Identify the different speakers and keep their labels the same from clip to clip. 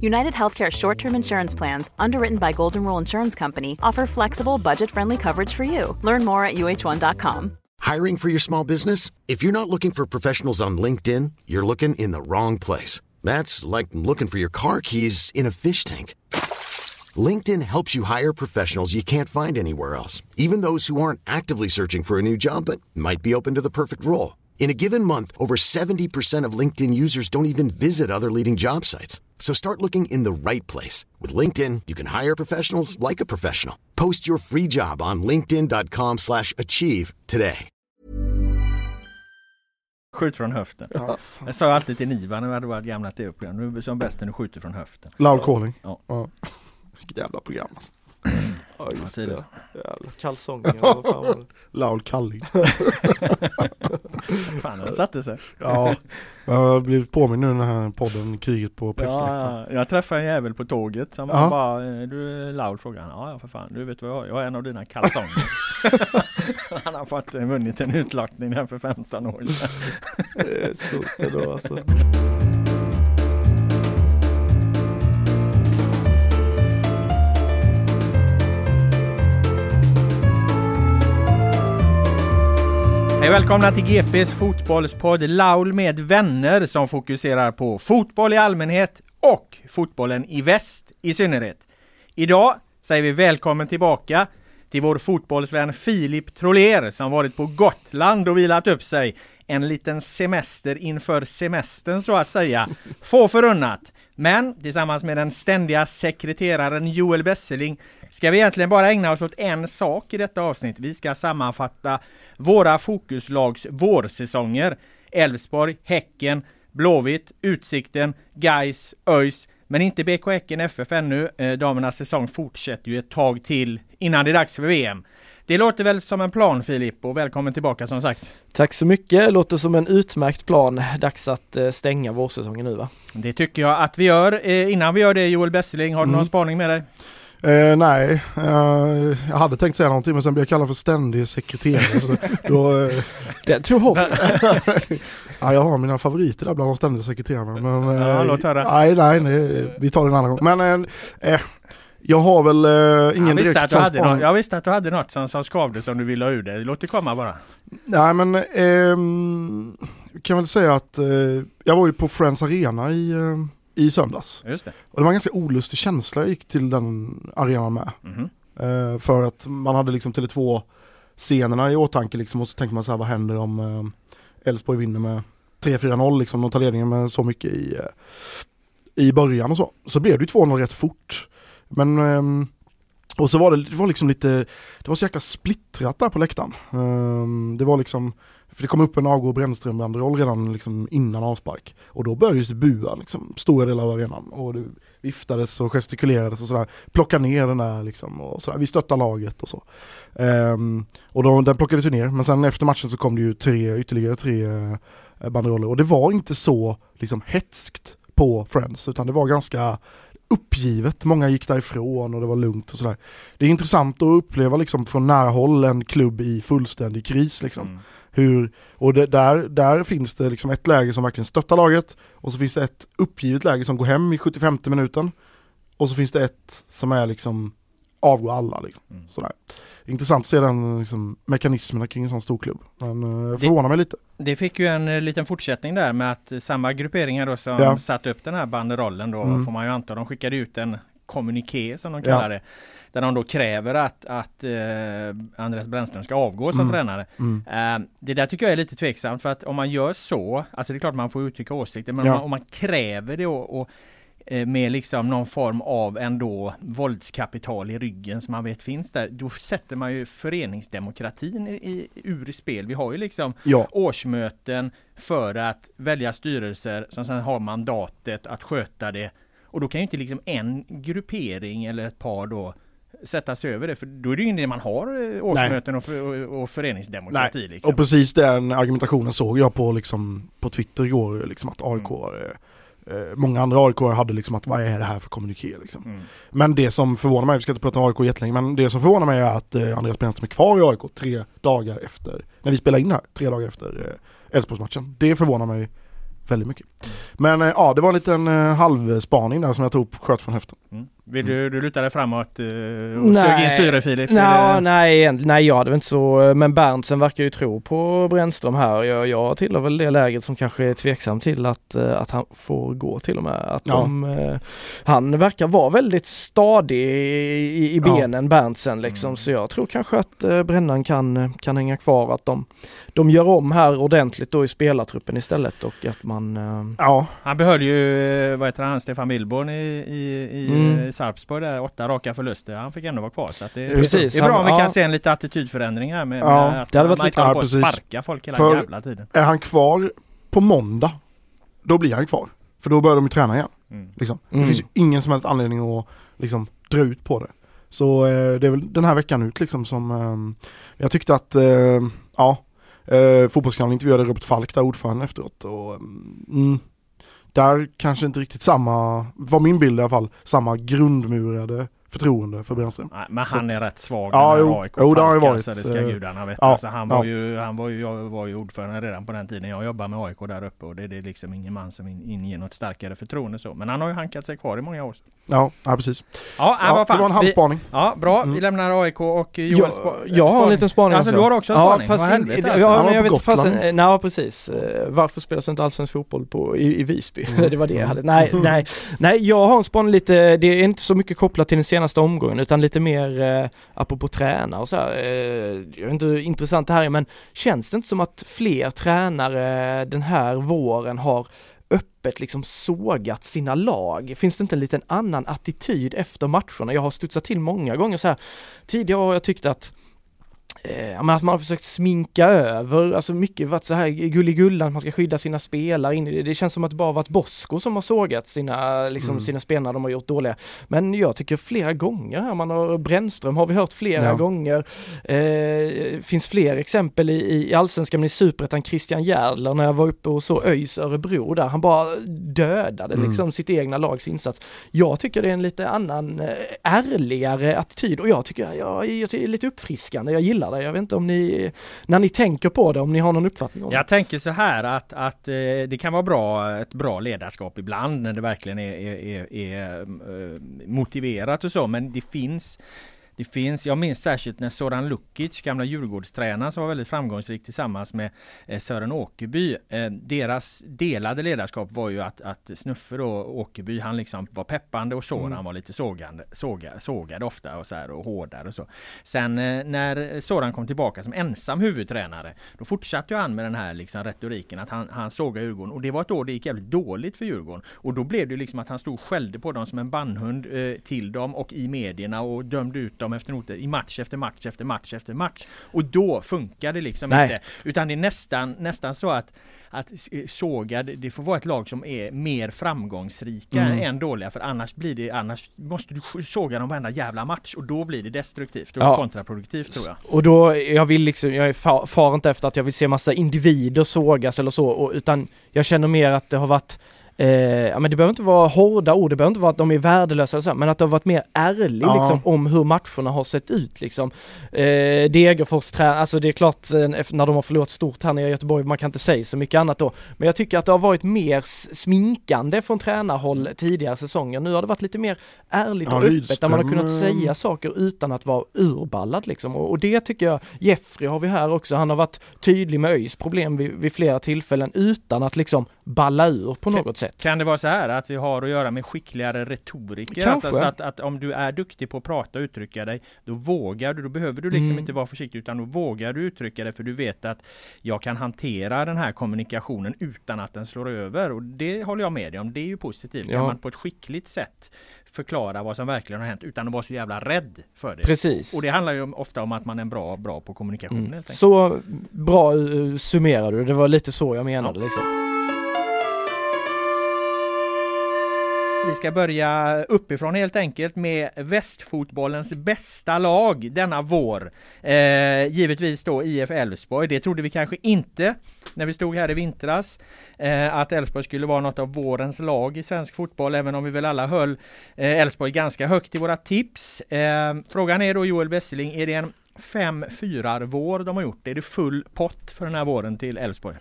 Speaker 1: United Healthcare short term insurance plans, underwritten by Golden Rule Insurance Company, offer flexible, budget friendly coverage for you. Learn more at uh1.com.
Speaker 2: Hiring for your small business? If you're not looking for professionals on LinkedIn, you're looking in the wrong place. That's like looking for your car keys in a fish tank. LinkedIn helps you hire professionals you can't find anywhere else, even those who aren't actively searching for a new job but might be open to the perfect role. In a given month, over 70% of LinkedIn users don't even visit other leading job sites. So start looking in the right place. With LinkedIn, you can hire professionals like a professional. Post your free job on linkedin.com slash achieve today.
Speaker 3: Skjut från höften.
Speaker 4: Ja,
Speaker 3: Jag sa alltid till Niva när vi hade vårt gamla tv-program, nu är som bäst när du skjuter från höften.
Speaker 4: Loud calling.
Speaker 3: Ja.
Speaker 4: Vilket jävla program alltså.
Speaker 5: Ja just det. Jävla kalsonger. vad fan var det?
Speaker 4: Loud calling.
Speaker 3: Fan, den satte sig.
Speaker 4: Ja, jag har blivit påminn nu den här podden Kriget på pressläktaren.
Speaker 3: Ja, jag träffade en jävel på tåget som
Speaker 4: Ja.
Speaker 3: bara, eh, du är loud frågade han. Ja, ja för fan, du vet vad jag har? Jag har en av dina kalsonger. han har fått eh, vunnit en utlottning här för 15 år sedan.
Speaker 5: Det är stort ändå alltså.
Speaker 3: Hej välkomna till GPs fotbollspodd Laul med vänner som fokuserar på fotboll i allmänhet och fotbollen i väst i synnerhet. Idag säger vi välkommen tillbaka till vår fotbollsvän Filip Troler som varit på Gotland och vilat upp sig. En liten semester inför semestern så att säga. Få förunnat. Men tillsammans med den ständiga sekreteraren Joel Besseling ska vi egentligen bara ägna oss åt en sak i detta avsnitt. Vi ska sammanfatta våra fokuslags vårsäsonger. Elfsborg, Häcken, Blåvitt, Utsikten, Gais, ÖIS men inte BK Häcken FF ännu. Eh, Damernas säsong fortsätter ju ett tag till innan det är dags för VM. Det låter väl som en plan Filip och välkommen tillbaka som sagt.
Speaker 5: Tack så mycket, låter som en utmärkt plan. Dags att eh, stänga vårsäsongen nu va?
Speaker 3: Det tycker jag att vi gör. Eh, Innan vi gör det Joel Besseling, har du
Speaker 4: Mm.
Speaker 3: någon spaning med dig?
Speaker 4: Eh, nej, eh, jag hade tänkt säga någonting men sen blev jag kallad för ständig sekreterare. så då, eh,
Speaker 5: Det tog hårt.
Speaker 4: ja, jag har mina favoriter där bland de ständiga sekreterarna. Men, eh,
Speaker 3: Ja, låt höra.
Speaker 4: Nej, nej, nej, vi tar det en annan gång. Men eh, eh, jag har väl eh, ingen
Speaker 3: jag,
Speaker 4: direkt
Speaker 3: att du hade något, jag visste att du hade något som, som skavde som du ville ha ur det. Låt det komma bara.
Speaker 4: Nej men ehm, kan väl säga att eh, jag var ju på Friends Arena i, eh, i söndags.
Speaker 3: Just det.
Speaker 4: Och det var en ganska olustig känsla jag gick till den arenan med.
Speaker 3: Mhm.
Speaker 4: Eh, för att man hade liksom Tele2 scenerna i åtanke liksom och så tänkte man så här vad händer om eh, Elfsborg vinner med 3-4-0 liksom och tar ledningen med så mycket i, eh, i början och så. Så blev det ju 2-0 rätt fort. Men ehm, och så var det, det var liksom lite, det var så jäkla splittrat där på läktaren. Ehm, det var liksom, för det kom upp en avgå Brännström-banderoll redan liksom innan avspark. Och då började det bua liksom, stora delar av arenan. Och det viftades och gestikulerades och sådär. Plocka ner den där liksom och sådär. Vi stöttar laget och så. Um, och då, den plockades ju ner. Men sen efter matchen så kom det ju tre, ytterligare tre eh, banderoller. Och det var inte så liksom hetskt på Friends. Utan det var ganska uppgivet. Många gick därifrån och det var lugnt och sådär. Det är intressant att uppleva liksom från nära håll en klubb i fullständig kris liksom.
Speaker 3: Mm.
Speaker 4: Hur, och det, där, där finns det liksom ett läge som verkligen stöttar laget och så finns det ett uppgivet läge som går hem i 75 minuten och så finns det ett som är liksom avgår alla liksom.
Speaker 3: Mm.
Speaker 4: Sådär. Intressant att se den liksom, mekanismerna kring en sån stor klubb. Men eh, förvånar mig lite.
Speaker 3: Det fick ju en eh, liten fortsättning där med att samma grupperingar då som
Speaker 4: Ja.
Speaker 3: satt upp den här banderollen då
Speaker 4: Mm.
Speaker 3: får man ju anta. De skickade ut en kommuniké som de
Speaker 4: Ja.
Speaker 3: kallar det. Där de då kräver att, att eh, Andreas Brännström ska avgå som
Speaker 4: Mm.
Speaker 3: tränare.
Speaker 4: Mm.
Speaker 3: Eh, det där tycker jag är lite tveksamt för att om man gör så, alltså det är klart man får uttrycka åsikter, men
Speaker 4: Ja.
Speaker 3: om, man, om man kräver det och, och eh, med liksom någon form av ändå våldskapital i ryggen som man vet finns där. Då sätter man ju föreningsdemokratin i, i, ur spel. Vi har ju liksom
Speaker 4: Ja.
Speaker 3: årsmöten för att välja styrelser som sedan har mandatet att sköta det. Och då kan ju inte liksom en gruppering eller ett par då sätta sig över det. För då är det ju ingen idé man har eh, årsmöten och, för, och, och föreningsdemokrati.
Speaker 4: Nej,
Speaker 3: liksom.
Speaker 4: och precis den argumentationen såg jag på, liksom, på Twitter igår, liksom att AIK, eh, eh, många andra AIK hade liksom att vad är det här för kommuniké liksom.
Speaker 3: Mm.
Speaker 4: Men det som förvånar mig, vi ska inte prata AIK jättelänge, men det som förvånar mig är att eh, Andreas Brännström är kvar i AIK tre dagar efter, när vi spelar in här, tre dagar efter eh, Elfsborgsmatchen. Det förvånar mig väldigt mycket. Men eh, ja, det var en liten eh, halvspaning där som jag tog upp, sköt från höften.
Speaker 3: Mm. Vill du, du lutar dig framåt eh, och
Speaker 5: Nej.
Speaker 3: sög in syre Filip? Eller-
Speaker 5: nej, nej, jag hade väl inte så, men Berntsen verkar ju tro på Brännström här. Jag, jag tillhör väl det läget som kanske är tveksam till att, eh, att han får gå till och med. Att
Speaker 4: Ja.
Speaker 5: de, eh, han verkar vara väldigt stadig i, i
Speaker 4: Ja.
Speaker 5: benen, Berntsen liksom. Så jag tror kanske att Brännan kan, kan hänga kvar, att de, de gör om här ordentligt då i spelartruppen istället och att man
Speaker 4: Ja,
Speaker 3: Han behöll ju, vad heter han, Stefan Billborn i, i, i
Speaker 5: Mm.
Speaker 3: Eh, Sarpsborg där, åtta raka förluster. Han fick ändå vara kvar. Så att det,
Speaker 5: Precis,
Speaker 3: det är bra
Speaker 5: han-
Speaker 3: om vi
Speaker 5: ja.
Speaker 3: kan se en lite attitydförändring här med,
Speaker 4: Ja,
Speaker 3: med att
Speaker 5: det hade varit
Speaker 3: man
Speaker 5: lite-
Speaker 3: inte håller
Speaker 4: ja,
Speaker 3: på att
Speaker 4: precis.
Speaker 3: sparka folk hela
Speaker 4: För-
Speaker 3: jävla tiden.
Speaker 4: är han kvar på måndag, då blir han kvar. För då börjar de ju träna igen.
Speaker 3: Mm.
Speaker 4: Liksom.
Speaker 5: Mm.
Speaker 4: Det finns ju ingen som helst anledning att liksom, dra ut på det. Så eh, det är väl den här veckan ut liksom som ehm, jag tyckte att, eh, ja, eh, Fotbollskanalen intervjuade Robert Falk där ordförande efteråt och mm, där kanske inte riktigt samma, var min bild i alla fall, samma grundmurade förtroende för Brännström.
Speaker 3: Nej, men
Speaker 4: Så
Speaker 3: han
Speaker 4: att-
Speaker 3: är rätt svag
Speaker 4: Ja,
Speaker 3: den
Speaker 4: jo.
Speaker 3: här AIK
Speaker 4: Jo, det har ju varit,
Speaker 3: alltså, det ska
Speaker 4: eh,
Speaker 3: gudarna veta.
Speaker 4: ja,
Speaker 3: alltså, han, var
Speaker 4: ja.
Speaker 3: ju, han var ju, jag var ju ordförande redan på den tiden jag jobbade med AIK där uppe och det, det är liksom ingen man som in, inger något starkare förtroende så. Men han har ju hankat sig kvar i många år.
Speaker 4: Ja, ja precis.
Speaker 3: Ja,
Speaker 4: Ja,
Speaker 3: vad fan.
Speaker 4: det var en halvspaning.
Speaker 3: ja bra,
Speaker 4: Mm.
Speaker 3: vi lämnar AIK och Joel
Speaker 5: Jag, jag har en liten spaning
Speaker 3: Alltså du har också en spaning?
Speaker 5: fast
Speaker 3: Vad helvete alltså.
Speaker 5: Ja, men
Speaker 4: var
Speaker 5: jag vet inte fasen, nej ja, precis. Eh, Varför spelas inte allsvensk fotboll på, i, i Visby?
Speaker 4: Mm.
Speaker 5: det var det jag
Speaker 4: Mm.
Speaker 5: hade. Nej, nej, nej, jag har en spaning lite, det är inte så mycket kopplat till den senaste omgången utan lite mer eh, apropå tränare och så här. Eh, jag vet inte hur intressant det här är men känns det inte som att fler tränare den här våren har öppet liksom sågat sina lag? Finns det inte en liten annan attityd efter matcherna? Jag har studsat till många gånger så här. Tidigare har jag tyckt att Eh, men att man har försökt sminka över, alltså mycket varit så här gulligullan, man ska skydda sina spelare in i det. Det känns som att det bara varit Bosko som har sågat sina, liksom,
Speaker 4: Mm.
Speaker 5: sina spelare de har gjort dåliga. Men jag tycker flera gånger här, man har Brännström har vi hört flera
Speaker 4: Ja.
Speaker 5: gånger. Eh, finns fler exempel i, i Allsvenskan, men i Superettan Christian Järdler när jag var uppe och så ÖIS Örebro där, han bara dödade
Speaker 4: Mm.
Speaker 5: liksom sitt egna lags insats. Jag tycker det är en lite annan, eh, ärligare attityd och jag tycker, jag, jag det är lite uppfriskande, jag gillar det. Jag vet inte om ni, när ni tänker på det, om ni har någon uppfattning om det.
Speaker 3: Jag tänker så här att, att eh, det kan vara bra, ett bra ledarskap ibland när det verkligen är, är, är, är eh, motiverat och så men det finns det finns, jag minns särskilt när Soran Lukic, gamla Djurgårdstränaren som var väldigt framgångsrik tillsammans med eh, Sören Åkerby. Eh, deras delade ledarskap var ju att, att Snuffe då, Åkerby, han liksom var peppande och Soran var lite sågande, såga, sågade ofta och så här och hårdare och så. Sen eh, när Soran kom tillbaka som ensam huvudtränare, då fortsatte ju han med den här liksom retoriken att han, han sågade Djurgården och det var ett år det gick jävligt dåligt för Djurgården. Och då blev det liksom att han stod och skällde på dem som en bannhund eh, till dem och i medierna och dömde ut dem efter noter i match efter match efter match efter match. Och då funkar det liksom
Speaker 5: Nej.
Speaker 3: inte. Utan det är nästan, nästan så att att eh, såga, det- det får vara ett lag som är mer framgångsrika
Speaker 4: Mm.
Speaker 3: än dåliga för annars blir det, annars måste du såga dem varenda jävla match och då blir det destruktivt och
Speaker 5: Ja.
Speaker 3: kontraproduktivt tror jag.
Speaker 5: Och då, jag vill liksom, jag är far, far inte efter att jag vill se massa individer sågas eller så, och, utan jag känner mer att det har varit Eh, ja men det behöver inte vara hårda ord, det behöver inte vara att de är värdelösa så, men att det har varit mer ärlig
Speaker 4: Ja.
Speaker 5: liksom om hur matcherna har sett ut liksom. Eh, Degerfors trä, alltså det är klart eh, när de har förlorat stort här nere i Göteborg, man kan inte säga så mycket annat då. Men jag tycker att det har varit mer sminkande från tränarhåll tidigare säsonger. Nu har det varit lite mer ärligt
Speaker 4: Ja,
Speaker 5: och öppet där man har kunnat säga saker utan att vara urballad liksom. Och, och det tycker jag, Jeffrey har vi här också, han har varit tydlig med ÖIS problem vid, vid flera tillfällen utan att liksom balla ur på något sätt.
Speaker 3: Kan det vara så här att vi har att göra med skickligare retoriker?
Speaker 5: Kanske.
Speaker 3: Alltså, så att, att om du är duktig på att prata och uttrycka dig, då vågar du, då behöver du liksom
Speaker 5: Mm.
Speaker 3: inte vara försiktig utan då vågar du uttrycka dig för du vet att jag kan hantera den här kommunikationen utan att den slår över och det håller jag med dig om. Det är ju positivt. Kan
Speaker 5: Ja.
Speaker 3: man på ett skickligt sätt förklara vad som verkligen har hänt utan att vara så jävla rädd för det.
Speaker 5: Precis.
Speaker 3: Och det handlar ju ofta om att man är bra, bra på kommunikation
Speaker 5: Mm. Så bra uh, summerar du, det var lite så jag menade liksom.
Speaker 3: Vi ska börja uppifrån helt enkelt med västfotbollens bästa lag denna vår. Eh, givetvis då IF Elfsborg. Det trodde vi kanske inte när vi stod här i vintras. Eh, att Elfsborg skulle vara något av vårens lag i svensk fotboll, även om vi väl alla höll eh, Elfsborg ganska högt i våra tips. Eh, frågan är då Joel Besseling, är det en 5-4 vår de har gjort? Är det full pott för den här våren till Elfsborg?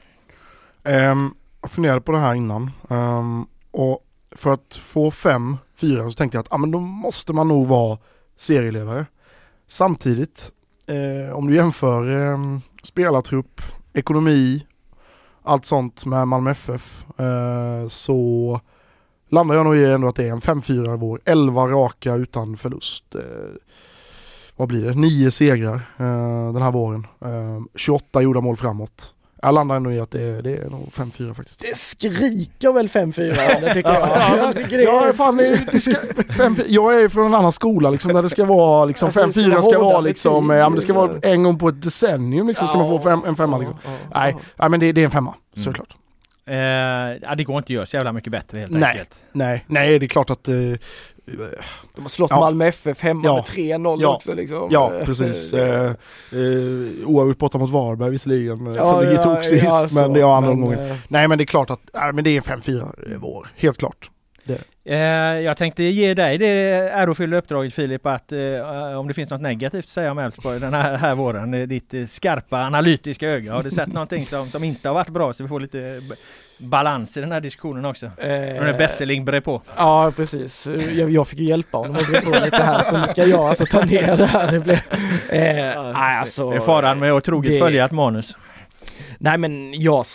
Speaker 4: Um, jag funderade på det här innan um, och för att få fem, fyra så tänkte jag att ah, men då måste man nog vara serieledare. Samtidigt, eh, om du jämför eh, spelartrupp, ekonomi, allt sånt med Malmö FF eh, så landar jag nog i ändå att det är en 5-4 vår. 11 raka utan förlust. Eh, vad blir det? 9 segrar eh, den här våren. Eh, 28 gjorda mål framåt. Jag landar ändå i att det är, det är nog 5-4 faktiskt.
Speaker 5: Det skriker väl 5-4 det tycker jag.
Speaker 4: Ja,
Speaker 5: jag tycker det
Speaker 4: Ja,
Speaker 5: är...
Speaker 4: fan, det, ska, fem, jag är från en annan skola liksom, där det ska vara liksom,
Speaker 5: Alltså,
Speaker 4: fem,
Speaker 5: det ska vara
Speaker 4: ska
Speaker 5: hårda
Speaker 4: vara liksom, ja, men det ska vara en gång på ett decennium liksom, ska man få fem, en femma liksom.
Speaker 5: Ja, ja,
Speaker 4: Nej, men det, det är en femma,
Speaker 3: Mm.
Speaker 4: såklart.
Speaker 3: Eh, ja, det går inte att göra så jävla mycket bättre helt
Speaker 4: Nej.
Speaker 3: enkelt.
Speaker 4: Nej, nej det är klart att, eh,
Speaker 5: De har slått
Speaker 4: Ja.
Speaker 5: Malmö FF hemma
Speaker 4: Ja.
Speaker 5: med 3-0
Speaker 4: Ja.
Speaker 5: också liksom.
Speaker 4: ja precis. Eh, eh, oavgjort borta mot Varberg visserligen, ja, som vi tog sist,
Speaker 5: ja,
Speaker 4: men det var andra omgången.
Speaker 5: eh,
Speaker 4: Nej men det är klart att, nej, men det är en 5-4 vår, helt klart.
Speaker 3: Eh, jag tänkte ge dig det ärofyllda uppdraget Filip att eh, om det finns något negativt att säga om Elfsborg den här, här våren, eh, ditt eh, skarpa analytiska öga. Har du sett någonting som, som inte har varit bra så vi får lite balans i den här diskussionen också?
Speaker 5: eh,
Speaker 3: Nu är Besseling brer på.
Speaker 5: Ja precis, jag, jag fick ju hjälpa honom att gå på lite här så nu ska jag alltså ta ner det här. Det blev, eh, alltså,
Speaker 3: Det är faran med att troget
Speaker 5: det-
Speaker 3: följa ett manus.
Speaker 5: Nej men jag,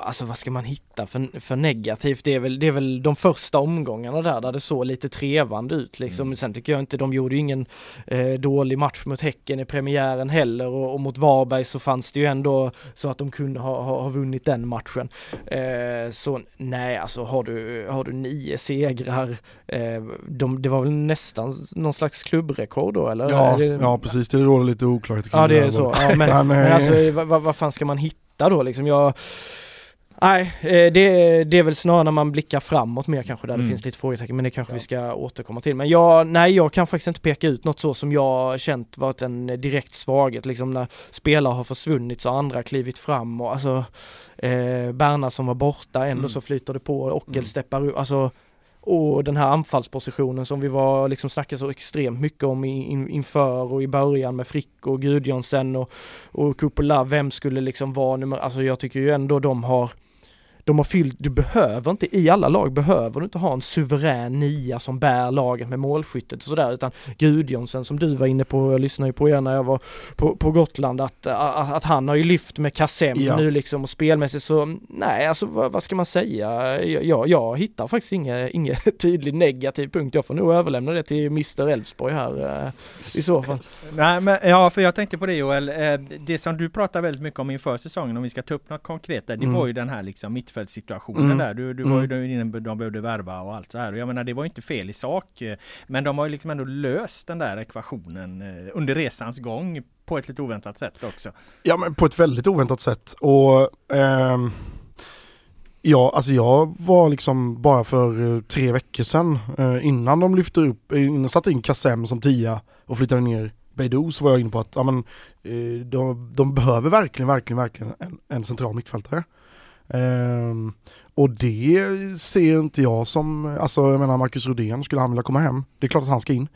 Speaker 5: alltså vad ska man hitta för, för negativt? Det är, väl, det är väl de första omgångarna där, där det såg lite trevande ut liksom. Sen tycker jag inte, de gjorde ju ingen eh, dålig match mot Häcken i premiären heller och, och mot Varberg så fanns det ju ändå så att de kunde ha, ha, ha vunnit den matchen. Eh, så nej, alltså har du, har du nio segrar, eh, de, det var väl nästan någon slags klubbrekord då eller?
Speaker 4: Ja,
Speaker 5: det,
Speaker 4: ja precis, det råder lite oklarhet kring
Speaker 5: Ja det är så, ja, men,
Speaker 4: Men, eh,
Speaker 5: alltså vad, vad, vad fan ska man hitta då liksom? Jag, nej, eh, det, det är väl snarare när man blickar framåt mer kanske där
Speaker 3: Mm.
Speaker 5: det finns lite frågetecken men det kanske vi ska återkomma till. Men jag, nej jag kan faktiskt inte peka ut något så som jag känt varit en direkt svaghet liksom när spelare har försvunnit så har andra klivit fram och alltså eh, Bernhardsson var borta ändå
Speaker 3: Mm.
Speaker 5: så flyter det på, Ockel
Speaker 3: Mm.
Speaker 5: steppar ut, alltså och den här anfallspositionen som vi var liksom snackade så extremt mycket om in, inför och i början med Frick och Gudjonsen och, och Kupola, vem skulle liksom vara nummer, alltså jag tycker ju ändå de har de har fyllt, du behöver inte, i alla lag behöver du inte ha en suverän nia som bär laget med målskyttet och sådär utan Gudjonsen som du var inne på, jag lyssnade ju på er när jag var på, på Gotland att, att, att han har ju lyft med Kassem
Speaker 4: Ja.
Speaker 5: nu liksom och spelmässigt så nej alltså vad, vad ska man säga? Jag, jag, jag hittar faktiskt inget, inget tydlig negativ punkt. Jag får nog överlämna det till Mr Elfsborg här eh, i så fall.
Speaker 3: Nej, men, ja, för jag tänkte på det Joel. Eh, det som du pratar väldigt mycket om inför säsongen, om vi ska ta upp något konkret där, det
Speaker 4: Mm.
Speaker 3: var ju den här liksom mittfältssituationen
Speaker 4: Mm.
Speaker 3: där. Du, du var ju
Speaker 4: Mm.
Speaker 3: inne, de behövde värva och allt så här. Och jag menar, det var ju inte fel i sak. eh, Men de har ju liksom ändå löst den där ekvationen eh, under resans gång på ett lite oväntat sätt också.
Speaker 4: Ja men på ett väldigt oväntat sätt och ehm, Ja, alltså jag var liksom bara för eh, tre veckor sedan innan de lyfte upp, innan satte in Kassem som tia och flyttade ner Beidou så var jag inne på att ja, men, de, de behöver verkligen, verkligen, verkligen en, en central mittfältare. Ehm, och det ser inte jag som, alltså jag menar Marcus Rodén, skulle han vilja komma hem? Det är klart att han ska in.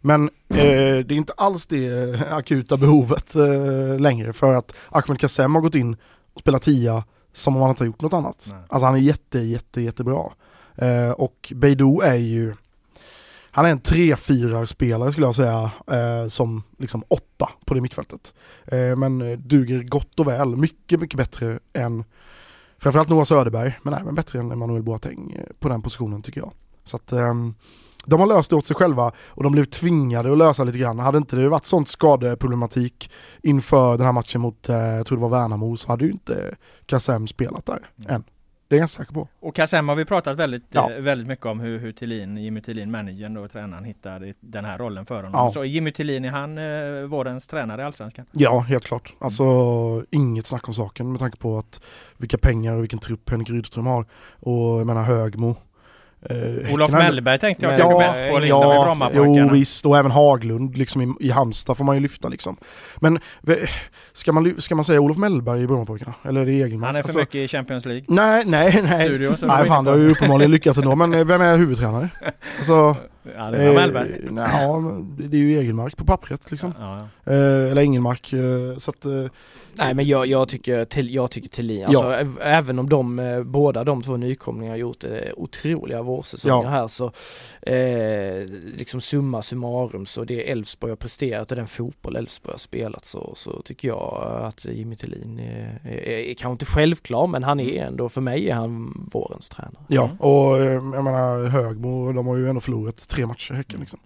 Speaker 4: Men eh, det är inte alls det akuta behovet eh, längre för att Ahmed Kassem har gått in och spelat tia som om han inte har gjort något annat.
Speaker 3: Nej.
Speaker 4: Alltså han är jätte, jätte, jättebra. Eh, och Beidou är ju, han är en 3-4 spelare skulle jag säga, eh, som liksom åtta på det mittfältet. Eh, men eh, duger gott och väl, mycket, mycket bättre än framförallt Noah Söderberg, men även bättre än Emanuel Boateng eh, på den positionen tycker jag. Så att ehm, de har löst det åt sig själva och de blev tvingade att lösa lite grann. Hade inte det varit sånt skadeproblematik inför den här matchen mot, eh, jag tror det var Värnamo, så hade ju inte Kassem spelat där
Speaker 3: Mm.
Speaker 4: än. Det är jag ganska säker på.
Speaker 3: Och Kassem har vi pratat väldigt,
Speaker 4: Ja.
Speaker 3: eh, väldigt mycket om hur, hur Thelin, Jimmy Thelin, managern och tränaren hittade den här rollen för honom.
Speaker 4: Ja.
Speaker 3: Så Jimmy Thelin, är han eh, vårens tränare i Allsvenskan?
Speaker 4: Ja, helt klart. Alltså inget snack om saken med tanke på att vilka pengar och vilken trupp Henrik Rydström har. Och jag menar Högmo. Eh,
Speaker 3: Olof Mellberg tänkte jag
Speaker 4: Ja,
Speaker 3: mest på liksom i
Speaker 4: ja,
Speaker 3: Brommapojkarna.
Speaker 4: jo visst och även Haglund liksom i, i Halmstad får man ju lyfta liksom. Men ska man, ska man säga Olof Mellberg i Brommapojkarna? Eller är det Egelmark?
Speaker 3: Han är för
Speaker 4: Alltså,
Speaker 3: mycket i Champions League.
Speaker 4: Nej, nej, nej.
Speaker 3: Studio,
Speaker 4: Nej fan, det har ju uppenbarligen lyckats ändå. Men eh, vem är huvudtränare? Alltså,
Speaker 3: Ja, det Mellberg.
Speaker 4: eh, ja, men det är ju Egelmark på pappret liksom.
Speaker 3: Ja, ja.
Speaker 4: Eh, eller Engelmark. Eh, så att, eh,
Speaker 5: Nej men jag, jag tycker, till, jag tycker Thelin, alltså även om de, eh, båda de två nykomlingarna har gjort eh, otroliga vårsäsonger
Speaker 4: Ja.
Speaker 5: här så eh, liksom summa summarum så det Elfsborg har presterat och den fotboll Elfsborg har spelat så, så tycker jag att Jimmy Thelin är, är, är, kanske inte självklar men han är ändå, för mig är han vårens tränare.
Speaker 4: Ja, och eh, jag menar Högmo, de har ju ändå förlorat tre matcher Häcken liksom.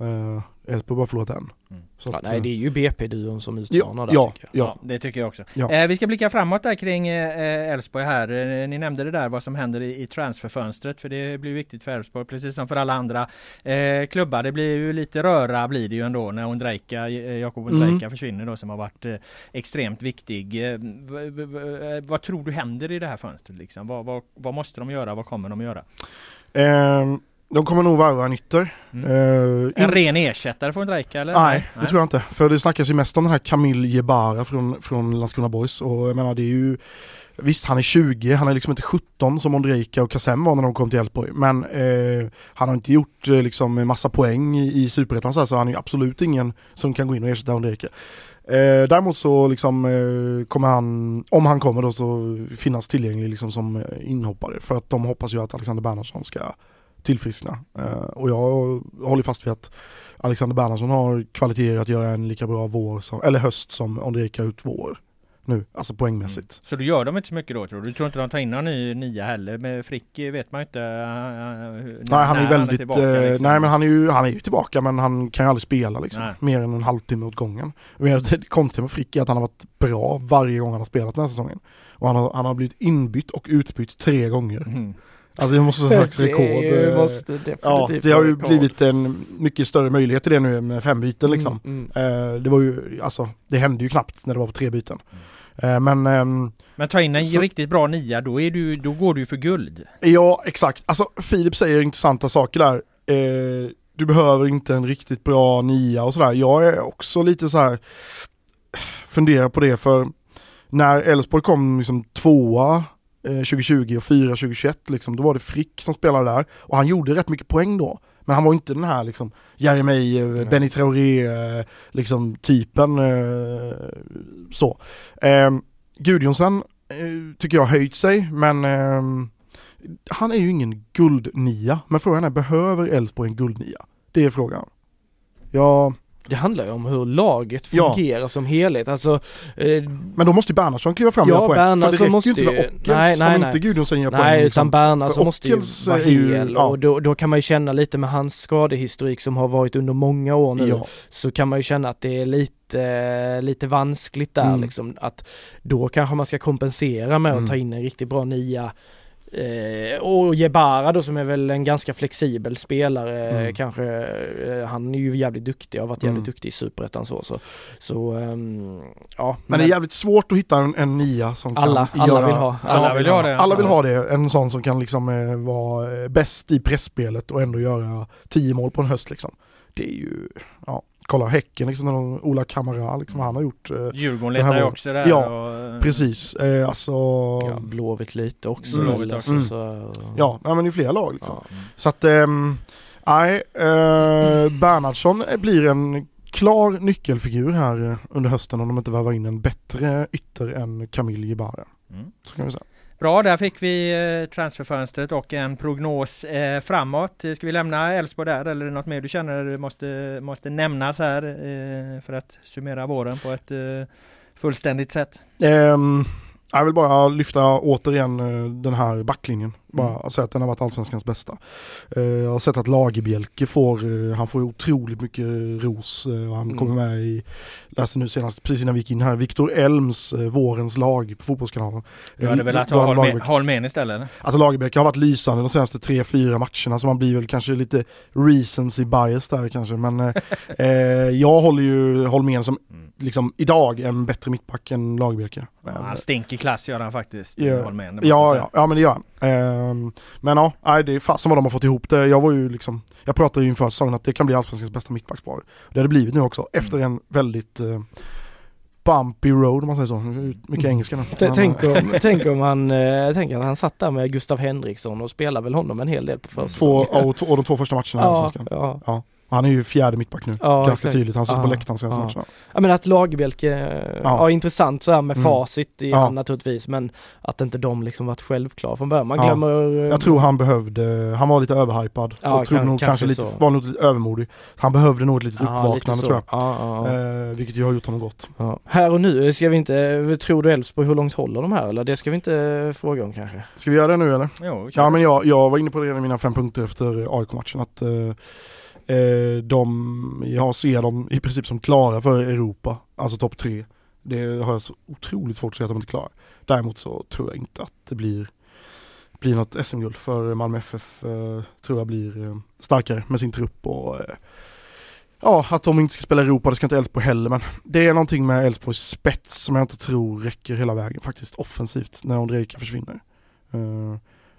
Speaker 4: Eh, Elfsborg har bara förlorat en.
Speaker 3: Mm.
Speaker 4: Så
Speaker 5: Ja,
Speaker 4: att,
Speaker 5: nej
Speaker 4: eh,
Speaker 5: det är ju BP-duon som utmanar där
Speaker 4: ja,
Speaker 5: tycker jag.
Speaker 4: ja,
Speaker 3: Ja, det tycker jag också.
Speaker 4: Ja.
Speaker 3: Eh, vi ska blicka framåt där kring eh, Elfsborg här. Eh, ni nämnde det där vad som händer i, i transferfönstret för det blir viktigt för Elfsborg precis som för alla andra eh, klubbar. Det blir ju lite röra blir det ju ändå när Ondrejka, eh, Jakob
Speaker 4: Mm.
Speaker 3: Ondrejka försvinner då som har varit eh, extremt viktig. Eh, v- v- v- eh, vad tror du händer i det här fönstret liksom? Vad, vad, vad måste de göra? Vad kommer de att göra?
Speaker 4: Ehm, de kommer nog värva en ytter.
Speaker 3: Mm.
Speaker 4: Eh,
Speaker 3: En ren ersättare för Ondrejka eller?
Speaker 4: Nej, det tror jag inte. För det snackas ju mest om den här Camille Jebara från, från Landskrona Boys och jag menar det är ju Visst han är 20, han är liksom inte 17 som Ondrejka och Kassem var när de kom till Elfsborg men eh, han har inte gjort eh, liksom massa poäng i, i Superettan så, så han är ju absolut ingen som kan gå in och ersätta Ondrejka. Eh, däremot så liksom eh, kommer han, om han kommer då så finnas tillgänglig liksom som eh, inhoppare för att de hoppas ju att Alexander Bernhardsson ska tillfriskna. Eh, och jag håller fast vid att Alexander Bernhardsson har kvaliteter att göra en lika bra vår som, eller höst som Ondrejka ut vår. Nu, alltså poängmässigt.
Speaker 3: Så då gör de inte så mycket då tror du? Du tror inte de tar in någon ny nia heller? Med Frick vet man ju inte. eh, hur-
Speaker 4: nej han är
Speaker 3: när
Speaker 4: väldigt,
Speaker 3: tillbaka,
Speaker 4: eh,
Speaker 3: liksom.
Speaker 4: nej men han är ju, han är ju tillbaka men han kan ju aldrig spela liksom.
Speaker 3: Nej.
Speaker 4: Mer än en halvtimme åt gången. Men det konstiga med Frick är att han har varit bra varje gång han har spelat den här säsongen. Och han har, han har blivit inbytt och utbytt tre gånger.
Speaker 3: Mm.
Speaker 4: Alltså det måste vara slags rekord.
Speaker 5: Det måste definitivt
Speaker 4: Ja, det har ju
Speaker 5: rekord.
Speaker 4: blivit en mycket större möjlighet till det nu med fem byten liksom.
Speaker 5: Mm, mm.
Speaker 4: Eh, det var ju, alltså det hände ju knappt när det var på tre byten. Eh, men ehm,
Speaker 3: Men ta in en
Speaker 4: Så-
Speaker 3: riktigt bra nia, då, är du, då går du för guld.
Speaker 4: ja exakt, alltså Filip säger intressanta saker där. Eh, du behöver inte en riktigt bra nia och sådär. Jag är också lite så här funderar på det för när Elfsborg kom liksom tvåa 2020 och fyra 2021 liksom, då var det Frick som spelade där och han gjorde rätt mycket poäng då. Men han var inte den här liksom Jeremejeff, Benny Traoré eh, liksom typen eh, så. Eh, Gudjonsen eh, tycker jag har höjt sig men ehm, han är ju ingen guldnia. Men frågan är, behöver Elfsborg en guldnia? Det är frågan. Ja,
Speaker 5: Det handlar ju om hur laget
Speaker 4: Ja.
Speaker 5: fungerar som helhet, alltså eh,
Speaker 4: men då måste ju Bernhardsson kliva fram och
Speaker 5: Ja,
Speaker 4: göra poäng. För det räcker
Speaker 5: måste
Speaker 4: ju inte med Ockels
Speaker 5: nej, nej,
Speaker 4: om
Speaker 5: nej.
Speaker 4: inte Gudjonsen gör poäng.
Speaker 5: Nej utan Bernhardsson måste ju vara
Speaker 4: ju-
Speaker 5: hel
Speaker 4: ja.
Speaker 5: och då, då kan man ju känna lite med hans skadehistorik som har varit under många år nu
Speaker 4: Ja,
Speaker 5: så kan man ju känna att det är lite, lite vanskligt där
Speaker 4: Mm.
Speaker 5: liksom att då kanske man ska kompensera med att
Speaker 4: Mm.
Speaker 5: ta in en riktigt bra nia Eh, och Jebara då som är väl en ganska flexibel spelare
Speaker 4: Mm.
Speaker 5: kanske, eh, han är ju jävligt duktig, har varit jävligt
Speaker 4: Mm.
Speaker 5: duktig i Superettan så, så, så ehm, ja.
Speaker 4: men det är jävligt svårt att hitta en, en nia som
Speaker 5: alla,
Speaker 4: kan
Speaker 5: alla
Speaker 4: göra...
Speaker 5: vill ha.
Speaker 3: Alla vill ha det.
Speaker 4: Alla vill ha det, en sån som kan liksom eh, vara eh, bäst i pressspelet och ändå göra tio mål på en höst liksom. Det är ju, ja, kolla Häcken liksom, Ola Kamara liksom, han har gjort, eh,
Speaker 3: Djurgården
Speaker 4: Den här
Speaker 3: letar ju också där.
Speaker 4: Ja,
Speaker 3: och,
Speaker 4: precis, eh, alltså,
Speaker 5: Ja, Blåvitt lite också
Speaker 3: Mm. Blåvitt
Speaker 5: alltså,
Speaker 4: också.
Speaker 5: så,
Speaker 4: ja men i flera lag liksom.
Speaker 5: ja.
Speaker 4: Så att, ehm, nej, eh, Bernhardsson blir en klar nyckelfigur här eh, under hösten om de inte värvar in en bättre ytter än Camille Jebara.
Speaker 3: Mm.
Speaker 4: Så kan vi säga.
Speaker 3: Bra, där fick vi eh, transferfönstret och en prognos eh, framåt. Eh, ska vi lämna Elfsborg där eller är det något mer du känner måste, måste nämnas här eh, för att summera våren på ett eh, fullständigt sätt?
Speaker 4: Um, Jag vill bara lyfta återigen eh, den här backlinjen. Bara
Speaker 3: Mm.
Speaker 4: säga att den har varit allsvenskans bästa. Eh, Jag har sett att Lagerbjälke får, eh, han får otroligt mycket ros. eh, och Han
Speaker 5: Mm.
Speaker 4: kommer med i, läste nu senast, precis innan vi gick in här, Viktor Elms, vårens lag på Fotbollskanalen.
Speaker 3: Du hade velat ha Holmén- istället? eller?
Speaker 4: Alltså Lagerbäck har varit lysande de senaste tre, fyra matcherna så man blir väl kanske lite recency bias där kanske. Men eh, jag håller ju Holmén som
Speaker 3: Mm.
Speaker 4: liksom idag en bättre mittback än Lagerbäck.
Speaker 3: Ja, han stinker klass gör han faktiskt,
Speaker 4: Ja.
Speaker 3: Holmén. jag
Speaker 4: Ja, ja, ja men det gör han. Ehm, men ja, nej, det är fasen vad de har fått ihop det. Jag var ju liksom, jag pratade ju inför säsongen att det kan bli allsvenskans bästa mittbackspar. Det har det blivit nu också, efter en väldigt eh, bumpy road om man säger så. Mycket engelska nu.
Speaker 5: T- Tänk om, tänk om han, eh, tänk att han satt där med Gustav Henriksson och spelade väl honom en hel del på
Speaker 4: Två,
Speaker 5: försäsongen.
Speaker 4: och, två- och de två första matcherna i
Speaker 5: Ja,
Speaker 4: Allsvenskan.
Speaker 5: ja.
Speaker 4: Han är ju fjärde mittback nu,
Speaker 5: Ja,
Speaker 4: ganska
Speaker 5: exakt.
Speaker 4: tydligt. Han sitter på
Speaker 5: Ja,
Speaker 4: läktaren senaste
Speaker 5: ja.
Speaker 4: matcherna.
Speaker 5: ja men att Lagerbjälke, ja. ja intressant så här med
Speaker 4: Mm.
Speaker 5: facit i
Speaker 4: Ja.
Speaker 5: hand naturligtvis men att inte de liksom varit självklara från början. Man glömmer... eh,
Speaker 4: Jag tror han behövde, han var lite överhypad
Speaker 5: Ja,
Speaker 4: och tror
Speaker 5: kan-
Speaker 4: nog
Speaker 5: kanske
Speaker 4: kanske lite, var nog lite övermodig. Han behövde nog ett litet uppvaknande tror jag.
Speaker 5: Ja, ja, ja.
Speaker 4: Eh, vilket ju har gjort honom gott.
Speaker 5: Ja. Här och nu, ska vi inte, tror du Elfsborg hur långt håller de här eller? Det ska vi inte fråga om kanske?
Speaker 4: Ska vi göra det nu eller?
Speaker 3: Jo.
Speaker 4: Ja men jag, jag var inne på det i mina fem punkter efter AIK-matchen att eh, eh, de, jag ser dem i princip som klara för Europa, alltså topp tre. Det har jag så otroligt svårt att se att de inte klarar. Däremot så tror jag inte att det blir, blir något SM-guld för Malmö FF. Eh, tror jag blir eh, starkare med sin trupp och eh, Ja, att de inte ska spela Europa, det ska inte Elfsborg heller men det är någonting med Elfsborgs spets som jag inte tror räcker hela vägen faktiskt offensivt när Ondrejka försvinner. Eh,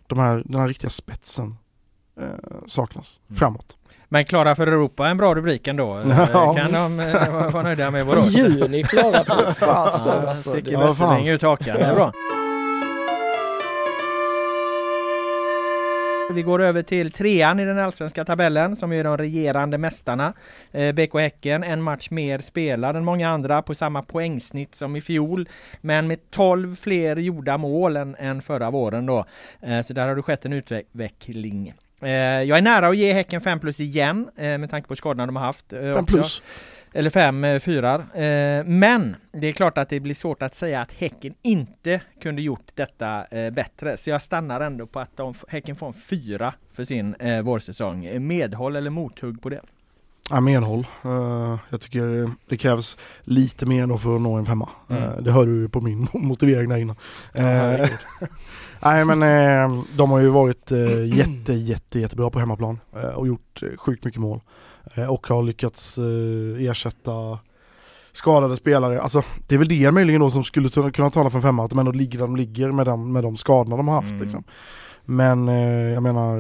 Speaker 4: de här, den här riktiga spetsen eh, saknas
Speaker 3: Mm.
Speaker 4: framåt.
Speaker 3: Men klara för Europa, en bra rubrik ändå. Eh,
Speaker 4: Ja.
Speaker 3: Kan de eh, vara nöjda med Borås?
Speaker 5: Juni klara för fasen alltså.
Speaker 3: sticker
Speaker 4: Ja.
Speaker 3: Westerling ut hakan, det är bra. Vi går över till trean i den allsvenska tabellen som är de regerande mästarna. Eh, BK Häcken, en match mer spelad än många andra på samma poängsnitt som i fjol. Men med 12 fler gjorda mål än, än förra våren då. Så där har det skett en utveckling. Eh, jag är nära att ge Häcken 5 plus igen eh, med tanke på skadorna de har haft. eh,
Speaker 4: Fem
Speaker 3: också.
Speaker 4: plus.
Speaker 3: Eller fem eh, fyrar. Eh, men det är klart att det blir svårt att säga att Häcken inte kunde gjort detta eh, bättre. Så jag stannar ändå på att de, Häcken får en fyra för sin eh, vårsäsong. Eh, Medhåll eller mothugg på det?
Speaker 4: Ja, medhåll. Eh, jag tycker det krävs lite mer då för att nå en femma.
Speaker 3: Mm.
Speaker 4: Eh, det hör du på min motivering där innan. Eh,
Speaker 5: herregud.
Speaker 4: nej men eh, de har ju varit eh, jätte, jätte, jättebra på hemmaplan eh, och gjort eh, sjukt mycket mål. Eh, och har lyckats eh, ersätta skadade spelare. Alltså det är väl det möjligen då som skulle kunna tala för en femma, att de ändå ligger där de ligger med de, med de skadorna de har haft.
Speaker 3: Mm.
Speaker 4: Liksom. Men eh, jag menar...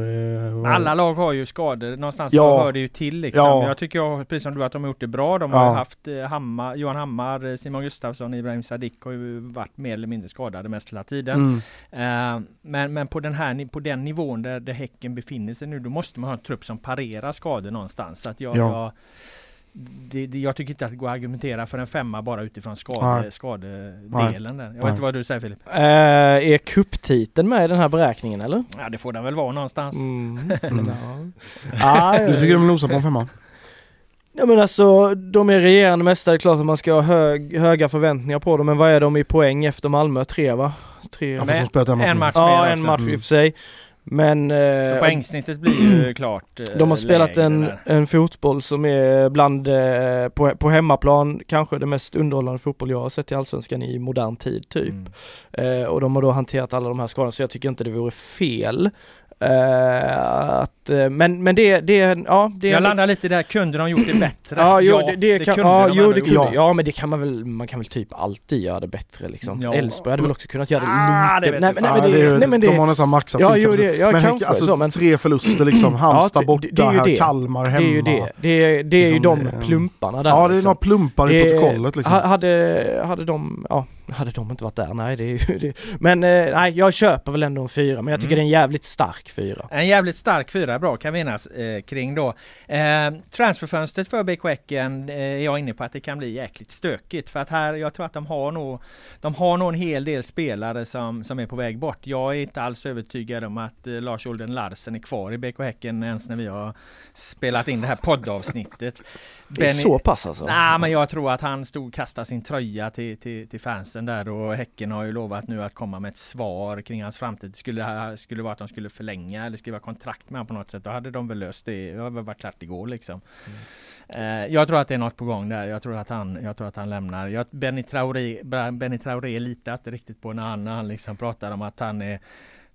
Speaker 4: Eh,
Speaker 3: Alla lag har ju skador, någonstans
Speaker 4: Ja.
Speaker 3: hör det ju till liksom.
Speaker 4: Ja.
Speaker 3: Jag tycker jag, precis som du att de har gjort det bra. De har
Speaker 4: Ja.
Speaker 3: haft eh, Hammar, Johan Hammar, Simon Gustafsson, Ibrahim Sadiq har ju varit mer eller mindre skadade mest hela tiden.
Speaker 4: mm,
Speaker 3: men, men på den här på den nivån där, där Häcken befinner sig nu, då måste man ha en trupp som parerar skador någonstans. Så att jag,
Speaker 4: Ja.
Speaker 3: jag, det, det, jag tycker inte att det går att argumentera för en femma bara utifrån skade,
Speaker 4: Nej.
Speaker 3: skadedelen där. Jag vet inte vad du säger Filip?
Speaker 5: Eh, är kupptiteln med i den här beräkningen eller?
Speaker 3: Ja det får den väl vara någonstans.
Speaker 5: Mm.
Speaker 4: Mm.
Speaker 5: Ja. Ja,
Speaker 4: Du tycker de nosar på en femma?
Speaker 5: Ja men alltså, de är regerande mästare, det är klart att man ska ha hög, höga förväntningar på dem, men vad är de i poäng efter Malmö? Tre va? Tre?
Speaker 4: Ja, en match
Speaker 3: en
Speaker 4: nu.
Speaker 3: match
Speaker 5: Ja, en match i
Speaker 4: Mm.
Speaker 5: och för sig. Men... eh,
Speaker 3: Så poängsnittet blir ju klart eh,
Speaker 5: de har spelat en,
Speaker 3: där.
Speaker 5: en fotboll som är bland, eh, på, på hemmaplan, kanske det mest underhållande fotboll jag har sett i Allsvenskan i modern tid typ.
Speaker 3: Mm.
Speaker 5: Eh, och de har då hanterat alla de här skadorna så jag tycker inte det vore fel. Eh, att, eh, men, men det, det, ja, det
Speaker 3: Jag landar lite där, kunde de gjort det bättre?
Speaker 5: Ja, jo, det, det, kan,
Speaker 3: kunde
Speaker 5: ja,
Speaker 3: de
Speaker 5: jo, det kunde,
Speaker 4: Ja.
Speaker 5: ja. men det kan man väl, man kan väl typ alltid göra det bättre liksom.
Speaker 3: Ja.
Speaker 5: Elfsborg hade väl också kunnat göra det
Speaker 3: Ah,
Speaker 5: lite,
Speaker 3: det vet
Speaker 5: nej,
Speaker 3: jag
Speaker 5: men, nej, men
Speaker 4: Ja,
Speaker 5: det,
Speaker 4: är-
Speaker 5: nej men det,
Speaker 4: de har nästan maxat
Speaker 5: Ja,
Speaker 4: sin
Speaker 5: jo, det- ja,
Speaker 4: men
Speaker 5: kanske
Speaker 4: alltså,
Speaker 5: så, men-
Speaker 4: tre förluster liksom, Halmstad
Speaker 5: det-
Speaker 4: borta
Speaker 5: det är ju
Speaker 4: här,
Speaker 5: det.
Speaker 4: Kalmar
Speaker 5: det
Speaker 4: hemma.
Speaker 5: är ju det. Det är, det är ju
Speaker 4: Liksom,
Speaker 5: de
Speaker 4: eh,
Speaker 5: plumparna där
Speaker 4: Ja det är
Speaker 5: liksom.
Speaker 4: några plumpar i
Speaker 5: Det-
Speaker 4: protokollet liksom.
Speaker 5: ha- Hade, hade de, ja, hade de inte varit där, nej det är ju det. Men eh, nej, jag köper väl ändå en fyra, men jag tycker
Speaker 3: Mm.
Speaker 5: det är en jävligt stark fyra.
Speaker 3: En jävligt stark fyra bra kan vinnas eh, kring då. Eh, transferfönstret för BK Häcken eh, är jag inne på att det kan bli jäkligt stökigt för att här, jag tror att de har nog De har nog en hel del spelare som, som är på väg bort. Jag är inte alls övertygad om att eh, Lars Olden Larsen är kvar i BK Häcken ens när vi har spelat in det här poddavsnittet.
Speaker 5: Det är så pass alltså?
Speaker 3: Nej men jag tror att han stod och kastade sin tröja till, till, till fansen där och Häcken har ju lovat nu att komma med ett svar kring hans framtid. Skulle skulle vara att de skulle förlänga eller skriva kontrakt med honom på något sätt. Då hade de väl löst det. Det har väl varit klart igår liksom. Mm. Eh, jag tror att det är något på gång där. Jag tror att han, jag tror att han lämnar. Jag, Benny Traoré, Benny Traoré litar inte riktigt på när han, när han liksom pratar om att han är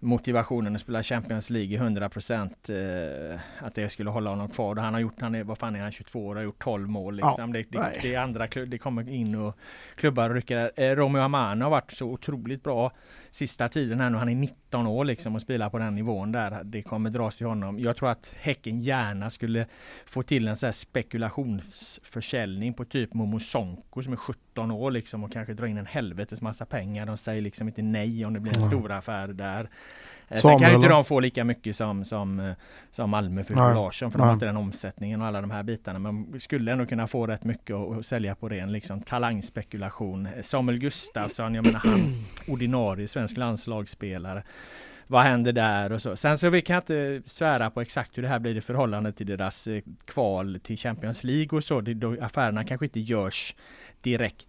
Speaker 3: motivationen att spela Champions League i 100% eh, att det skulle hålla honom kvar. Han har gjort, han är, vad fan är han, 22 år och har gjort 12 mål liksom. Ja, det, det, det, är andra det kommer in och klubbar och rycker. Eh, Romeo Amano har varit så otroligt bra sista tiden här nu. Han är 19 år liksom och spelar på den nivån där. Det kommer dras i honom. Jag tror att Häcken gärna skulle få till en sån här spekulationsförsäljning på typ Momo Sonko som är 17 år liksom och kanske dra in en helvetes massa pengar. De säger liksom inte nej om det blir en stor affär där. Eh, sen kan inte de få lika mycket som, som, eh, som Malmö för Larsson för de har inte den omsättningen och alla de här bitarna. Men skulle ändå kunna få rätt mycket att sälja på ren liksom talangspekulation. Samuel Gustafsson, jag menar han ordinarie svensk landslagsspelare vad händer där och så. Sen så vi kan inte svära på exakt hur det här blir i förhållande till deras eh, kval till Champions League och så. affärerna kanske inte görs direkt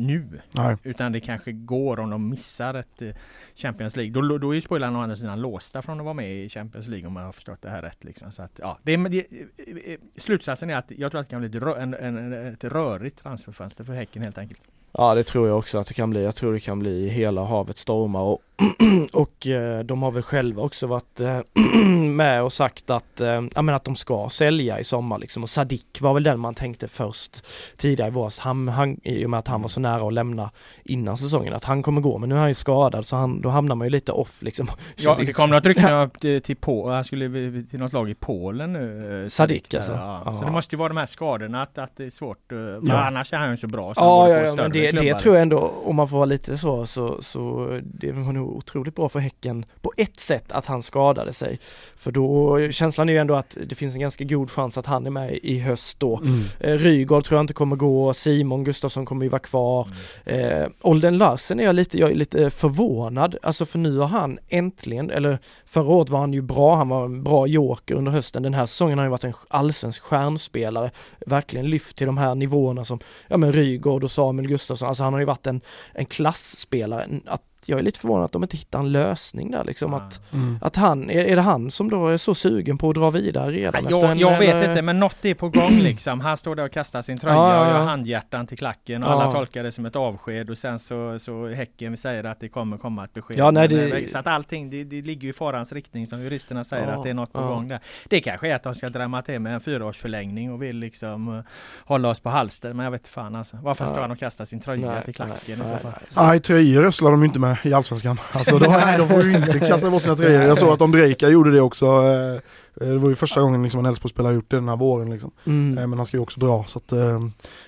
Speaker 3: nu. Nej. Utan det kanske går om de missar ett eh, Champions League. Då, då är ju spoilarna å andra sidan låsta från att vara med i Champions League om jag har förstått det här rätt. Liksom. Så att, ja, det, det, eh, eh, slutsatsen är att jag tror att det kan bli ett, rö, en, en, ett rörigt transferfönster för Häcken helt enkelt.
Speaker 5: Ja det tror jag också att det kan bli. Jag tror det kan bli hela havet stormar och, och eh, de har väl själva också varit eh, med och sagt att, eh, ja men att de ska sälja i sommar liksom och Sadik var väl den man tänkte först tidigare i våras, han, han, i och med att han var så nära att lämna innan säsongen, att han kommer gå men nu är han ju skadad så han, då hamnar man ju lite off liksom.
Speaker 3: Ja det kom något rykte till, till på, han skulle till något lag i Polen nu.
Speaker 5: Sadik alltså.
Speaker 3: Ja. Så det måste ju vara de här skadorna att, att det är svårt, ja. annars är han ju så bra så
Speaker 5: ja, ja, ja det, det tror jag ändå, om man får vara lite så, så, så det var nog otroligt bra för Häcken på ett sätt att han skadade sig. För då, känslan är ju ändå att det finns en ganska god chans att han är med i höst då. Mm. Eh, Rygaard tror jag inte kommer gå, Simon Gustafsson kommer ju vara kvar. Mm. Eh, Olden Larsen är jag lite, jag är lite förvånad, alltså för nu har han äntligen, eller förra året var han ju bra, han var en bra joker under hösten. Den här säsongen har han ju varit en allsvensk stjärnspelare, verkligen lyft till de här nivåerna som, ja men Rygaard och Samuel Gustafsson, alltså han har ju varit en, en klassspelare. Att jag är lite förvånad att de inte hittar en lösning där liksom att, mm. att han, är, är det han som då är så sugen på att dra vidare redan?
Speaker 3: Ja, jag, en, jag vet eller... inte men något är på gång liksom. Han står där och kastar sin tröja ja, och gör handhjärtan till klacken och ja. alla tolkar det som ett avsked och sen så, så Häcken säger att det kommer komma ett besked. Ja, nej, det... Så att allting, det, det ligger i farans riktning som juristerna säger ja, att det är något på gång där. Det kanske är att de ska drämma till med en fyraårsförlängning och vill liksom uh, hålla oss på halster men jag vet fan alltså. Varför ska han och kasta sin tröja nej, till klacken nej, i så fall?
Speaker 4: Nej, tröjor röstar de inte med i Allsvenskan. Alltså de, nej, de får ju inte kasta bort sina tröjor. Jag såg att Ondrejka gjorde det också. Eh, Eh, det var ju första gången liksom en Elfsborgsspelare gjort det den här våren liksom. Mm. Eh, men han ska ju också dra så att,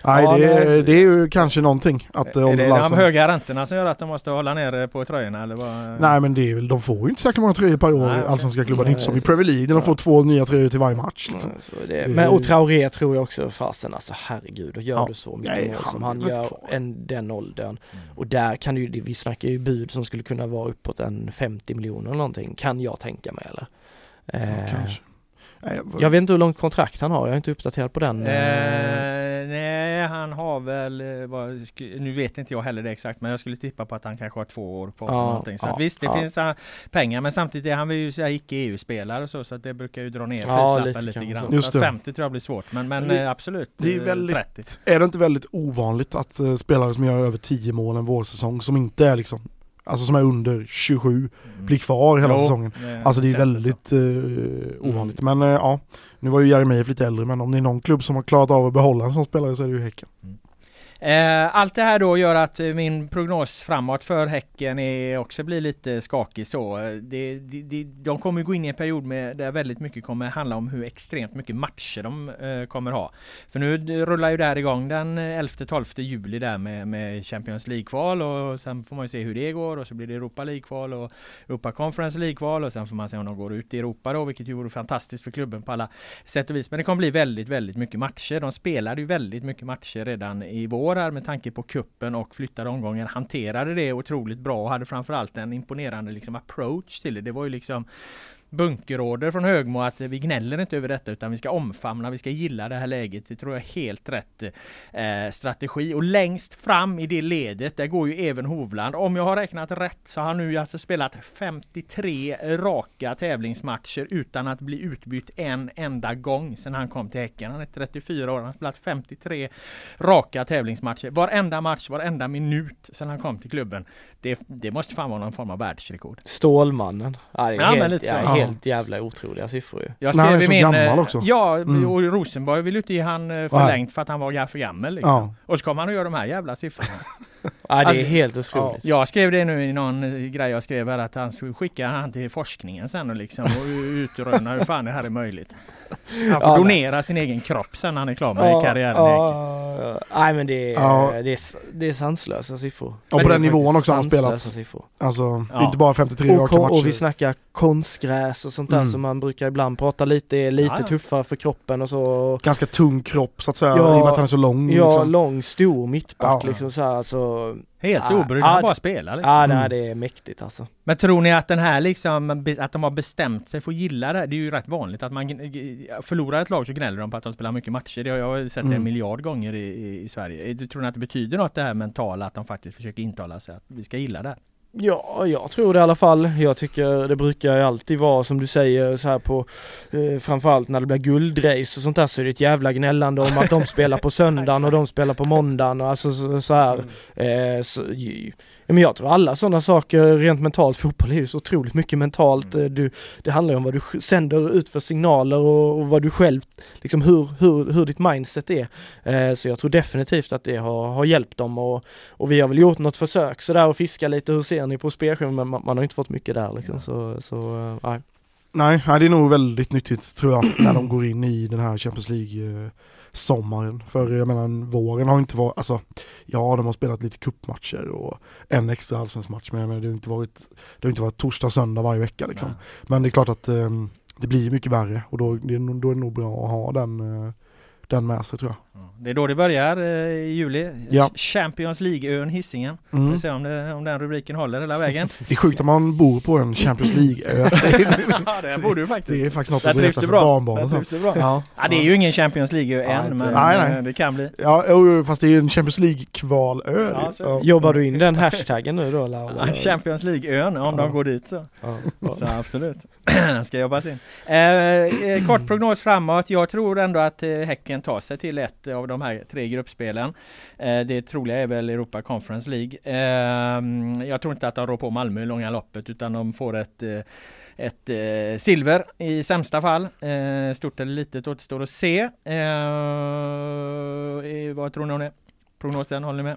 Speaker 4: nej ja, det, är, det är ju kanske någonting att
Speaker 3: Är det de höga räntorna som gör att de måste hålla ner på tröjorna eller vad?
Speaker 4: Nej men det är väl, de får ju inte så många tröjor per år nej, allsvenska klubbar. Det är inte som i Premier League där de får två nya tröjor till varje match. Liksom.
Speaker 5: Det, men och Traoré tror jag också, fasen alltså herregud, och gör ja. du så mycket nej, mål som han gör en, den åldern. Mm. Och där kan ju, vi snackar ju bud som skulle kunna vara uppåt en 50 miljoner eller någonting, kan jag tänka mig eller?
Speaker 4: Ja, kanske.
Speaker 5: Jag vet inte hur långt kontrakt han har, jag är inte uppdaterad på den.
Speaker 3: Eh, nej, han har väl, eh, vad, nu vet inte jag heller det exakt, men jag skulle tippa på att han kanske har två år kvar. Ja, någonting. Så ja, visst, det ja. finns uh, pengar, men samtidigt är han ju icke EU-spelare och så, så det brukar ju dra ner prislappen lite, lite grann. Just så 50 tror jag blir svårt, men, men det, absolut.
Speaker 4: Det är, väldigt, 30. är det inte väldigt ovanligt att spelare som gör över 10 mål en vårsäsong, som inte är liksom alltså som är under 27, mm. blir kvar hela jo, säsongen. Det alltså det är väldigt ovanligt. Mm. Men uh, ja, nu var ju Jeremejeff lite äldre men om det är någon klubb som har klarat av att behålla en sån spelare så är det ju Häcken. Mm.
Speaker 3: Eh, allt det här då gör att min prognos framåt för Häcken är också blir lite skakig så. Det, det, det, de kommer gå in i en period med, där väldigt mycket kommer handla om hur extremt mycket matcher de eh, kommer ha. För nu rullar ju det här igång den 11-12 juli där med, med Champions League-kval och sen får man ju se hur det går och så blir det Europa League-kval och Europa Conference League-kval och sen får man se om de går ut i Europa då, vilket ju vore fantastiskt för klubben på alla sätt och vis. Men det kommer bli väldigt, väldigt mycket matcher. De spelade ju väldigt mycket matcher redan i vår år här med tanke på kuppen och flyttade omgången hanterade det otroligt bra och hade framförallt en imponerande liksom approach till det. Det var ju liksom bunkerorder från Högmo att vi gnäller inte över detta utan vi ska omfamna, vi ska gilla det här läget. Det tror jag är helt rätt eh, strategi. Och längst fram i det ledet, där går ju Even Hovland. Om jag har räknat rätt så har han nu alltså spelat 53 raka tävlingsmatcher utan att bli utbytt en enda gång sedan han kom till Häcken. Han är 34 år, han har spelat 53 raka tävlingsmatcher. Varenda match, varenda minut sedan han kom till klubben. Det, det måste fan vara någon form av världsrekord.
Speaker 5: Stålmannen. Ja, helt, Ja. Helt jävla otroliga siffror ju.
Speaker 3: Jag
Speaker 4: Men han är
Speaker 3: i
Speaker 4: så
Speaker 3: min,
Speaker 4: gammal
Speaker 3: eh,
Speaker 4: också.
Speaker 3: Ja,
Speaker 4: Mm.
Speaker 3: och Rosenborg vill ju inte ge han eh, förlängt för att han var för gammal liksom.
Speaker 4: Ja.
Speaker 3: Och så kommer han och gör de här jävla siffrorna.
Speaker 5: Ja, det är
Speaker 3: Alltså,
Speaker 5: helt otroligt.
Speaker 3: Jag skrev det nu i någon eh, grej jag skrev här att han skulle skicka han till forskningen sen och liksom och utröna hur fan det här är möjligt. Han får
Speaker 5: Ja,
Speaker 3: donera sin egen kropp sen när han är klar med karriären i Häcken.
Speaker 5: ja, Nej men det är,
Speaker 4: Ja.
Speaker 5: det är, det är sanslösa siffror.
Speaker 4: Och
Speaker 3: Men
Speaker 4: på den nivån också han har spelat.
Speaker 5: Siffror.
Speaker 4: Alltså,
Speaker 3: Ja.
Speaker 4: inte bara 53
Speaker 5: Och,
Speaker 4: raka matcher.
Speaker 5: och vi snackar konstgräs och sånt där
Speaker 4: Mm.
Speaker 5: som man brukar ibland prata lite, är lite
Speaker 3: Ja, ja.
Speaker 5: tuffare för kroppen och så.
Speaker 4: Ganska tung kropp så att säga,
Speaker 5: Ja.
Speaker 4: i och med att han är så lång.
Speaker 5: Ja,
Speaker 4: liksom.
Speaker 5: lång, stor mittback
Speaker 4: Ja.
Speaker 5: liksom så här, alltså.
Speaker 3: Helt
Speaker 5: Ja,
Speaker 3: obrydd,
Speaker 5: det-
Speaker 3: bara spelar liksom.
Speaker 5: Ja,
Speaker 4: Mm.
Speaker 5: nej, det är mäktigt alltså.
Speaker 3: Men tror ni att den här liksom, att de har bestämt sig för att gilla det? Det är ju rätt vanligt att man förlorar ett lag så gnäller de på att de spelar mycket matcher. Det har jag sett en
Speaker 4: Mm.
Speaker 3: miljard gånger i, i, Sverige. Tror ni att det betyder något det här mentala, att de faktiskt försöker intala sig att vi ska gilla det?
Speaker 5: Ja, jag tror det i alla fall. Jag tycker det brukar ju alltid vara som du säger så här på eh, framförallt när det blir guldrace och sånt där så är det ett jävla gnällande om att de spelar på söndagen och de spelar på måndagen och alltså så, så här. Eh, så, men jag tror alla sådana saker rent mentalt, fotboll är ju så otroligt mycket mentalt. Eh, Du, det handlar ju om vad du sänder ut för signaler och, och vad du själv, liksom hur, hur, hur ditt mindset är. Eh, så jag tror definitivt att det har, har hjälpt dem och, och vi har väl gjort något försök sådär och fiska lite, hur ser ni på spelschemat? Men man, man har inte fått mycket där liksom så, så eh, nej.
Speaker 4: Nej, nej, det är nog väldigt nyttigt tror jag när de går in i den här Champions League sommaren. För jag menar våren har inte varit, alltså ja de har spelat lite kuppmatcher och en extra allsvensk match men jag menar, det har inte varit, det har inte varit torsdag söndag varje vecka liksom. Men det är klart att eh, det blir mycket värre och då, det, då är det nog bra att ha den, eh, den med sig tror jag.
Speaker 3: Det är då det börjar eh, i juli.
Speaker 4: Ja.
Speaker 3: Champions League-ön Hisingen. Vi
Speaker 4: Mm.
Speaker 3: får se om, det, om den rubriken håller hela vägen.
Speaker 4: Det är sjukt att man bor på en Champions League-ö.
Speaker 3: ja, det borde du faktiskt.
Speaker 4: det är faktiskt något
Speaker 3: Där
Speaker 4: att berätta för
Speaker 3: bra.
Speaker 4: barnbarnen sen.
Speaker 3: bra.
Speaker 4: Ja.
Speaker 3: Ja, det är ju ingen Champions League
Speaker 5: Ja,
Speaker 3: än,
Speaker 5: inte-
Speaker 3: men
Speaker 4: Nej, nej.
Speaker 3: eh, det kan bli.
Speaker 4: Ja, fast det är ju en Champions League-kvalö.
Speaker 3: Ja, så-
Speaker 5: Jobbar du in den hashtaggen nu då?
Speaker 3: Ja, Champions League-ön, om
Speaker 5: Ja.
Speaker 3: de går dit så.
Speaker 5: Ja.
Speaker 3: Så absolut. Den ska jobbas in. Eh, eh, kort prognos framåt. Jag tror ändå att eh, Häcken tar sig till ett av de här tre gruppspelen. Eh, det troliga är väl Europa Conference League. Eh, jag tror inte att de rår på Malmö i långa loppet utan de får ett eh, ett eh, silver i sämsta fall. Eh, stort eller litet återstår att se. Eh, vad tror ni om det? Prognosen, håller ni med?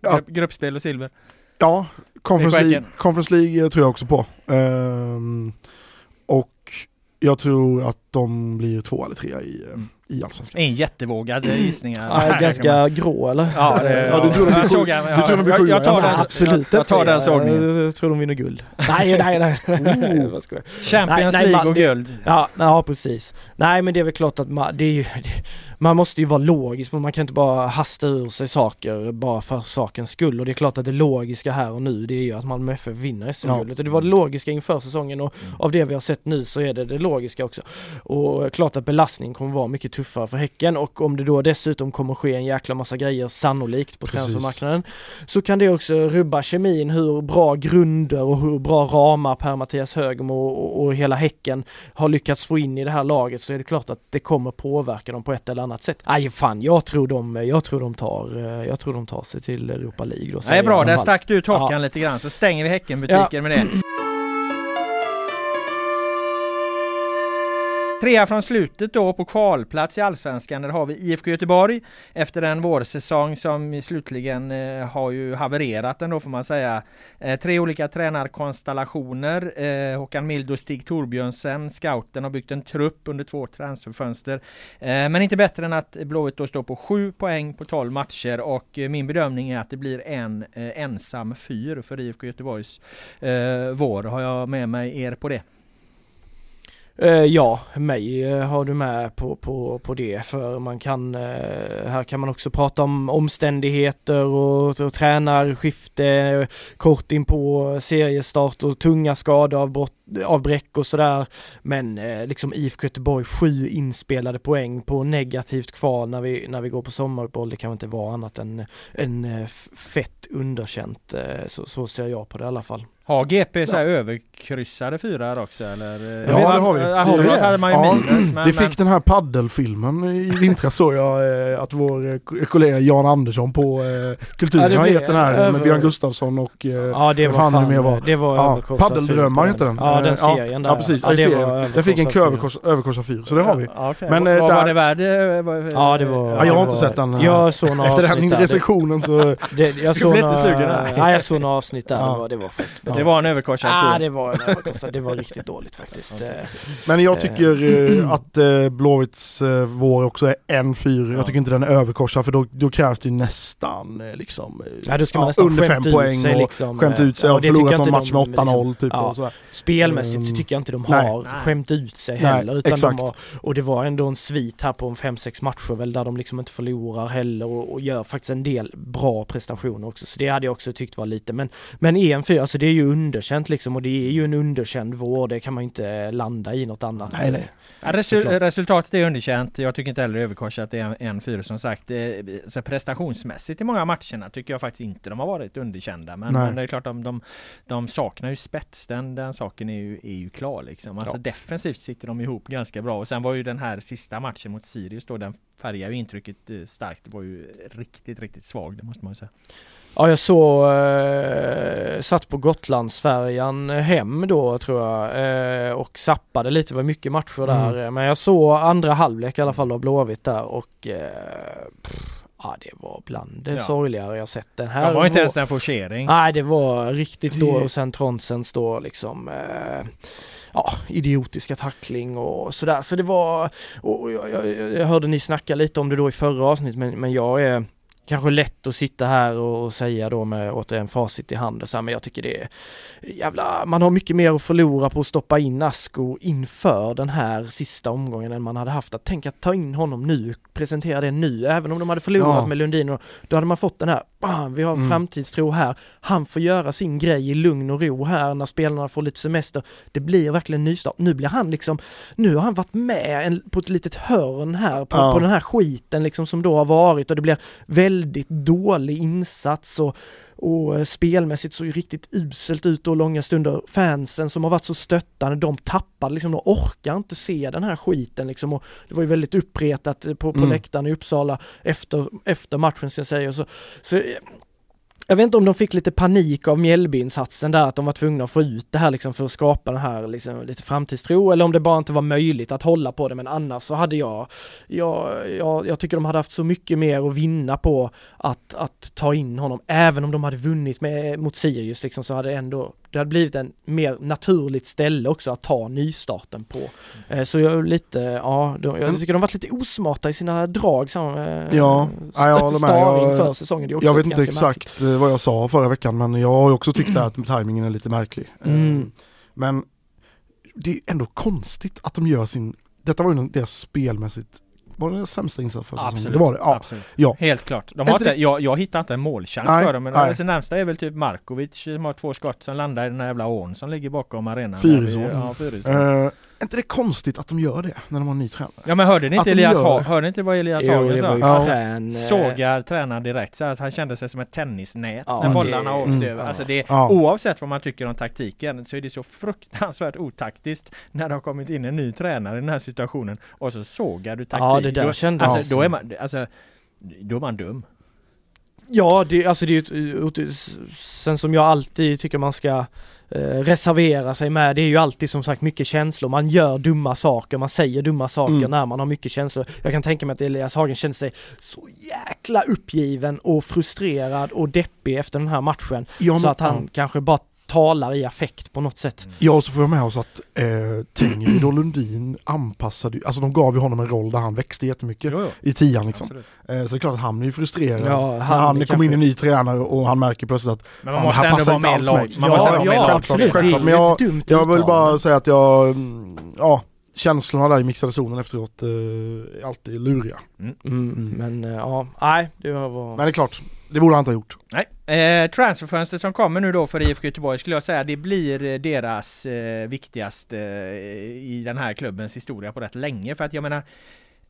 Speaker 4: Ja.
Speaker 3: Grupp, gruppspel och silver.
Speaker 4: Ja, Conference League. Conference League tror jag också på. Ehm, och jag tror att de blir två eller tre i,
Speaker 3: Mm.
Speaker 4: I Allsvenskan.
Speaker 3: En jättevågad gissningar.
Speaker 5: Ja, ganska grå eller?
Speaker 3: Ja, det,
Speaker 4: Ja, du tror de blir
Speaker 3: jag en-
Speaker 4: du
Speaker 3: ja,
Speaker 4: tror de blir
Speaker 3: jag, jag tar den,
Speaker 5: Absolut
Speaker 3: jag, jag tar den sågningen.
Speaker 5: Jag tror de vinner guld. nej, nej, nej.
Speaker 4: Oh.
Speaker 3: Champions League och guld.
Speaker 5: Ja, ja precis. Nej men det är väl klart att man, det är ju, man måste ju vara logisk man kan inte bara hasta ur sig saker bara för sakens skull. Och det är klart att det logiska här och nu det är ju att Malmö FF vinner SM-guldet. Och det var det logiska inför säsongen och av det vi har sett nu så är det det logiska också. Och klart att belastningen kommer vara mycket tuffare för Häcken. Och om det då dessutom kommer ske en jäkla massa grejer sannolikt på transfermarknaden så kan det också rubba kemin hur bra grunder och hur bra ramar Per Mattias Högmo och, och hela Häcken har lyckats få in i det här laget. Så är det klart att det kommer påverka dem på ett eller annat sätt. Nej fan, jag tror de, jag tror de tar, eh, jag tror de tar sig till Europa League då.
Speaker 3: Det är bra, där stack du ut hakan
Speaker 5: Ja.
Speaker 3: lite grann så stänger vi Häckenbutiken med det. Trea från slutet då på kvalplats i Allsvenskan, där har vi IFK Göteborg efter en vårsäsong som slutligen eh, har ju havererat ändå får man säga. Eh, tre olika tränarkonstellationer. Eh, Håkan Mild och Stig Torbjörnsen, scouten, har byggt en trupp under två transferfönster. Eh, men inte bättre än att Blåvitt då står på sju poäng på 12 matcher och eh, min bedömning är att det blir en eh, ensam fyr för IFK Göteborgs eh, vår. Har jag med mig er på det?
Speaker 5: Eh, ja, mig eh, har du med på, på, på det för man kan, eh, här kan man också prata om omständigheter och, och tränarskifte, kort in på seriestart och tunga skadeavbrott avbräck och sådär. Men liksom IFK Göteborg, sju inspelade poäng på negativt kval när vi, när vi går på sommaruppehåll. Det kan inte vara annat än, än fett underkänt. Så, så ser jag på det i alla fall.
Speaker 3: Har GP så här överkryssade fyra här också eller?
Speaker 4: Ja, det har vi.
Speaker 3: Aftonbladet hade man ju
Speaker 4: Ja,
Speaker 3: minus. Men,
Speaker 4: Vi fick den här paddelfilmen i vintras såg jag eh, att vår eh, kollega Jan Andersson på eh, Kulturen
Speaker 5: Ja,
Speaker 4: har gett den här
Speaker 5: över-
Speaker 4: med Björn Gustafsson och eh,
Speaker 5: Ja det
Speaker 4: vad
Speaker 5: var
Speaker 4: fan
Speaker 5: fan,
Speaker 4: det mer var.
Speaker 5: det var
Speaker 4: Ja, Paddeldrömmar heter den.
Speaker 5: Ja den
Speaker 4: Eh, ja,
Speaker 5: serien där.
Speaker 4: Ja precis, ja,
Speaker 5: det var
Speaker 4: Den fick en
Speaker 5: överkorsad fyr.
Speaker 4: så det har vi.
Speaker 3: Ja, okej.
Speaker 4: Men, eh,
Speaker 3: var
Speaker 4: där-
Speaker 3: det värd? eh,
Speaker 5: Ja det var...
Speaker 4: Ja, jag har inte
Speaker 5: var-
Speaker 4: sett den.
Speaker 5: Jag såg några
Speaker 4: Efter den recensionen så...
Speaker 5: Jag såg några,
Speaker 3: sugen här.
Speaker 5: Nej jag såg några avsnitt där, var, det var faktiskt
Speaker 3: Det var en överkorsad
Speaker 5: Ah, det var en överkorsad, det var riktigt dåligt faktiskt. Eh,
Speaker 4: Men jag tycker eh, att eh, Blåvitts vår också är en fyr.
Speaker 3: Ja.
Speaker 4: Jag tycker inte den är överkorsad för då, då krävs det nästan liksom
Speaker 5: Ja då ska man nästan
Speaker 4: under fem poäng
Speaker 5: ut sig
Speaker 4: och
Speaker 5: liksom.
Speaker 4: skämt ut sig
Speaker 5: ja,
Speaker 4: och förlorat någon match med
Speaker 5: de,
Speaker 4: 8-0
Speaker 5: liksom,
Speaker 4: typ.
Speaker 5: ja.
Speaker 4: Och sådär.
Speaker 5: Spelmässigt så
Speaker 4: Mm.
Speaker 5: tycker jag inte de
Speaker 4: Nej.
Speaker 5: har skämt ut sig
Speaker 4: Nej,
Speaker 5: heller. Utan
Speaker 4: exakt.
Speaker 5: de har, och det var ändå en svit här på en 5-6 matcher väl där de liksom inte förlorar heller och, och gör faktiskt en del bra prestationer också. Så det hade jag också tyckt var lite. Men, men EM4, alltså det är ju underkänt liksom och det är ju en underkänd vår. Det kan man ju inte landa i något annat.
Speaker 4: Nej, nej.
Speaker 3: Ja, resul- resultatet är underkänt. Jag tycker inte heller överkorsat det är en, en fyra som sagt. Eh, Så prestationsmässigt i många matcherna tycker jag faktiskt inte de har varit underkända. Men, men det är klart de, de, de saknar ju spets. Den, den saken är ju, är ju klar liksom. Alltså
Speaker 5: Ja.
Speaker 3: defensivt sitter de ihop ganska bra. Och sen var ju den här sista matchen mot Sirius då, den färgar ju intrycket eh, starkt. Det var ju riktigt, riktigt svag, det måste man ju säga.
Speaker 5: Ja jag såg, eh, satt på Gotlandsfärjan hem då tror jag eh, och sappade lite, det var mycket matcher där.
Speaker 4: Mm.
Speaker 5: Men jag såg andra halvlek i alla fall av Blåvitt där och eh, pff, ja det var bland det
Speaker 3: Ja.
Speaker 5: sorgligare jag sett den här.
Speaker 3: Det var inte ens en forcering.
Speaker 5: Nej det var riktigt då och sen Tronsens då liksom eh, Ja, idiotiska tackling och sådär. Så det var, och jag, jag, jag hörde ni snacka lite om det då i förra avsnittet men, men jag är kanske lätt att sitta här och, säga då med återigen facit i hand och så här, men jag tycker det är jävla, man har mycket mer att förlora på att stoppa in Asko inför den här sista omgången än man hade haft. Att tänka att ta in honom nu, presentera det nu, även om de hade förlorat
Speaker 4: Ja.
Speaker 5: med Lundin och då hade man fått den här, bam, vi har
Speaker 4: Mm.
Speaker 5: framtidstro här, han får göra sin grej i lugn och ro här när spelarna får lite semester. Det blir verkligen en nystart. Nu blir han liksom, nu har han varit med en, på ett litet hörn här på,
Speaker 4: Ja.
Speaker 5: på den här skiten liksom som då har varit och det blir väldigt dålig insats och, och eh, spelmässigt såg ju riktigt uselt ut och långa stunder. Fansen som har varit så stöttande, de tappade liksom, de orkar inte se den här skiten liksom och det var ju väldigt uppretat eh, på, på
Speaker 4: Mm.
Speaker 5: läktaren i Uppsala efter, efter matchen ska jag säga. Så, så jag vet inte om de fick lite panik av Mjällby-insatsen där, att de var tvungna att få ut det här liksom för att skapa den här liksom, lite framtidstro, eller om det bara inte var möjligt att hålla på det, men annars så hade jag, jag, jag, jag tycker de hade haft så mycket mer att vinna på att, att ta in honom, även om de hade vunnit med, mot Sirius liksom, så hade det ändå, det hade blivit en mer naturligt ställe också att ta nystarten på. Eh, Så jag är lite, ja, de, jag tycker de varit lite osmarta i sina drag, så, eh,
Speaker 4: Ja, ja, jag håller med. Jag-
Speaker 5: för säsongen,
Speaker 4: Jag vet inte
Speaker 5: ganska märkligt.
Speaker 4: exakt eh, vad jag sa förra veckan men jag har också tyckt att tajmingen är lite märklig.
Speaker 5: Mm.
Speaker 4: Men det är ändå konstigt att de gör sin, detta var ju deras spelmässigt, var det deras sämsta insats för säsongen? Det var det, ja.
Speaker 3: Absolut.
Speaker 4: ja.
Speaker 3: Helt klart. De har inte,
Speaker 4: det-
Speaker 3: jag, jag hittar inte en målchans
Speaker 4: Nej,
Speaker 3: för dem. Men
Speaker 4: nej.
Speaker 3: alltså, närmsta är väl typ Markovic som har två skott som landar i den här jävla ån som ligger bakom arenan.
Speaker 4: Fyrisån.
Speaker 3: Ja, Fyrisån.
Speaker 4: Eh, är inte det konstigt att de gör det när de har en ny tränare?
Speaker 3: Ja men hörde ni inte Elias
Speaker 4: gör.
Speaker 3: Hörde ni inte vad Elias Hagen sa?
Speaker 4: Ja.
Speaker 5: fan... eh,
Speaker 3: Sågar tränaren direkt så att han kände sig som ett tennisnät
Speaker 5: Ja,
Speaker 3: när
Speaker 5: det-
Speaker 3: bollarna åkte
Speaker 4: mm,
Speaker 3: över. Alltså det,
Speaker 4: Ja.
Speaker 3: Oavsett vad man tycker om taktiken så är det så fruktansvärt otaktiskt när det har kommit in en ny tränare i den här situationen och så sågar du taktik.
Speaker 5: Ja, det där kändes-
Speaker 3: alltså, då är man, alltså, då är man dum.
Speaker 5: Ja, det, alltså det är ju sen som jag alltid tycker man ska eh, reservera sig med, det är ju alltid som sagt mycket känslor. Man gör dumma saker, man säger dumma saker
Speaker 4: Mm.
Speaker 5: när man har mycket känslor. Jag kan tänka mig att Elias Hagen kände sig så jäkla uppgiven och frustrerad och deppig efter den här matchen.
Speaker 4: Ja,
Speaker 5: så
Speaker 4: men-
Speaker 5: att han kanske bara talar i affekt på något sätt.
Speaker 4: Ja, och så får jag med oss att eh, Tengryd och Lundin anpassade alltså de gav ju honom en roll där han växte jättemycket
Speaker 3: Jo, jo.
Speaker 4: i tian liksom. Eh, så det är klart att han är ju frustrerad
Speaker 5: Ja,
Speaker 4: när
Speaker 5: han
Speaker 4: han
Speaker 5: är
Speaker 4: kommer in en ny tränare och han märker plötsligt att
Speaker 3: Men man måste
Speaker 4: här
Speaker 3: ändå
Speaker 4: passar
Speaker 3: vara
Speaker 4: alls
Speaker 3: lag. Man måste
Speaker 5: ja,
Speaker 3: mer
Speaker 5: ja
Speaker 3: lag.
Speaker 5: absolut.
Speaker 4: Självklart.
Speaker 5: ju
Speaker 4: Men jag-
Speaker 5: dumt
Speaker 4: jag vill bara säga att jag, mm, ja, känslorna där i mixade zonen efteråt eh, är alltid luriga.
Speaker 5: Mm, men eh, ja, nej, det var...
Speaker 4: Men det är klart, det borde han inte ha gjort.
Speaker 3: Nej. Eh, transferfönstret som kommer nu då för IFK Göteborg skulle jag säga det blir eh, deras eh, viktigaste eh, i den här klubbens historia på rätt länge. För att jag menar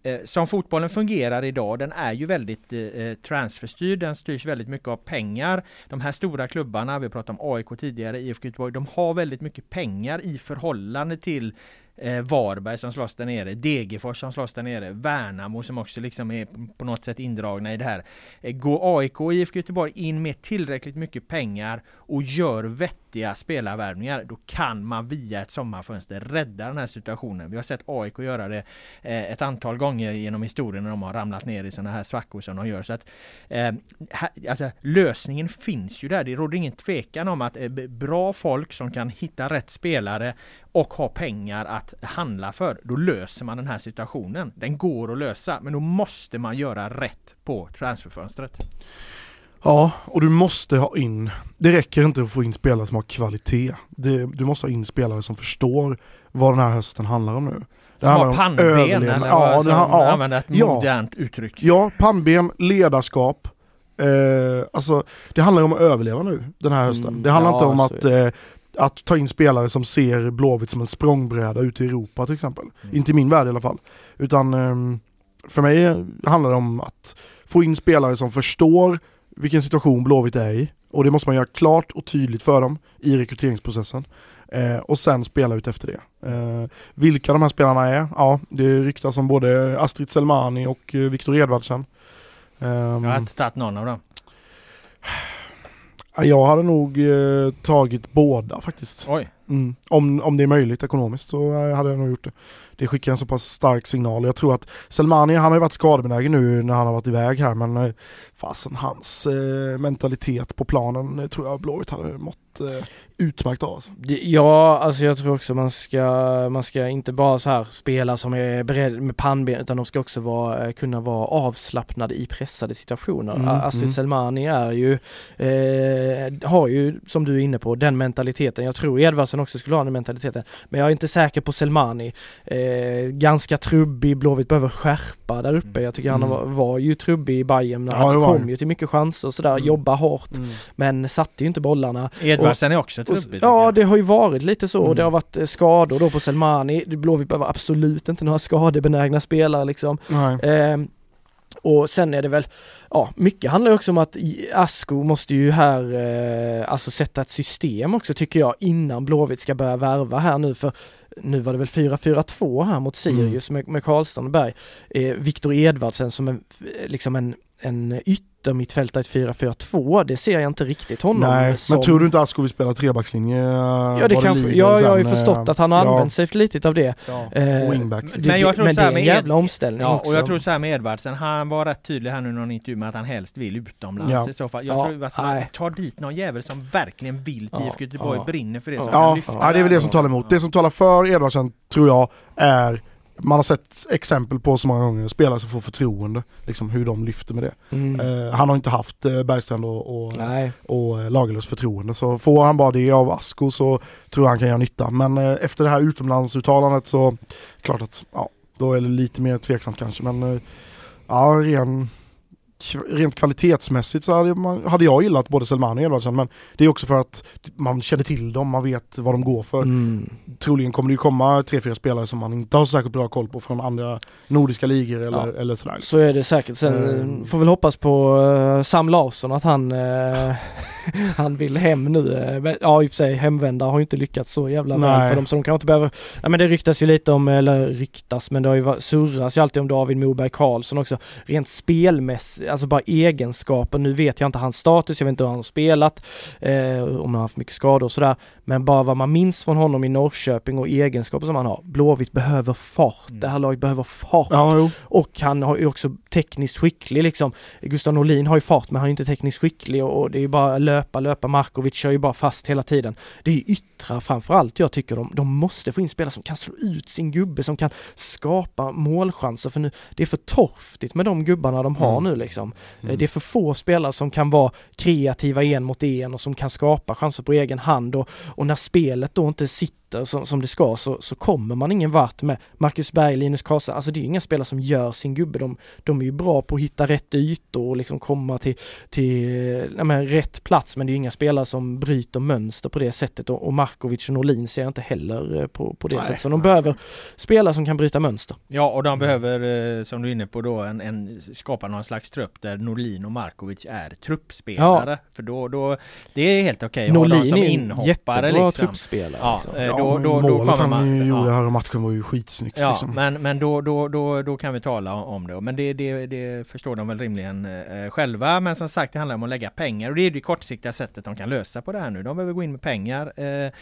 Speaker 3: eh, som fotbollen fungerar idag, den är ju väldigt eh, eh transferstyrd, den styrs väldigt mycket av pengar. De här stora klubbarna, vi pratade om AIK tidigare, IFK Göteborg, de har väldigt mycket pengar i förhållande till eh, Varberg som slåss där nere, Degerfors som slåss där nere, Värnamo som också liksom är på något sätt indragna i det här. Eh, går AIK och IFK Göteborg in med tillräckligt mycket pengar och gör vettiga spelarvärvningar, då kan man via ett sommarfönster rädda den här situationen. Vi har sett AIK göra det eh, ett antal gånger genom historien när de har ramlat ner i sådana här svackor som de gör. Så att, eh, här, alltså, lösningen finns ju där. Det råder ingen tvekan om att eh, bra folk som kan hitta rätt spelare och har pengar att handla för, då löser man den här situationen. Den går att lösa, men då måste man göra rätt på transferfönstret.
Speaker 4: Ja, och du måste ha in, det räcker inte att få in spelare som har kvalitet. Det, du måste ha in spelare som förstår vad den här hösten handlar om nu.
Speaker 3: Det som har pannben eller ja, som ja, använder ett modernt uttryck.
Speaker 4: Ja, pannben, ledarskap. Eh, alltså, det handlar om att överleva nu den här hösten. Mm, det handlar ja, inte om att eh, att ta in spelare som ser Blåvitt som en språngbräda ute i Europa till exempel. Mm. Inte i min värld i alla fall. Utan um, för mig handlar det om att få in spelare som förstår vilken situation Blåvitt är i. Och det måste man göra klart och tydligt för dem i rekryteringsprocessen. Eh, och sen spela ut efter det. Eh, vilka de här spelarna är? Ja, det ryktas om både Astrid Selmani och eh, Viktor Edvardsen.
Speaker 3: Um, jag har inte tagit någon av dem.
Speaker 4: Jag hade nog eh, tagit båda faktiskt.
Speaker 3: Oj.
Speaker 4: Mm. Om, om det är möjligt ekonomiskt så eh, hade jag nog gjort det. Det skickar en så pass stark signal. Jag tror att Selmani, han har ju varit skadebenägen nu när han har varit iväg här men eh, fasen hans eh, mentalitet på planen eh, tror jag Blåvitt hade mått eh, utmärkt av.
Speaker 5: Ja, alltså jag tror också man ska, man ska inte bara så här spela som är beredd med pannben utan de ska också vara, eh, kunna vara avslappnade i pressade situationer. Mm, Assi mm. Selmani är ju, eh, har ju som du är inne på den mentaliteten. Jag tror Edvardsen också skulle ha den mentaliteten. Men jag är inte säker på Selmani. Eh, ganska trubbig, Blåvitt behöver skärpa där uppe. Jag tycker mm. han var, var ju trubbig i Bayern. Ja, han kom ju till mycket chanser och sådär, mm. jobba hårt. Mm. Men satte ju inte bollarna.
Speaker 3: Edvardsen är också trubbig.
Speaker 5: Ja, det har ju varit lite så. Mm. Det har varit eh, skador då på Selmani. Blåvitt behöver absolut inte några skadebenägna spelare liksom. Eh, och sen är det väl, ja, mycket handlar också om att Asko måste ju här, eh, alltså sätta ett system också tycker jag innan Blåvitt ska börja värva här nu för nu var det väl 4-4-2 här mot Sirius mm. med, med Karlström och Berg. Eh, Viktor Edvardsen som en, liksom en, en ytter yttermittfältare ett 4-4-2, det ser jag inte riktigt honom
Speaker 4: Nej, som... men tror du inte Asko vill spela trebackslinje?
Speaker 5: Ja, det kanske, ja, jag har ju förstått att han har ja. använt sig lite av det. Ja,
Speaker 4: eh, wingbacks.
Speaker 3: Men, jag tror
Speaker 5: men
Speaker 3: det är
Speaker 5: en jävla omställning
Speaker 3: ja,
Speaker 5: också.
Speaker 3: och jag tror så här med Edvardsen, han var rätt tydlig här nu i någon intervju med att han helst vill utomlands ja. i så fall. Jag ja, tror alltså, ta dit någon jävel som verkligen vill till IFK Göteborg, brinner för det, som
Speaker 4: ja. ja, det är väl det som talar emot. Det som talar för Edvardsen tror jag är man har sett exempel på så många gånger spelare som får förtroende, liksom hur de lyfter med det. Mm. Uh, han har inte haft uh, Bergstrand och, och, och uh, Lagerlöfs förtroende, så får han bara det av Asko så tror jag han kan göra nytta. Men uh, efter det här utomlandsuttalandet så, klart att, ja, då är det lite mer tveksamt kanske, men ja, ren rent kvalitetsmässigt så hade, man, hade jag gillat både Selmani och Edvardsen men det är också för att man känner till dem, man vet vad de går för. Mm. Troligen kommer det ju komma tre, fyra spelare som man inte har särskilt bra koll på från andra nordiska ligor eller, ja. eller sådär.
Speaker 5: Så är det säkert. Sen mm. får väl hoppas på uh, Sam Larsson att han uh, han vill hem nu. Men, ja i och för sig hemvändare har ju inte lyckats så jävla Nej. väl för dem så de kanske inte behöver, ja men det ryktas ju lite om, eller ryktas men det har ju surras ju alltid om David Moberg Karlsson också. Rent spelmässigt, alltså bara egenskapen, Nu vet jag inte hans status, jag vet inte hur han har spelat, eh, om han har haft mycket skador och sådär. Men bara vad man minns från honom i Norrköping och egenskaper som han har. Blåvitt behöver fart, mm. det här laget behöver fart. Ja, och han har ju också tekniskt skicklig liksom. Gustav Norlin har ju fart men han är inte tekniskt skicklig och, och det är ju bara löpa, löpa. Markovic kör ju bara fast hela tiden. Det är ju yttrar framförallt jag tycker de, de måste få in spelare som kan slå ut sin gubbe, som kan skapa målchanser för nu, det är för torftigt med de gubbarna de har mm. nu liksom. Mm. Det är för få spelare som kan vara kreativa en mot en och som kan skapa chanser på egen hand och, och när spelet då inte sitter sitter som, som det ska så, så kommer man ingen vart med Marcus Berg, Linus Karlsson, alltså det är inga spelare som gör sin gubbe, de, de är ju bra på att hitta rätt ytor och liksom komma till, till nej, men, rätt plats men det är inga spelare som bryter mönster på det sättet och, och Markovic och Norlin ser jag inte heller eh, på, på det sättet. Så de behöver spelare som kan bryta mönster.
Speaker 3: Ja och de behöver, eh, som du är inne på då, en, en, skapa någon slags trupp där Norlin och Markovic är truppspelare. Ja. För då, då, det är helt okej okay.
Speaker 5: Norlin som är inhoppare jättebra liksom. truppspelare.
Speaker 3: Ja, liksom. Eh, då, då, då,
Speaker 4: målet han ju gjorde här i matchen var ju skitsnyggt.
Speaker 3: Ja,
Speaker 4: liksom.
Speaker 3: men, men då, då, då, då kan vi tala om det. Men det, det, det förstår de väl rimligen eh, själva. Men som sagt, det handlar om att lägga pengar och det är det kortsiktiga sättet de kan lösa på det här nu. De behöver gå in med pengar. Eh,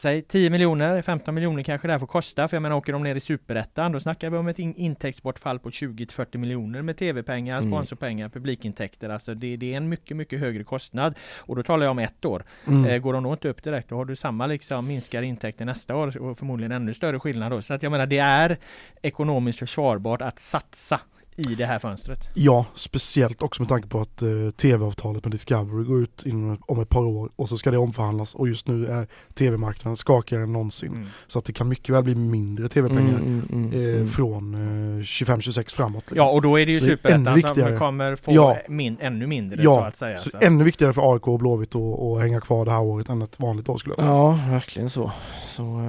Speaker 3: säg 10 miljoner, 15 miljoner kanske det här får kosta. För jag menar åker de ner i superettan då snackar vi om ett in intäktsbortfall på 20-40 miljoner med tv-pengar, mm. sponsorpengar, publikintäkter. Alltså det, det, är en mycket, mycket högre kostnad. Och då talar jag om ett år. Mm. Eh, går de då inte upp direkt då har du samma liksom minskade intäkter nästa år och förmodligen ännu större skillnad då. Så att jag menar det är ekonomiskt försvarbart att satsa i det här fönstret.
Speaker 4: Ja, speciellt också med tanke på att uh, tv-avtalet med Discovery går ut inom, om ett par år och så ska det omförhandlas och just nu är tv-marknaden skakigare än någonsin. Mm. Så att det kan mycket väl bli mindre tv-pengar mm, mm, mm, uh, från uh, eh, 25-26 framåt.
Speaker 3: Liksom. Ja och då är det ju superettan som kommer få ja. min, ännu mindre
Speaker 4: ja,
Speaker 3: så att säga.
Speaker 4: Så, så. ännu viktigare för AIK och Blåvitt att hänga kvar det här året än ett vanligt år skulle jag säga.
Speaker 5: Ja, verkligen så. så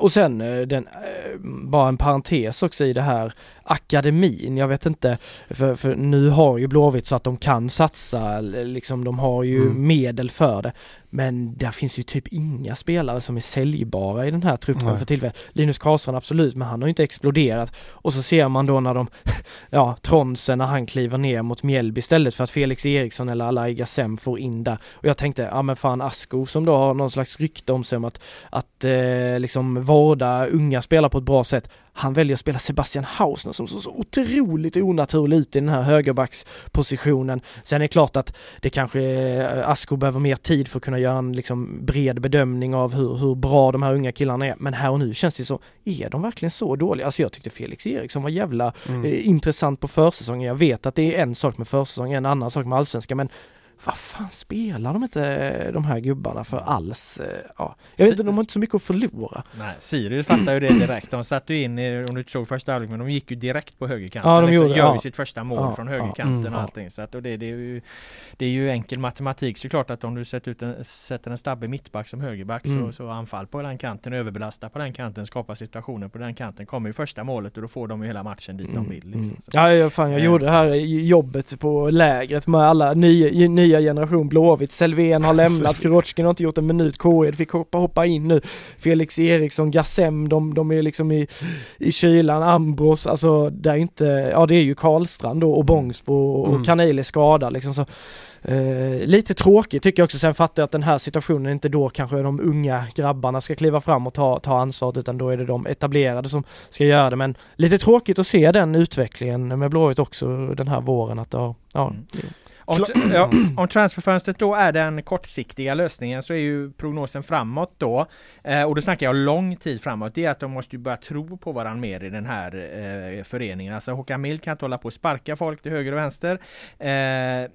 Speaker 5: och sen den, bara en parentes också i det här akademin. Jag vet inte, för, för nu har ju Blåvitt så att de kan satsa, liksom de har ju mm. medel för det. Men där finns ju typ inga spelare som är säljbara i den här truppen Nej. för tillfället. Linus Karlsson absolut, men han har ju inte exploderat. Och så ser man då när de, ja, Tronsen när han kliver ner mot Mjällby istället för att Felix Eriksson eller Alai Gassem får in där. Och jag tänkte, ja men fan Asko som då har någon slags rykte om sig om att, att eh, liksom vårda unga spelare på ett bra sätt. Han väljer att spela Sebastian Hausner som så, så otroligt onaturlig ut i den här högerbackspositionen. Sen är det klart att det kanske, eh, Asko behöver mer tid för att kunna göra en liksom bred bedömning av hur, hur bra de här unga killarna är. Men här och nu känns det så, är de verkligen så dåliga? Alltså jag tyckte Felix Eriksson var jävla mm. eh, intressant på försäsongen. Jag vet att det är en sak med försäsongen, en annan sak med allsvenskan, men vad fan spelar de inte de här gubbarna för alls? Eh, ja. Jag vet inte, de har inte så mycket att förlora.
Speaker 3: Nej, Sirius fattar ju det direkt. De satte ju in, om du inte såg första halvlek, men de gick ju direkt på högerkanten.
Speaker 5: Ja, de
Speaker 3: liksom,
Speaker 5: gjorde,
Speaker 3: gör
Speaker 5: ja.
Speaker 3: sitt första mål ja, från högerkanten ja, mm, och allting. Så att, och det, det, är ju, det är ju enkel matematik såklart att om du sätter, ut en, sätter en stabbig mittback som högerback mm. så, så anfall på den kanten, överbelastar på den kanten, skapar situationer på den kanten, kommer ju första målet och då får de ju hela matchen dit mm, de vill. Liksom. Mm.
Speaker 5: Ja, ja, fan jag äh. gjorde det här jobbet på lägret med alla nya, nya generation blå Blåvitt, Selvén har lämnat, Kurochkin har inte gjort en minut, Kåhed fick hoppa, hoppa in nu, Felix Eriksson, Gassem, de, de är liksom i, i kylan, Ambros, alltså det är inte, ja det är ju Karlstrand då och Bångsbo och mm. Kanel är skadad liksom så Eh, lite tråkigt tycker jag också, sen fattar jag att den här situationen inte då kanske de unga grabbarna ska kliva fram och ta, ta ansvaret utan då är det de etablerade som ska göra det. Men lite tråkigt att se den utvecklingen med Blåvitt också den här våren att det har, ja, mm.
Speaker 3: Om, ja, om transferfönstret då är den kortsiktiga lösningen så är ju prognosen framåt då, eh, och då snackar jag lång tid framåt, det är att de måste börja tro på varandra mer i den här eh, föreningen. Alltså Håkan Mild kan inte hålla på och sparka folk till höger och vänster. Eh, eh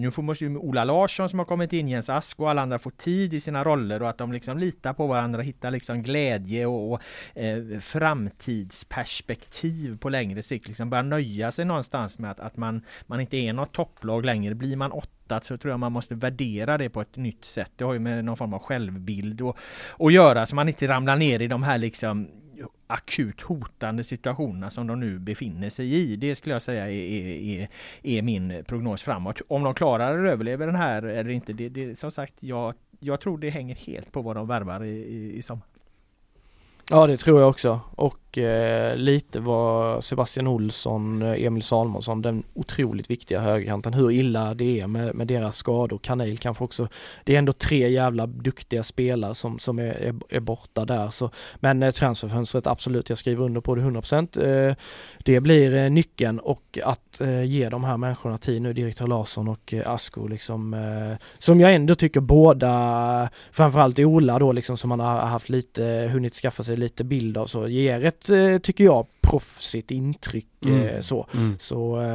Speaker 3: nu får, måste ju Ola Larsson som har kommit in, Jens Ask och alla andra få tid i sina roller och att de liksom litar på varandra, hittar liksom glädje och, och eh, framtidsperspektiv på längre sikt. Liksom börja nöja sig någonstans med att, att man, man inte är något topplag längre. Blir man åtta så tror jag man måste värdera det på ett nytt sätt. Det har ju med någon form av självbild och, att göra så man inte ramlar ner i de här liksom akut hotande situationerna som de nu befinner sig i. Det skulle jag säga är, är, är min prognos framåt. Om de klarar eller överlever den här eller inte, det, det, som sagt, jag, jag tror det hänger helt på vad de värvar i, i, i sommar.
Speaker 5: Ja det tror jag också och eh, lite vad Sebastian Olsson, eh, Emil Salmonsson, den otroligt viktiga högerkanten, hur illa det är med, med deras skador. Kanel kanske också, det är ändå tre jävla duktiga spelare som, som är, är, är borta där så, men eh, transferfönstret absolut, jag skriver under på det 100%. Eh, det blir eh, nyckeln och att eh, ge de här människorna tid nu, direktör Larsson och eh, Asko liksom, eh, som jag ändå tycker båda, framförallt Ola då liksom som man har haft lite, eh, hunnit skaffa sig lite bild av så, ger ett, eh, tycker jag, proffsigt intryck
Speaker 4: Mm.
Speaker 5: eh, så.
Speaker 4: Mm.
Speaker 5: Så eh,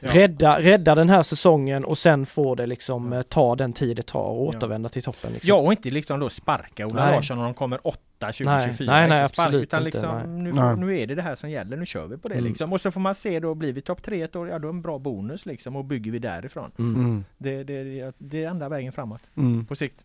Speaker 3: Ja.
Speaker 5: rädda, rädda den här säsongen och sen får det liksom eh, ta den tid det tar och
Speaker 3: Ja.
Speaker 5: återvända till toppen. Liksom.
Speaker 3: Ja, och inte liksom då sparka Ola
Speaker 5: Nej.
Speaker 3: Larsson när de kommer åtta 2024.
Speaker 5: Nej, nej,
Speaker 3: inte sparka,
Speaker 5: absolut
Speaker 3: utan
Speaker 5: inte,
Speaker 3: liksom,
Speaker 5: nej.
Speaker 3: Nu,
Speaker 4: Nej.
Speaker 3: nu är det det här som gäller, nu kör vi på det
Speaker 5: Mm.
Speaker 3: liksom. Och så får man se då, blir vi topp tre ett år, ja då är en bra bonus liksom och bygger vi därifrån.
Speaker 5: Mm.
Speaker 4: Mm.
Speaker 3: Det, det, det är enda vägen framåt
Speaker 4: Mm.
Speaker 3: på sikt.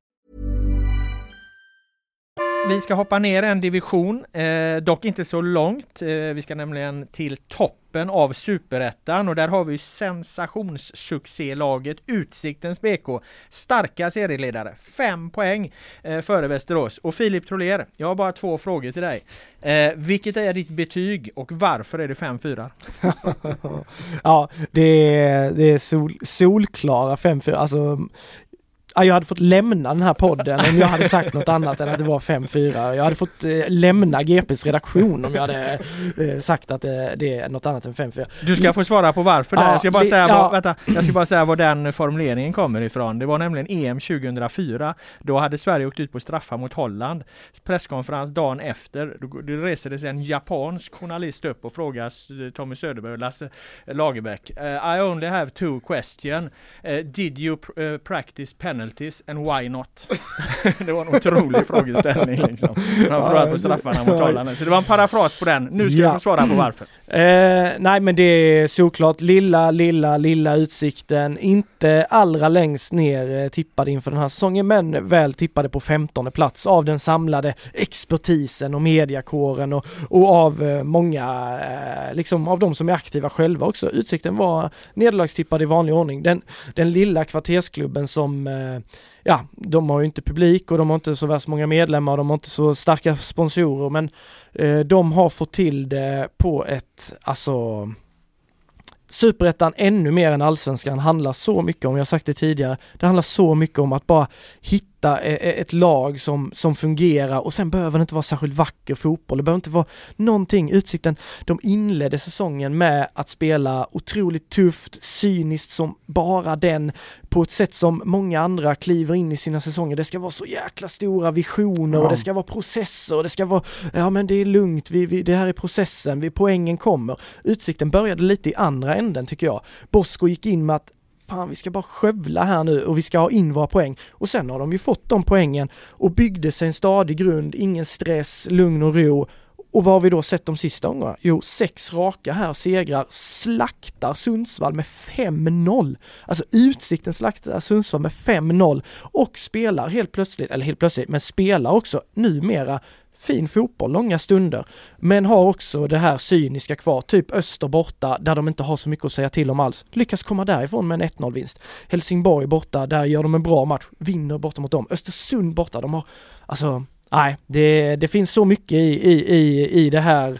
Speaker 3: Vi ska hoppa ner en division, eh, dock inte så långt. Eh, vi ska nämligen till toppen av superettan och där har vi sensationssuccélaget Utsiktens BK. Starka serieledare, fem poäng eh, före Västerås. Och Filip Troler, jag har bara två frågor till dig. Eh, vilket är ditt betyg och varför är det 5-4?
Speaker 5: ja, det är, det är sol, solklara 5-4. Alltså, jag hade fått lämna den här podden om jag hade sagt något annat än att det var 5-4. Jag hade fått eh, lämna GPs redaktion om jag hade eh, sagt att det, det är något annat än 5-4.
Speaker 3: Du ska få svara på varför där.
Speaker 5: Ja,
Speaker 3: Jag ska bara säga,
Speaker 5: ja.
Speaker 3: var, vänta, jag ska bara säga var den formuleringen kommer ifrån. Det var nämligen EM 2004. Då hade Sverige åkt ut på straffar mot Holland. Presskonferens dagen efter. Då, då reser det sig en japansk journalist upp och frågar s- Tommy Söderberg och Lasse Lagerbäck. Eh, I only have two question. Eh, did you pr- eh, practice penalties and why not? det var en otrolig frågeställning liksom. Förlorat på straffarna mot Holland. Så det var en parafras på den. Nu ska
Speaker 5: Ja.
Speaker 3: du svara på varför.
Speaker 5: Eh, nej men det är såklart lilla, lilla, lilla utsikten. Inte allra längst ner eh, tippade inför den här säsongen men väl tippade på 15 plats av den samlade expertisen och mediakåren och, och av eh, många, eh, liksom av de som är aktiva själva också. Utsikten var nederlagstippad i vanlig ordning. Den, den lilla kvartersklubben som eh, Eh, ja, de har ju inte publik och de har inte så värst många medlemmar och de har inte så starka sponsorer men eh, de har fått till det på ett, alltså Superettan ännu mer än allsvenskan handlar så mycket om, jag har sagt det tidigare, det handlar så mycket om att bara hitta e- e- ett lag som, som fungerar och sen behöver det inte vara särskilt vacker fotboll, det behöver inte vara någonting. Utsikten, de inledde säsongen med att spela otroligt tufft, cyniskt som bara den, på ett sätt som många andra kliver in i sina säsonger. Det ska vara så jäkla stora visioner och
Speaker 4: Ja.
Speaker 5: det ska vara processer och det ska vara, ja men det är lugnt, vi, vi, det här är processen, vi, poängen kommer. Utsikten började lite i andra änden tycker jag. Bosko gick in med att fan vi ska bara skövla här nu och vi ska ha in våra poäng. Och sen har de ju fått de poängen och byggde sig en stadig grund, ingen stress, lugn och ro. Och vad har vi då sett de sista gångerna? Jo, sex raka här segrar, slaktar Sundsvall med 5-0. Alltså Utsikten slaktar Sundsvall med 5-0 och spelar helt plötsligt, eller helt plötsligt, men spelar också numera fin fotboll, långa stunder, men har också det här cyniska kvar, typ Öster borta, där de inte har så mycket att säga till om alls. Lyckas komma därifrån med en 1-0 vinst. Helsingborg borta, där gör de en bra match, vinner borta mot dem. Östersund borta, de har, alltså, nej, det, det finns så mycket i, i, i, i det här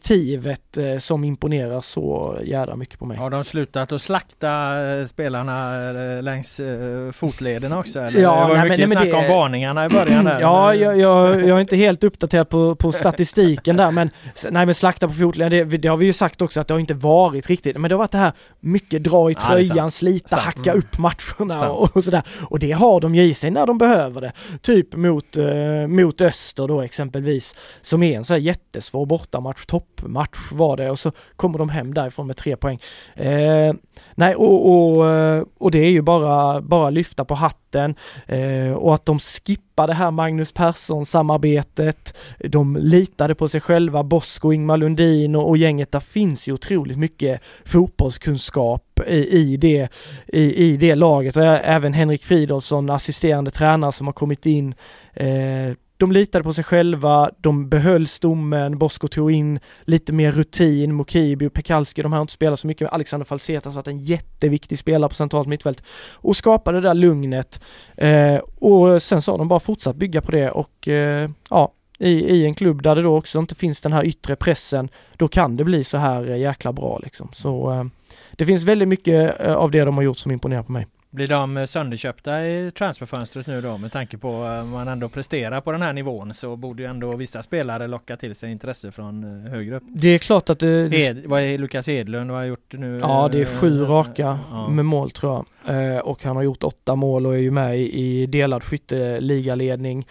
Speaker 5: kollektivet eh, som imponerar så jävla mycket på mig.
Speaker 3: Har de slutat att slakta eh, spelarna eh, längs eh, fotlederna också? Eller?
Speaker 5: Ja,
Speaker 3: det var
Speaker 5: nej,
Speaker 3: mycket
Speaker 5: men- nej,
Speaker 3: snack
Speaker 5: det-
Speaker 3: om varningarna i början där.
Speaker 5: Ja, jag, jag, jag är inte helt uppdaterad på, på statistiken där men nej men slakta på fotleden, det, det har vi ju sagt också att det har inte varit riktigt, men det har varit det här mycket dra i
Speaker 3: Ja,
Speaker 5: tröjan,
Speaker 3: sant.
Speaker 5: slita,
Speaker 3: Sant.
Speaker 5: hacka
Speaker 3: Mm.
Speaker 5: upp matcherna och, och sådär. Och det har de ju i sig när de behöver det. Typ mot, eh, mot Öster då exempelvis, som är en så här jättesvår bortamatch, toppmatch var det och så kommer de hem därifrån med tre poäng. Eh, nej och, och, eh, och det är ju bara, bara lyfta på hatten eh, och att de skippar det här Magnus Persson-samarbetet. De litade på sig själva, Bosko, Ingmar Lundin och, och gänget. Där finns ju otroligt mycket fotbollskunskap i, i, det, i, i det laget och även Henrik Fridolfsson, assisterande tränare som har kommit in. Eh, de litade på sig själva, de behöll stommen, Bosko tog in lite mer rutin, Mokibi och Pekalski, de har inte spelat så mycket med Alexander Falsetas har varit en jätteviktig spelare på centralt mittfält och skapade det där lugnet. Eh, och sen så har de bara fortsatt bygga på det och eh, ja, i, i en klubb där det då också inte finns den här yttre pressen, då kan det bli så här eh, jäkla bra liksom. Så eh, det finns väldigt mycket eh, av det de har gjort som imponerar på mig.
Speaker 3: Blir de eh, sönderköpta i transferfönstret nu då med tanke på att man ändå presterar på den här nivån så borde ju ändå vissa spelare locka till sig intresse från eh, högre upp.
Speaker 5: Det är klart att det,
Speaker 3: Ed, vad är Lukas Edlund? Vad har gjort nu?
Speaker 5: Ja, det är sju
Speaker 3: Eh,
Speaker 5: raka
Speaker 3: ja.
Speaker 5: med mål tror jag. Eh, och han har gjort åtta mål och är ju med i, delad skytteligaledning.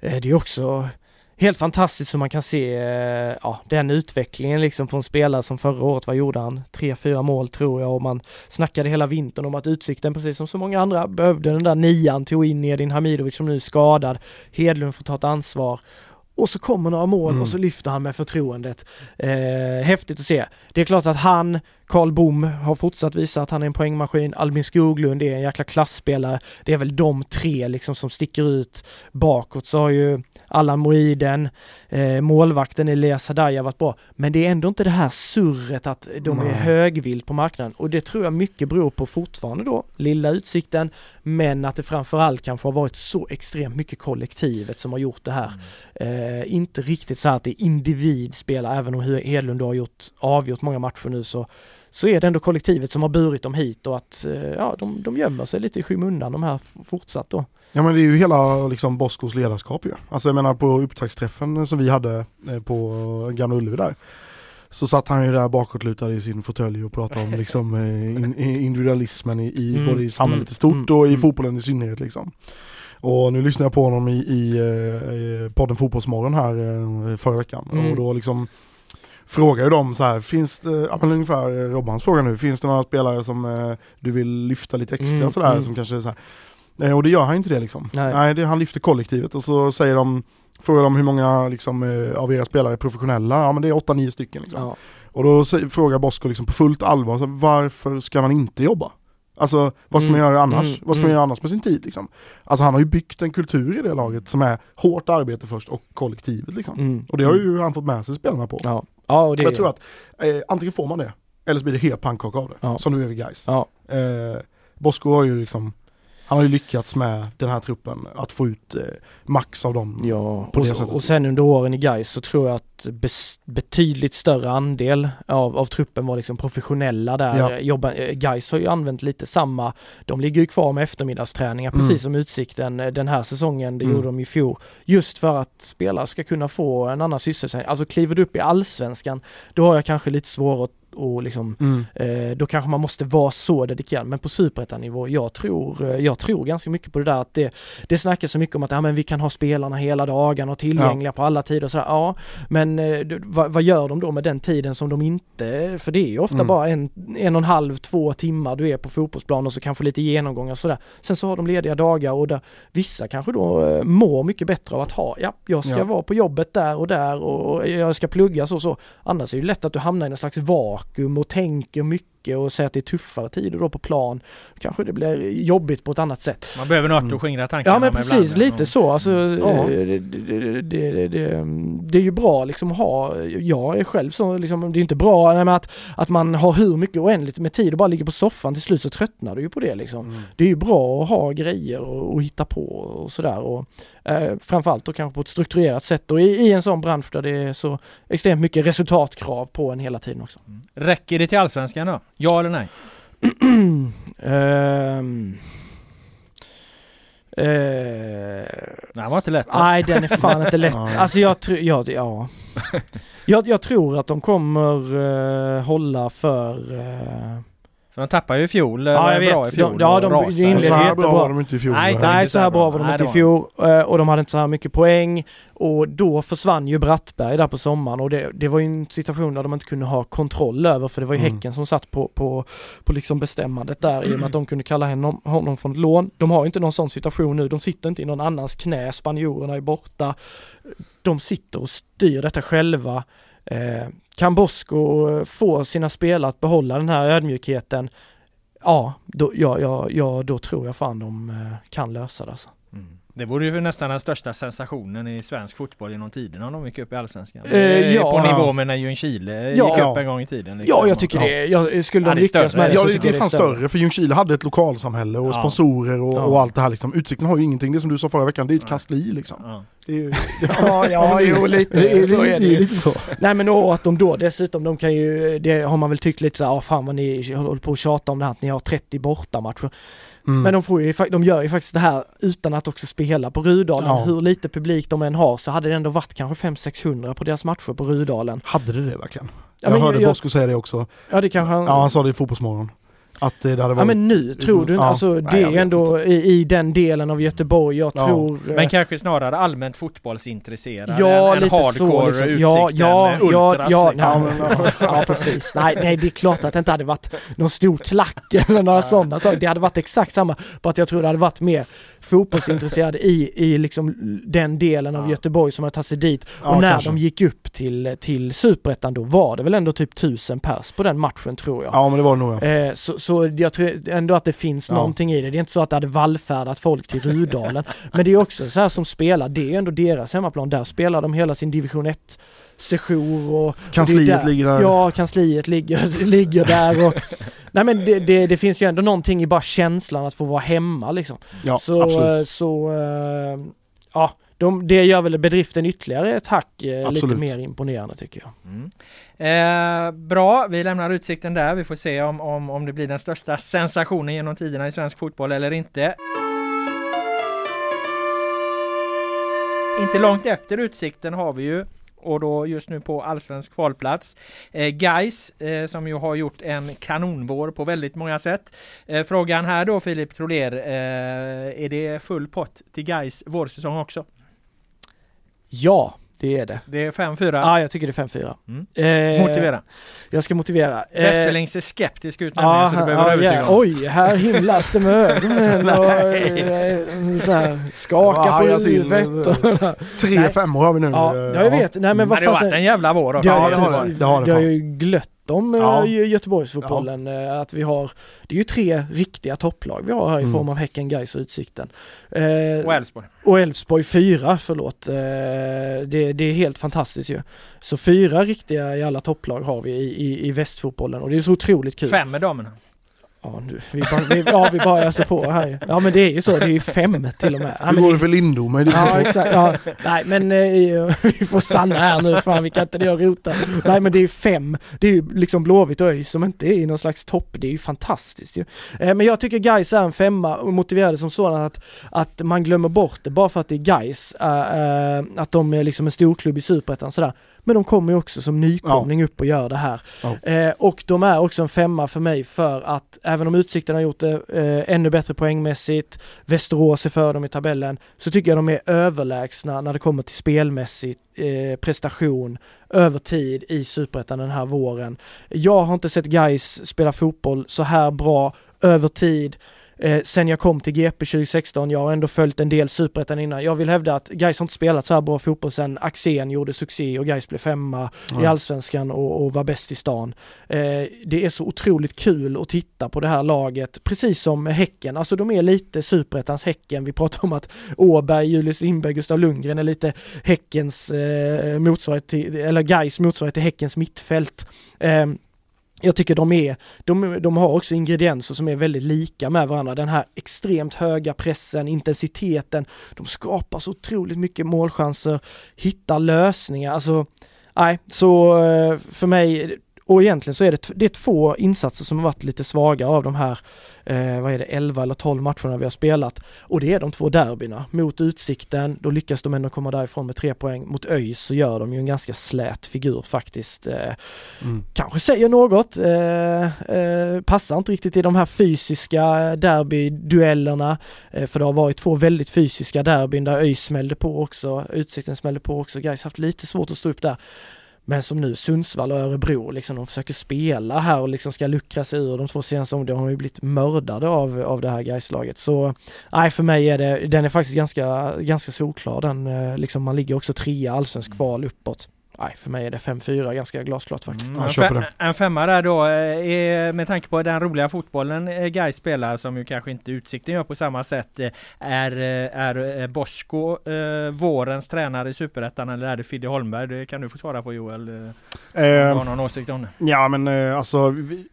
Speaker 5: Eh, det är också helt fantastiskt hur man kan se eh, ja, den utvecklingen liksom på en spelare som förra året, vad gjorde han? Tre, fyra mål tror jag och man snackade hela vintern om att Utsikten, precis som så många andra, behövde den där nian, tog in Edin Hamidovic som nu är skadad. Hedlund får ta ett ansvar. Och så kommer några mål
Speaker 4: Mm.
Speaker 5: och så lyfter han med förtroendet. Eh, häftigt att se. Det är klart att han, Karl Bom, har fortsatt visa att han är en poängmaskin. Albin Skoglund är en jäkla klassspelare. Det är väl de tre liksom som sticker ut. Bakåt så har ju Allan Moiden, eh, målvakten Elias Hadaya varit bra. Men det är ändå inte det här surret att de är
Speaker 4: Nej.
Speaker 5: högvilt på marknaden. Och det tror jag mycket beror på fortfarande då, lilla utsikten, men att det framförallt kanske har varit så extremt mycket kollektivet som har gjort det här. Eh, inte riktigt så här att det är individspelare, även om Hedlund har gjort, avgjort många matcher nu så, så är det ändå kollektivet som har burit dem hit och att eh, ja, de, de gömmer sig lite i skymundan de här fortsatt då.
Speaker 4: Ja men det är ju hela liksom Boskos ledarskap ju. Alltså jag menar på upptaktsträffen som vi hade eh, på Gamla Ullevi där. Så satt han ju där bakåtlutad i sin fåtölj och pratade om liksom eh, in, i- individualismen i, i
Speaker 5: Mm,
Speaker 4: både i samhället
Speaker 5: mm,
Speaker 4: i stort
Speaker 5: mm,
Speaker 4: och i
Speaker 5: mm.
Speaker 4: fotbollen i synnerhet liksom. Och nu lyssnade jag på honom i, i eh, podden Fotbollsmorgon här förra veckan
Speaker 5: Mm.
Speaker 4: och då liksom frågar ju de så här, finns det, ja men ungefär eh, Robbans fråga nu, finns det några spelare som eh, du vill lyfta lite extra
Speaker 5: Mm,
Speaker 4: sådär
Speaker 5: mm.
Speaker 4: som kanske så här, Eh, Och det gör han inte det liksom.
Speaker 5: Nej.
Speaker 4: Nej, det, han lyfter kollektivet och så säger de, frågar de hur många liksom, eh, av era spelare är professionella? Ja men det är 8-9 stycken liksom.
Speaker 5: Ja.
Speaker 4: Och då frågar Bosko liksom på fullt allvar, så, varför ska man inte jobba? Alltså vad ska
Speaker 5: Mm,
Speaker 4: man göra annars?
Speaker 5: mm,
Speaker 4: vad ska man
Speaker 5: mm.
Speaker 4: göra annars med sin tid liksom? Alltså han har ju byggt en kultur i det laget som är hårt arbete först och kollektivet liksom.
Speaker 5: Mm.
Speaker 4: Och det har ju han fått med sig spelarna på.
Speaker 5: Ja, ja och det
Speaker 4: jag tror att eh, antingen får man det, eller så blir det helt pannkaka av det.
Speaker 5: Ja.
Speaker 4: Som nu är vid Gais.
Speaker 5: Ja.
Speaker 4: Eh, Bosko har ju liksom, han har ju lyckats med den här truppen att få ut eh, max av dem.
Speaker 5: Ja,
Speaker 4: på
Speaker 5: och,
Speaker 4: det
Speaker 5: så-
Speaker 4: sättet.
Speaker 5: och sen under åren i Gais så tror jag att betydligt större andel av, av truppen var liksom professionella där.
Speaker 4: Ja.
Speaker 5: Jobba, eh, Gais har ju använt lite samma, de ligger ju kvar med eftermiddagsträningar precis
Speaker 4: Mm.
Speaker 5: som Utsikten eh, den här säsongen, det
Speaker 4: Mm.
Speaker 5: gjorde de i fjol. Just för att spelare ska kunna få en annan sysselsättning. Alltså kliver du upp i allsvenskan, då har jag kanske lite svårare att och liksom,
Speaker 4: Mm.
Speaker 5: eh, då kanske man måste vara så dedikerad. Men på superettanivå, jag tror, eh, jag tror ganska mycket på det där att det, det snackas så mycket om att ja, men vi kan ha spelarna hela dagen och tillgängliga på alla tider och sådär. Ja, men eh, vad, vad gör de då med den tiden som de inte, för det är ju ofta
Speaker 4: Mm.
Speaker 5: bara en, en och en halv, två timmar du är på fotbollsplan och så kanske lite genomgångar och sådär. Sen så har de lediga dagar och där, vissa kanske då eh, mår mycket bättre av att ha, ja, jag ska
Speaker 4: Ja.
Speaker 5: vara på jobbet där och där och jag ska plugga så och så. Annars är det ju lätt att du hamnar i någon slags vakuum och tänker mycket mycket och säger att det är tuffare tider då på plan. Kanske det blir jobbigt på ett annat sätt.
Speaker 3: Man behöver något
Speaker 4: Mm.
Speaker 3: att skingra tankarna
Speaker 5: Ja men precis,
Speaker 3: ibland.
Speaker 5: lite så. Alltså,
Speaker 4: Ja.
Speaker 5: eh, det, det, det, det, det är ju bra liksom att ha, jag är själv så liksom, det är inte bra nej, att, att man har hur mycket oändligt med tid och bara ligger på soffan till slut så tröttnar du ju på det liksom.
Speaker 4: Mm.
Speaker 5: Det är ju bra att ha grejer och, och hitta på och sådär och eh, framförallt då kanske på ett strukturerat sätt och i, i en sån bransch där det är så extremt mycket resultatkrav på en hela tiden också.
Speaker 3: Räcker det till Allsvenskan då? Ja eller nej?
Speaker 5: Ehm. Eh,
Speaker 3: Nej, det var inte lätt.
Speaker 5: Nej den är fan inte lätt. Alltså jag tror, ja, ja. Jag, jag tror att de kommer eh, hålla för...
Speaker 3: För de tappade ju i fjol. eh,
Speaker 5: Ja, jag
Speaker 3: bra
Speaker 5: vet.
Speaker 3: i fjol
Speaker 5: De- ja, de- det inledde
Speaker 4: Så här bra var de inte i fjol.
Speaker 3: Nej, nej.
Speaker 5: så här bra var de
Speaker 3: Nej,
Speaker 5: inte i fjol eh, och de hade inte så här mycket poäng och då försvann ju Brattberg där på sommaren och det, det var ju en situation där de inte kunde ha kontroll över för det var ju
Speaker 4: Mm.
Speaker 5: Häcken som satt på, på, på liksom bestämmandet där i och med att de kunde kalla honom, honom från lån. De har ju inte någon sån situation nu, de sitter inte i någon annans knä, spanjorerna är borta. De sitter och styr detta själva. Eh, kan Bosko eh, få sina spelare att behålla den här ödmjukheten Ja, då, ja, ja, ja, då tror jag fan de eh, kan lösa det alltså.
Speaker 3: Det vore ju nästan den största sensationen i svensk fotboll genom tiden om de gick upp i Allsvenskan.
Speaker 5: Eh, ja.
Speaker 3: På nivå med när Ljungskile
Speaker 5: Ja.
Speaker 3: gick upp en gång i tiden. liksom.
Speaker 5: Ja, jag tycker det. Jag, skulle
Speaker 3: Ja,
Speaker 5: de lyckas med det
Speaker 4: Ja
Speaker 5: så
Speaker 4: det, det
Speaker 5: jag
Speaker 4: är fan större för Ljungskile hade ett lokalsamhälle och
Speaker 3: Ja.
Speaker 4: sponsorer och,
Speaker 5: Ja.
Speaker 4: och allt det här liksom. Utsikten har ju ingenting, det som du sa förra veckan, det är ett
Speaker 3: Nej.
Speaker 4: kansli liksom.
Speaker 3: Ja.
Speaker 4: Ju,
Speaker 5: Ja, ja, jo lite
Speaker 4: det
Speaker 5: så är det ju.
Speaker 4: så.
Speaker 5: Nej men och att de då dessutom, de kan ju, det har man väl tyckt lite såhär, ah, fan vad ni håller på att tjata om det här att ni har 30 bortamatcher.
Speaker 4: Mm.
Speaker 5: Men de får ju, de gör ju faktiskt det här utan att också spela på Rudalen.
Speaker 4: Ja.
Speaker 5: Hur lite publik de än har så hade det ändå varit kanske 500-600 på deras matcher på Rudalen.
Speaker 4: Hade det det verkligen?
Speaker 5: Ja,
Speaker 4: jag hörde
Speaker 5: jag-
Speaker 4: Bosko säga det också.
Speaker 5: Ja det kanske han...
Speaker 4: Ja han sa det i Fotbollsmorgon. Att eh, det hade varit...
Speaker 5: Ja men nu tror du,
Speaker 4: Ja.
Speaker 5: alltså
Speaker 4: Nej,
Speaker 5: det
Speaker 4: jag
Speaker 5: är ändå i, i den delen av Göteborg jag
Speaker 4: Ja.
Speaker 5: tror... eh,
Speaker 3: Men kanske snarare allmänt fotbollsintresserad
Speaker 5: Ja,
Speaker 3: än,
Speaker 5: lite
Speaker 3: hardcore
Speaker 5: så liksom. Ja, ja,
Speaker 3: eh,
Speaker 5: ja,
Speaker 3: ultras
Speaker 5: ja,
Speaker 3: liksom.
Speaker 4: Ja, men, ja.
Speaker 5: Ja precis. Nej, nej det är klart att det inte hade varit någon stor klack eller några sådana saker. Det hade varit exakt samma. Bara att jag tror det hade varit mer fotbollsintresserad i, i liksom den delen av
Speaker 3: Ja.
Speaker 5: Göteborg som har tagit sig dit.
Speaker 4: Ja,
Speaker 5: och när
Speaker 4: kanske.
Speaker 5: de gick upp till, till superettan då var det väl ändå typ tusen pers på den matchen tror jag.
Speaker 4: Ja men det var det nog ja.
Speaker 5: Eh, så, så jag tror ändå att det finns
Speaker 4: Ja.
Speaker 5: någonting i det. Det är inte så att det hade vallfärdat folk till Rudalen. Men det är också så här som spelar, det är ändå deras hemmaplan. Där spelar de hela sin division 1 session och
Speaker 4: Kansliet
Speaker 5: är där-
Speaker 4: ligger där.
Speaker 5: Ja, kansliet ligger, ligger där och Nej men det, det, det finns ju ändå någonting i bara känslan att få vara hemma liksom.
Speaker 4: Ja,
Speaker 5: så,
Speaker 4: absolut.
Speaker 5: så eh, ja, de, det gör väl bedriften ytterligare ett hack eh, lite mer imponerande tycker jag.
Speaker 3: Mm. Eh, bra, vi lämnar utsikten där. Vi får se om, om, om det blir den största sensationen genom tiderna i svensk fotboll eller inte. Inte långt efter utsikten har vi ju och då just nu på allsvensk kvalplats. Eh, Geis eh, som ju har gjort en kanonvår på väldigt många sätt. Eh, frågan här då Filip Troler, eh, är det full pott till Geis vårsäsong också?
Speaker 5: Ja, det är det.
Speaker 3: Det är 5-4.
Speaker 5: Ja, jag tycker det är 5-4.
Speaker 3: Mm.
Speaker 5: Eh,
Speaker 3: Motivera.
Speaker 5: Jag ska motivera. Eh,
Speaker 3: ser skeptisk ut nämligen så du behöver
Speaker 5: ja,
Speaker 3: övertyga.
Speaker 5: Oj, här himlas det med ögonen och eh, så här, skaka på huvudet.
Speaker 4: Tre femmor har vi nu.
Speaker 5: Ja,
Speaker 4: Eh,
Speaker 5: ja, jag vet. Nej men
Speaker 3: Men
Speaker 5: vad
Speaker 3: det har
Speaker 5: fan.
Speaker 3: varit en jävla vår också.
Speaker 5: Det
Speaker 4: det
Speaker 5: det,
Speaker 4: har det. Det det
Speaker 5: har
Speaker 4: fan.
Speaker 5: ju glött om eh,
Speaker 4: Ja.
Speaker 5: Gö- Göteborgsfotbollen eh, att vi har, det är ju tre riktiga topplag vi har här i
Speaker 4: Mm.
Speaker 5: form av Häcken, Gais och Utsikten. Eh,
Speaker 3: Och Elfsborg.
Speaker 5: och Elfsborg fyra, förlåt. Eh, det, det är helt fantastiskt ju. Så fyra riktiga i alla topplag har vi i, i, i västfotbollen och det är så otroligt kul.
Speaker 3: Fem med damerna.
Speaker 5: Ja, nu, vi, bara, vi, ja, vi bara öser på här ju. Ja men det är ju så, det är ju fem till och med. Ja,
Speaker 4: Hur går
Speaker 5: det-
Speaker 4: för division
Speaker 5: Ja exakt, ja. Nej men eh, vi får stanna här nu, fan vi kan inte det och rota. Nej men det är ju fem, det är ju liksom Blåvitt och ÖIS som inte är i någon slags topp, det är ju fantastiskt ju. Eh, men jag tycker Gais är en femma och motiverade som sådan att, att man glömmer bort det bara för att det är Gais eh, att de är liksom en storklubb i Superettan sådär. Men de kommer ju också som nykomling upp och gör det här.
Speaker 4: Ja.
Speaker 5: Eh, och de är också en femma för mig för att även om Utsikten har gjort det eh, ännu bättre poängmässigt, Västerås är för dem i tabellen, så tycker jag de är överlägsna när det kommer till spelmässigt eh, prestation över tid i Superettan den här våren. Jag har inte sett guys spela fotboll så här bra över tid. Eh, sen jag kom till GP 2016, jag har ändå följt en del superettan innan. Jag vill hävda att Gais har inte spelat så här bra fotboll sen Axén gjorde succé och Gais blev femma
Speaker 4: Ja.
Speaker 5: i allsvenskan och, och var bäst i stan. Eh, det är så otroligt kul att titta på det här laget, precis som Häcken. Alltså de är lite superettans Häcken. Vi pratar om att Åberg, Julius Lindberg, Gustav Lundgren är lite Häckens eh, motsvarighet till, eller Gais motsvarighet till Häckens mittfält. Eh, jag tycker de är, de, de har också ingredienser som är väldigt lika med varandra. Den här extremt höga pressen, intensiteten, de skapar så otroligt mycket målchanser, hittar lösningar, alltså nej, så eh, för mig, och egentligen så är det, det är två insatser som har varit lite svaga av de här, eh, vad är det, 11 eller 12 matcherna vi har spelat. Och det är de två derbyna. Mot Utsikten, då lyckas de ändå komma därifrån med tre poäng. Mot ÖIS så gör de ju en ganska slät figur faktiskt. Eh,
Speaker 4: Mm.
Speaker 5: kanske säger något, eh, eh, passar inte riktigt i de här fysiska derbyduellerna, eh, för det har varit två väldigt fysiska derbyn där ÖIS smällde på också, Utsikten smällde på också, Gais haft lite svårt att stå upp där. Men som nu Sundsvall och Örebro, liksom de försöker spela här och liksom ska luckra sig ur de två senaste omgångarna, de har ju blivit mördade av, av det här Gais-laget. Så nej, för mig är det, den är faktiskt ganska, ganska solklar den, eh, liksom man ligger också trea allsvensk kval uppåt. Nej, för mig är det 5-4 ganska glasklart faktiskt.
Speaker 4: jag
Speaker 3: en, en femma där då, eh, är, med tanke på den roliga fotbollen eh, Gais spelar som ju kanske inte Utsikten gör på samma sätt. eh, Är, är Bosko eh, vårens tränare i Superettan eller är det Fidde Holmberg? Det kan du få svara på Joel. eh, om du har någon åsikt om det.
Speaker 4: Ja men eh, alltså, vi,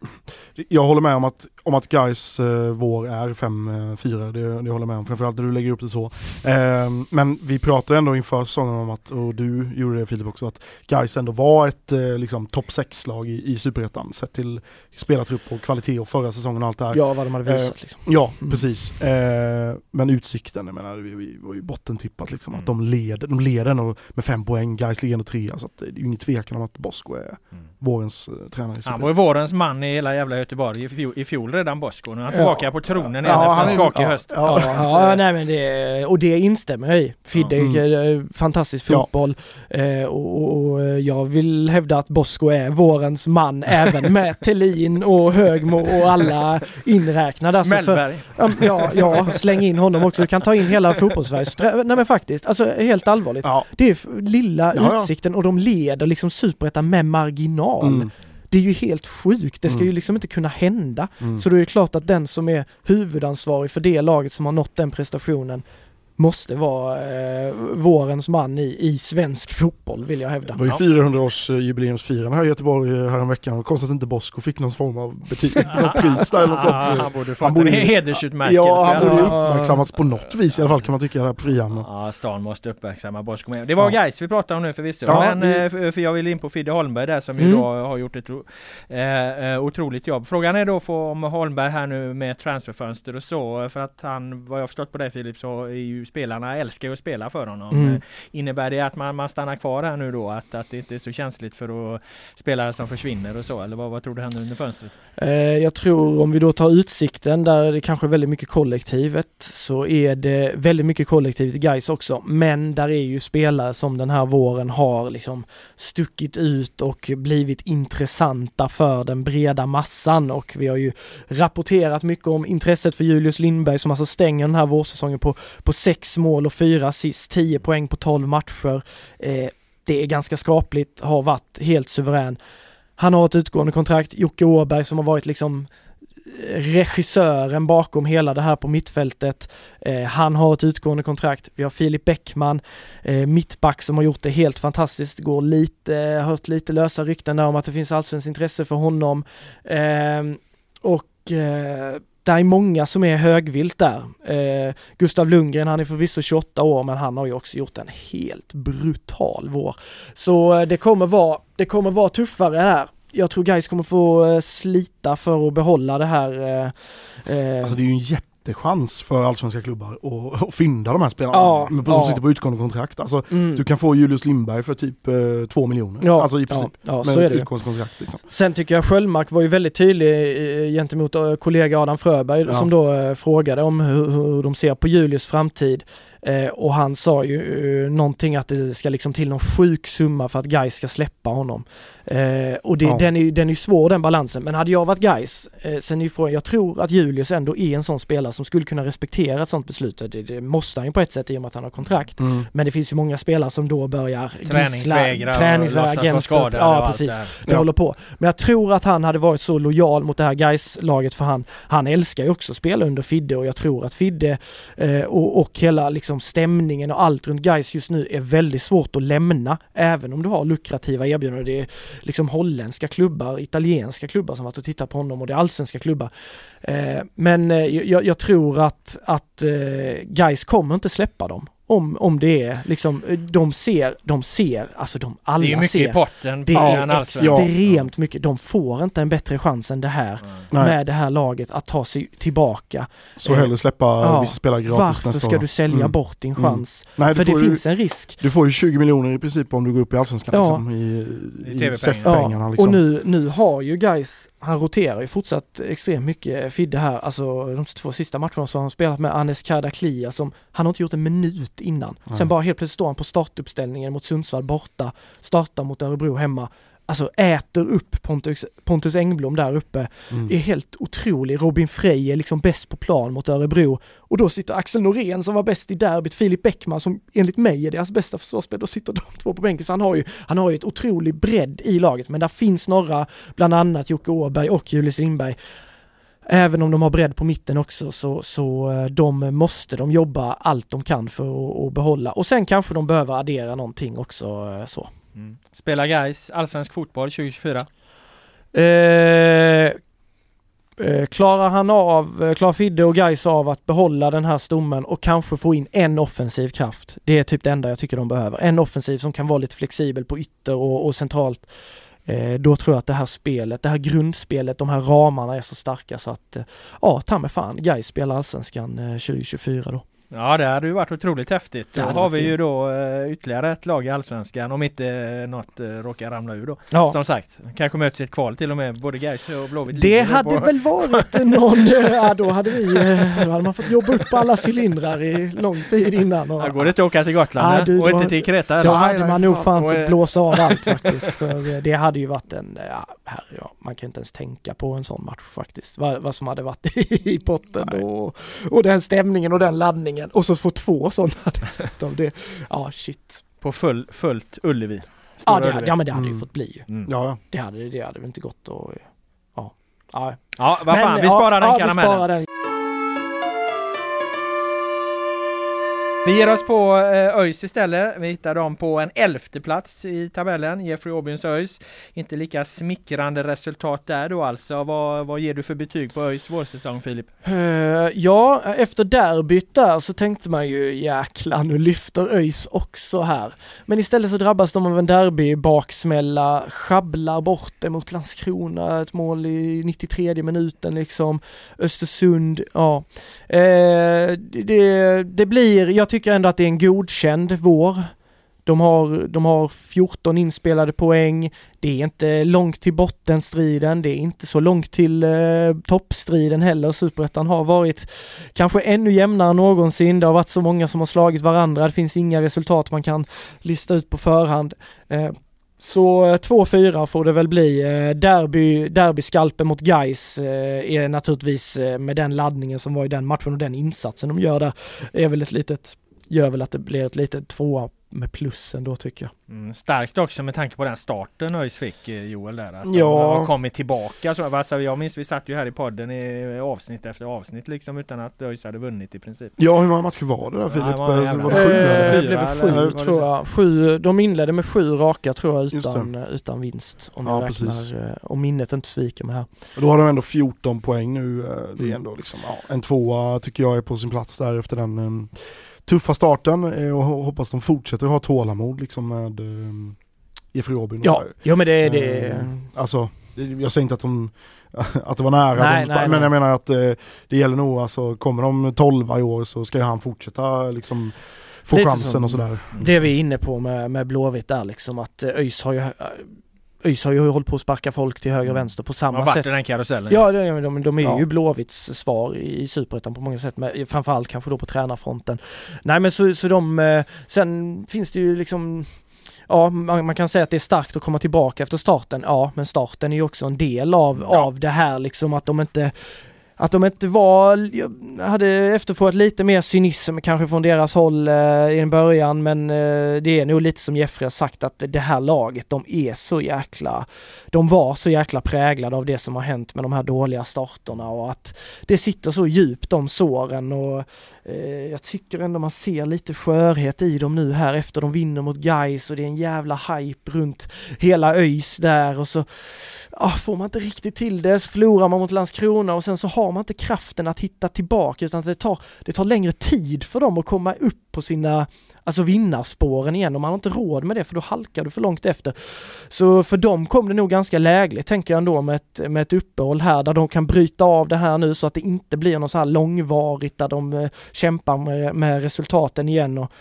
Speaker 4: jag håller med om att, om att guys eh, vår är 5-4, det, det håller jag med om, framförallt när du lägger upp det så. Eh, men vi pratade ändå inför säsongen om att, och du gjorde det Filip också, att guys ändå var ett eh, liksom, topp 6-lag i, i Superettan, sett till spelartrupp och kvalitet och förra säsongen och allt det här.
Speaker 5: Ja, vad de hade visat
Speaker 4: Eh,
Speaker 5: liksom.
Speaker 4: Ja,
Speaker 5: Mm.
Speaker 4: precis. Eh, men utsikten, jag menar, vi, vi var ju bottentippat liksom.
Speaker 3: Mm.
Speaker 4: Att de leder, de leder ändå med fem poäng, guys ligger ändå trea. Så att det är ju ingen tvekan om att Bosko är vårens eh, tränare i
Speaker 3: Han
Speaker 4: Superettan.
Speaker 3: var ju vårens man i hela jävla Göteborg i fjol, i fjol redan Bosko. Nu är han
Speaker 5: Ja.
Speaker 3: tillbaka på tronen igen
Speaker 4: Ja,
Speaker 3: efter
Speaker 4: han
Speaker 3: en
Speaker 4: är-
Speaker 3: skakig
Speaker 4: ja,
Speaker 3: höst.
Speaker 4: ja.
Speaker 5: Ja, nej men det, och det instämmer jag i. Fidde,
Speaker 4: Mm.
Speaker 5: eh, fantastisk
Speaker 4: Ja.
Speaker 5: fotboll eh, och, och, och jag vill hävda att Bosko är vårens man även med Tellin och Högmo och alla inräknade. Alltså för. Ja, ja, släng in honom också. Du kan ta in hela fotbollssveriges... Nej men faktiskt, alltså helt allvarligt.
Speaker 4: Ja.
Speaker 5: Det är lilla
Speaker 4: ja.
Speaker 5: utsikten och de leder liksom superettan med marginal.
Speaker 4: Mm.
Speaker 5: Det är ju helt sjukt, det ska
Speaker 4: Mm.
Speaker 5: ju liksom inte kunna hända.
Speaker 4: Mm.
Speaker 5: Så då är det klart att den som är huvudansvarig för det laget som har nått den prestationen måste vara eh, vårens man i, i svensk fotboll vill jag hävda.
Speaker 4: Det var ju 400 års eh, jubileumsfirande här i Göteborg eh, häromveckan och konstigt att inte Bosko fick någon form av betyg, något pris där eller något sånt.
Speaker 3: han borde
Speaker 4: Han
Speaker 3: fått
Speaker 4: borde
Speaker 3: en
Speaker 4: ju-
Speaker 3: hedersutmärkelse.
Speaker 4: Ja, han borde ju uppmärksammats på något vis i alla fall kan man tycka där på Frihamnen.
Speaker 3: Ja, stan måste uppmärksamma Bosko med. Det var
Speaker 4: Ja.
Speaker 3: Gais vi pratade om nu förvisso.
Speaker 4: Ja,
Speaker 3: men
Speaker 4: vi-
Speaker 3: eh, för, jag vill in på Fidde Holmberg där som ju
Speaker 5: Mm.
Speaker 3: då har gjort ett eh, eh, otroligt jobb. Frågan är då om Holmberg här nu med transferfönster och så. För att han, vad jag förstått på dig Filip, så är ju spelarna älskar ju att spela för honom.
Speaker 5: Mm.
Speaker 3: Eh, Innebär det att man, man stannar kvar här nu då? Att, att det inte är så känsligt för att spelare som försvinner och så? Eller vad, vad tror du händer under fönstret?
Speaker 5: Eh, jag tror om vi då tar utsikten där det kanske är väldigt mycket kollektivet så är det väldigt mycket kollektivet i guys också. Men där är ju spelare som den här våren har liksom stuckit ut och blivit intressanta för den breda massan och vi har ju rapporterat mycket om intresset för Julius Lindberg som alltså stänger den här vårsäsongen på, på sex mål och fyra assist, 10 poäng på 12 matcher. Eh, det är ganska skapligt, har varit helt suverän. Han har ett utgående kontrakt, Jocke Åberg som har varit liksom eh, regissören bakom hela det här på mittfältet. Eh, han har ett utgående kontrakt. Vi har Filip Bäckman, eh, mittback som har gjort det helt fantastiskt. Går lite, eh, hört lite lösa rykten där om att det finns allsvenskt intresse för honom. Eh, och eh, det är många som är högvilt där. Eh, Gustav Lundgren, han är förvisso 28 år, men han har ju också gjort en helt brutal vår. Så eh, det kommer vara, det kommer vara tuffare här. Jag tror guys kommer få eh, slita för att behålla det här. Eh, eh
Speaker 4: Alltså det är ju en jättechans för allsvenska klubbar att, att fynda de här spelarna.
Speaker 5: Ja,
Speaker 4: men
Speaker 5: ja.
Speaker 4: sitter på utgående kontrakt. Alltså,
Speaker 5: mm.
Speaker 4: Du kan få Julius Lindberg för typ eh, två miljoner.
Speaker 5: Ja,
Speaker 4: alltså i princip.
Speaker 5: ja, ja,
Speaker 4: med
Speaker 5: så är det ju.
Speaker 4: utgående kontrakt. Liksom.
Speaker 5: Sen tycker jag Sköldmark var ju väldigt tydlig eh, gentemot eh, kollega Adam Fröberg som då eh, frågade om hur, hur de ser på Julius framtid. Eh, och han sa ju eh, någonting att det ska liksom till någon sjuk summa för att Gais ska släppa honom. Eh, och det,
Speaker 4: Ja.
Speaker 5: den är ju den är svår den balansen. Men hade jag varit Gais, eh, sen är frågan, jag tror att Julius ändå är en sån spelare som skulle kunna respektera ett sånt beslut. Det, det måste han ju på ett sätt i och med att han har kontrakt.
Speaker 4: Mm.
Speaker 5: Men det finns ju många spelare som då börjar
Speaker 3: låtsas vara
Speaker 5: agenter. Ja, precis.
Speaker 3: det.
Speaker 5: Det
Speaker 4: Ja.
Speaker 5: håller på. Men jag tror att han hade varit så lojal mot det här guys laget för han, han älskar ju också att spela under Fidde och jag tror att Fidde eh, och, och hela liksom Liksom stämningen och allt runt guys just nu är väldigt svårt att lämna även om du har lukrativa erbjudanden. Det är liksom holländska klubbar, italienska klubbar som varit och tittat på honom och det är allsvenska klubbar. Eh, men eh, jag, jag tror att, att eh, guys kommer inte släppa dem. Om, om det är liksom, de ser, de ser, alltså de alla
Speaker 3: Det är mycket
Speaker 5: ser.
Speaker 3: i potten
Speaker 5: Det är
Speaker 3: allsvensk.
Speaker 5: extremt mycket. De får inte en bättre chans än det här
Speaker 4: Nej.
Speaker 5: med det här laget att ta sig tillbaka.
Speaker 4: Så
Speaker 5: Eh,
Speaker 4: hellre släppa
Speaker 5: ja.
Speaker 4: vissa spelare gratis
Speaker 5: Varför
Speaker 4: nästa
Speaker 5: ska
Speaker 4: år.
Speaker 5: du sälja
Speaker 4: Mm.
Speaker 5: bort din
Speaker 4: Mm.
Speaker 5: chans?
Speaker 4: Nej,
Speaker 5: För det
Speaker 4: ju,
Speaker 5: finns en risk.
Speaker 4: du får ju 20 miljoner i princip om du går upp i Allsvenskan
Speaker 5: Ja.
Speaker 4: liksom, i,
Speaker 3: I
Speaker 4: i. SEF-pengarna.
Speaker 5: Ja,
Speaker 4: liksom.
Speaker 5: och nu, nu har ju guys han roterar ju fortsatt extremt mycket Fidde här, alltså de två sista matcherna så har han spelat med Anes Kardaklia som han har inte gjort en minut innan.
Speaker 4: Nej.
Speaker 5: Sen bara helt plötsligt står han på startuppställningen mot Sundsvall borta, startar mot Örebro hemma. Alltså äter upp Pontus, Pontus Engblom där uppe,
Speaker 4: Mm.
Speaker 5: är helt otrolig. Robin Frey är liksom bäst på plan mot Örebro och då sitter Axel Norén som var bäst i derbyt, Filip Bäckman som enligt mig är deras bästa försvarsspelare, då sitter de två på bänken. Så han har ju, han har ju ett otrolig bredd i laget, men där finns några, bland annat Jocke Åberg och Julius Lindberg. Även om de har bredd på mitten också så, så eh, de måste de jobba allt de kan för att, att behålla och sen kanske de behöver addera någonting också eh, så.
Speaker 3: Mm. Spelar guys allsvensk fotboll 2024?
Speaker 5: Eh, eh, klarar han av, klarar Fidde och Gais av att behålla den här stommen och kanske få in en offensiv kraft. Det är typ det enda jag tycker de behöver. En offensiv som kan vara lite flexibel på ytter och, och centralt. Eh, då tror jag att det här spelet, det här grundspelet, de här ramarna är så starka så att eh, ja, ta mig fan, Gais spelar allsvenskan eh, 2024 då.
Speaker 3: Ja det hade ju varit otroligt häftigt. Då har vi ju då eh, ytterligare ett lag i Allsvenskan om inte eh, något eh, råkar ramla ur då.
Speaker 5: Ja.
Speaker 3: Som sagt, kanske möts i ett kval till och med. Både Gais och Blåvitt
Speaker 5: Det hade
Speaker 3: på-
Speaker 5: väl varit någon, ja då hade vi, eh, då hade man fått jobba upp alla cylindrar i lång tid innan. Och,
Speaker 3: Ja, går det inte att åka till Gotland
Speaker 5: Ja,
Speaker 3: eh?
Speaker 5: du,
Speaker 3: och
Speaker 5: då-
Speaker 3: inte till Kreta
Speaker 5: Då
Speaker 3: eller?
Speaker 5: hade man nog fan fått
Speaker 3: eh,
Speaker 5: blåsa av allt faktiskt. För eh, det hade ju varit en, ja, herre, ja, man kan inte ens tänka på en sån match faktiskt. Vad, vad som hade varit i potten och, och den stämningen och den laddningen. Och så få två sådana dessutom. Det, ja shit.
Speaker 3: På full, fullt Ullevi.
Speaker 5: Ja, det,
Speaker 3: Ullevi.
Speaker 5: ja men det hade ju
Speaker 4: Mm.
Speaker 5: fått bli ju.
Speaker 3: Mm.
Speaker 4: Ja, ja.
Speaker 5: Det hade, det hade väl inte gått att, ja. ja.
Speaker 3: Ja, vad fan,
Speaker 5: Men,
Speaker 3: vi
Speaker 5: ja,
Speaker 3: sparar den
Speaker 5: ja, vi
Speaker 3: karamellen. Vi ger oss på eh, ÖIS istället. Vi hittar dem på en elfte plats i tabellen. Jeffrey Åbjörns ÖIS. Inte lika smickrande resultat där då alltså. Vad, vad ger du för betyg på ÖIS vårsäsong Filip?
Speaker 5: Eh, ja, efter derbyt där så tänkte man ju jäklar nu lyfter ÖIS också här. Men istället så drabbas de av en derbybaksmälla, sjabblar bort det mot Landskrona, ett mål i 93 minuten liksom. Östersund, ja. Eh, det, det blir, jag tycker ändå att det är en godkänd vår. De har, de har 14 inspelade poäng. Det är inte långt till bottenstriden, det är inte så långt till eh, toppstriden heller. Superettan har varit kanske ännu jämnare än någonsin. Det har varit så många som har slagit varandra. Det finns inga resultat man kan lista ut på förhand. Eh, så eh, 2-4 får det väl bli. Eh, derby, derbyskalpen mot Gais eh, är naturligtvis med den laddningen som var i den matchen och den insatsen de gör där är väl ett litet, gör väl att det blir ett litet tvåa med plus ändå tycker jag.
Speaker 3: Mm, starkt också med tanke på den starten ÖIS fick eh, Joel där. Att
Speaker 4: Ja.
Speaker 3: de har kommit tillbaka. Så, alltså, jag minns vi satt ju här i podden i avsnitt efter avsnitt liksom utan att ÖIS hade vunnit i princip.
Speaker 4: ja, hur många matcher var det där Filip?
Speaker 3: det var en
Speaker 4: var,
Speaker 3: jävla-
Speaker 4: det sju
Speaker 3: Eh,
Speaker 4: eller
Speaker 5: det
Speaker 4: fyra?
Speaker 3: fyra,
Speaker 5: blev sju
Speaker 3: det
Speaker 5: tror jag. Sju, de inledde med sju raka tror jag utan, utan vinst. Om
Speaker 4: Ja,
Speaker 5: räknar, eh, om minnet inte sviker mig här.
Speaker 4: Och Då har de ändå 14 poäng nu. eh, Det är
Speaker 5: Mm.
Speaker 4: ändå liksom, ja, en tvåa tycker jag är på sin plats där efter den eh, tuffa starten eh, och ho- hoppas de fortsätter ha tålamod liksom med eh, Jeffrey Robin. och
Speaker 5: Ja, ja men det, det
Speaker 4: Eh, Alltså, jag säger inte att, de, att det var nära,
Speaker 5: Nej,
Speaker 4: de,
Speaker 5: nej,
Speaker 4: men jag menar att eh, det gäller nog, alltså kommer de 12 i år så ska han fortsätta liksom få
Speaker 5: Lite
Speaker 4: chansen och sådär.
Speaker 5: det vi är inne på med, med Blåvitt är liksom att eh, ÖIS har ju, eh, ÖIS har ju hållit på att sparka folk till höger och
Speaker 3: Mm.
Speaker 5: vänster på
Speaker 3: De
Speaker 5: samma
Speaker 3: har varit
Speaker 5: sätt.
Speaker 3: i den karusellen.
Speaker 5: Ja, de, de, de är
Speaker 4: Ja.
Speaker 5: ju Blåvitts svar i, i Superettan på många sätt, men framförallt kanske då på tränarfronten. Nej men så, så de, eh, sen finns det ju liksom Ja, man, man kan säga att det är starkt att komma tillbaka efter starten. Ja, men starten är ju också en del av,
Speaker 3: Ja.
Speaker 5: av det här liksom att de inte att de inte var, jag hade efterfrågat lite mer cynism kanske från deras håll eh, i början men eh, det är nog lite som Jeffrey har sagt att det här laget de är så jäkla, de var så jäkla präglade av det som har hänt med de här dåliga starterna och att det sitter så djupt de såren och eh, jag tycker ändå man ser lite skörhet i dem nu här efter de vinner mot Gais och det är en jävla hype runt hela ÖIS där och så ah, får man inte riktigt till det så förlorar man mot Landskrona och sen så har har man inte kraften att hitta tillbaka utan det tar, det tar längre tid för dem att komma upp på sina Alltså vinnarspåren igen och man har inte råd med det för då halkar du för långt efter. Så för dem kom det nog ganska lägligt tänker jag ändå med ett, med ett uppehåll här där de kan bryta av det här nu så att det inte blir något så här långvarigt där de eh, kämpar med, med resultaten igen och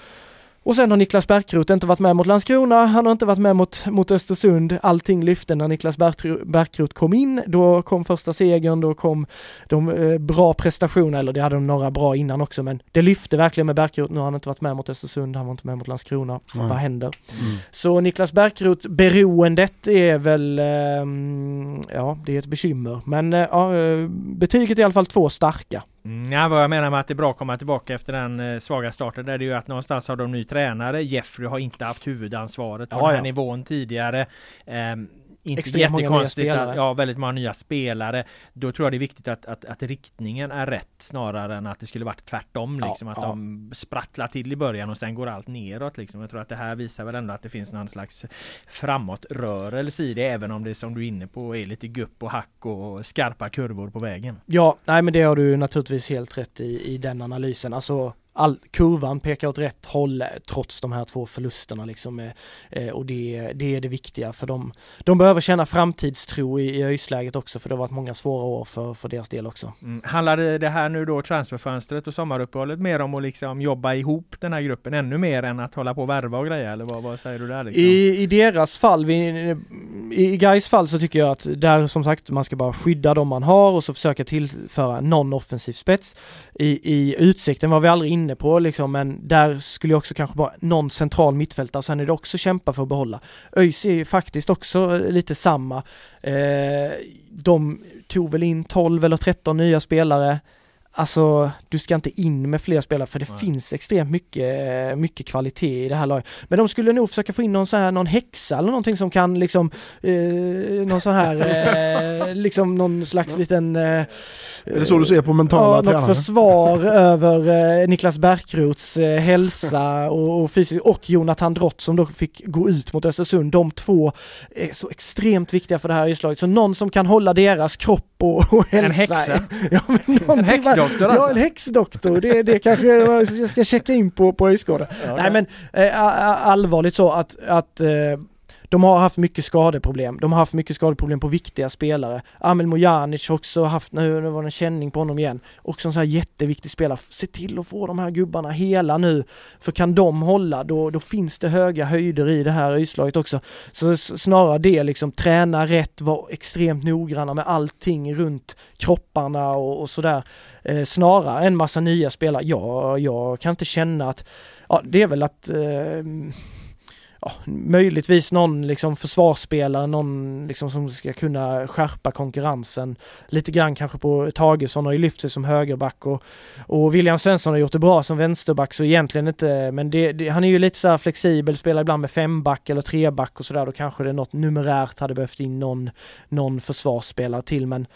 Speaker 5: och sen har Niklas Bärkroth inte varit med mot Landskrona, han har inte varit med mot, mot Östersund. Allting lyfte när Niklas Bärkroth kom in, då kom första segern, då kom de eh, bra prestationer, eller det hade de några bra innan också, men det lyfte verkligen med Bärkroth. Nu har han inte varit med mot Östersund, han var inte med mot Landskrona.
Speaker 4: Nej.
Speaker 5: Vad händer?
Speaker 4: Mm.
Speaker 5: Så Niklas Bärkroth, beroendet är väl, ehm, ja det är ett bekymmer. Men eh, eh, betyget är i alla fall två starka.
Speaker 3: Ja, vad jag menar med att det är bra att komma tillbaka efter den eh, svaga starten, där är det ju att någonstans har de ny tränare. Jeffrey har inte haft huvudansvaret på
Speaker 5: Ja,
Speaker 3: den här
Speaker 5: ja.
Speaker 3: nivån tidigare. Ehm, inte
Speaker 5: Extremt
Speaker 3: jättekonstigt att, ja väldigt många nya spelare. Då tror jag det är viktigt att, att, att riktningen är rätt snarare än att det skulle varit tvärtom
Speaker 5: Ja,
Speaker 3: liksom. att
Speaker 5: ja.
Speaker 3: de sprattlar till i början och sen går allt neråt liksom. Jag tror att det här visar väl ändå att det finns någon slags framåtrörelse i det även om det som du är inne på är lite gupp och hack och skarpa kurvor på vägen.
Speaker 5: Ja, nej men det har du naturligtvis helt rätt i, i den analysen. Alltså all, kurvan pekar åt rätt håll eh, trots de här två förlusterna liksom. eh, Eh, och det, det är det viktiga för dem. De behöver känna framtidstro i, i ÖIS-läget också för det har varit många svåra år för, för deras del också.
Speaker 3: Mm. Handlar det- här nu då transferfönstret och sommaruppehållet mer om att liksom jobba ihop den här gruppen ännu mer än att hålla på och värva och greja eller vad, vad säger du där liksom?
Speaker 5: I, I deras fall, vi, i Gais fall så tycker jag att där som sagt man ska bara skydda de man har och så försöka tillföra någon offensiv spets. I, I utsikten var vi aldrig inne på liksom, men där skulle jag också kanske bara någon central mittfältare, sen är det också kämpa för att behålla. ÖIS är ju faktiskt också eh, lite samma. Eh, de tog väl in 12 eller 13 nya spelare. Alltså, du ska inte in med fler spelare för det
Speaker 3: Nej.
Speaker 5: finns extremt mycket, mycket kvalitet i det här laget. Men de skulle nog försöka få in någon så här, någon häxa eller någonting som kan liksom, eh, någon sån här, eh, liksom någon slags liten... Eh,
Speaker 4: Är det så du ser på mentala
Speaker 5: Ja, något försvar över eh, Niklas Bärkroths eh, hälsa och, och fysik och Jonathan Drott som då fick gå ut mot Östersund. De två är så extremt viktiga för det här islaget. Så någon som kan hålla deras kropp och, och hälsa.
Speaker 3: häxa?
Speaker 5: Ja, men
Speaker 3: En häxdoktor
Speaker 5: Ja,
Speaker 3: alltså?
Speaker 5: en häxdoktor. Det, det kanske jag ska checka in på, på Öjsgården. Nej men eh, allvarligt så att, att eh, de har haft mycket skadeproblem. De har haft mycket skadeproblem på viktiga spelare. Amel Mojanic har också haft, nu, nu var det en känning på honom igen, också en sån här jätteviktig spelare. Se till att få de här gubbarna hela nu. För kan de hålla, då, då finns det höga höjder i det här islaget också. Så snarare det liksom, träna rätt, vara extremt noggranna med allting runt kropparna och, och sådär. Eh, snarare en massa nya spelare. Ja, jag kan inte känna att, ja det är väl att eh, ja, möjligtvis någon liksom försvarsspelare, någon liksom som ska kunna skärpa konkurrensen. Lite grann kanske på Tagesson har ju lyft sig som högerback och, och William Svensson har gjort det bra som vänsterback så egentligen inte, men det, det, han är ju lite sådär flexibel, spelar ibland med femback eller treback och sådär, då kanske det är något numerärt hade behövt in någon, någon försvarsspelare till men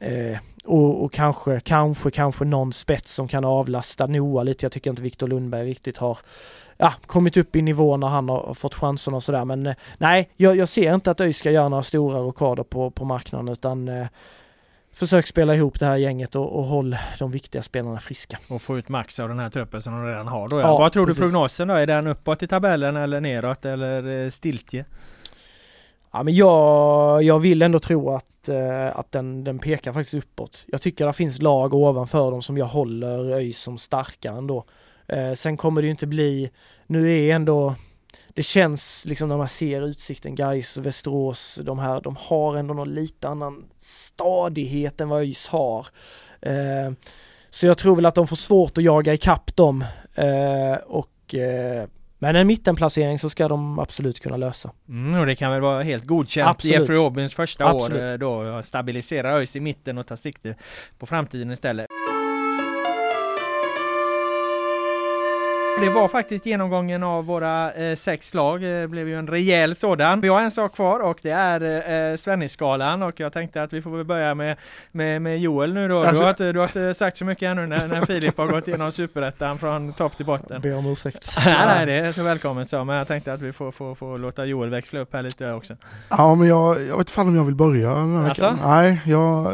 Speaker 5: Eh, och, och kanske, kanske, kanske någon spets som kan avlasta Noah lite. Jag tycker inte Viktor Lundberg riktigt har ja, kommit upp i nivå när han har fått chanserna och sådär. Men eh, nej, jag, jag ser inte att ÖIS ska göra några stora rockader på, på marknaden utan eh, försök spela ihop det här gänget och, och håll de viktiga spelarna friska.
Speaker 3: Och få ut max av den här truppen som de redan har då. Ja.
Speaker 5: Ja,
Speaker 3: Vad tror
Speaker 5: precis.
Speaker 3: du prognosen då? Är den uppåt i tabellen eller neråt eller eh, stiltje?
Speaker 5: Ja men jag, jag vill ändå tro att, eh, att den, den pekar faktiskt uppåt. Jag tycker det finns lag ovanför dem som jag håller ÖIS som starkare ändå. Eh, sen kommer det ju inte bli, nu är ändå det känns liksom när man ser utsikten, Gais Västerås, de här, de har ändå någon lite annan stadighet än vad ÖIS har. Eh, så jag tror väl att de får svårt att jaga ikapp dem eh, och eh, men en mittenplacering så ska de absolut kunna lösa.
Speaker 3: Mm, och det kan väl vara helt godkänt
Speaker 5: Absolut.
Speaker 3: Jeffrey Robins första
Speaker 5: Absolut.
Speaker 3: år eh, då stabilisera ÖIS i mitten och ta sikte på framtiden istället. Det var faktiskt genomgången av våra eh, sex lag. Det blev ju en rejäl sådan. Vi har en sak kvar och det är eh, Svennisskalan och jag tänkte att vi får väl börja med, med, med Joel nu då. Du,
Speaker 4: Alltså-
Speaker 3: har inte, du har inte sagt så mycket ännu när, när Filip har gått igenom superettan från topp till botten.
Speaker 5: Ber om ursäkt.
Speaker 3: nej, nej, det är så välkommet så, men jag tänkte att vi får, får, får låta Joel växla upp här lite också.
Speaker 4: Ja men jag, jag vet fan om jag vill börja den här
Speaker 3: Alltså?
Speaker 4: veckan. Nej, jag,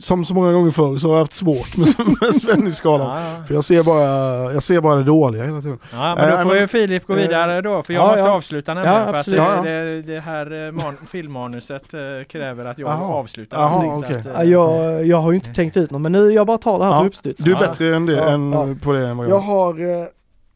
Speaker 4: som så många gånger förr så har jag haft svårt med, med Svennisskalan.
Speaker 3: Ja, ja.
Speaker 4: För jag ser, bara, jag ser bara det dåliga hela tiden.
Speaker 3: Ja men då
Speaker 4: Eh,
Speaker 3: får
Speaker 4: men-
Speaker 3: ju Filip gå
Speaker 4: eh,
Speaker 3: vidare då för jag
Speaker 5: ja,
Speaker 3: måste
Speaker 5: ja.
Speaker 3: avsluta nämligen
Speaker 5: Ja,
Speaker 3: för att
Speaker 5: absolut.
Speaker 3: det,
Speaker 4: Ja, ja.
Speaker 3: det, det här eh, man, filmmanuset kräver att jag
Speaker 4: Jaha.
Speaker 3: avslutar så
Speaker 4: okej.
Speaker 3: att,
Speaker 5: Ja, jag, jag har ju inte tänkt ut något men nu jag bara tar det här
Speaker 4: Ja,
Speaker 5: på uppstuds.
Speaker 4: Du är
Speaker 3: Ja.
Speaker 4: bättre än det,
Speaker 5: Ja,
Speaker 4: än
Speaker 5: ja.
Speaker 4: på det än vad jag
Speaker 5: Jag har, eh,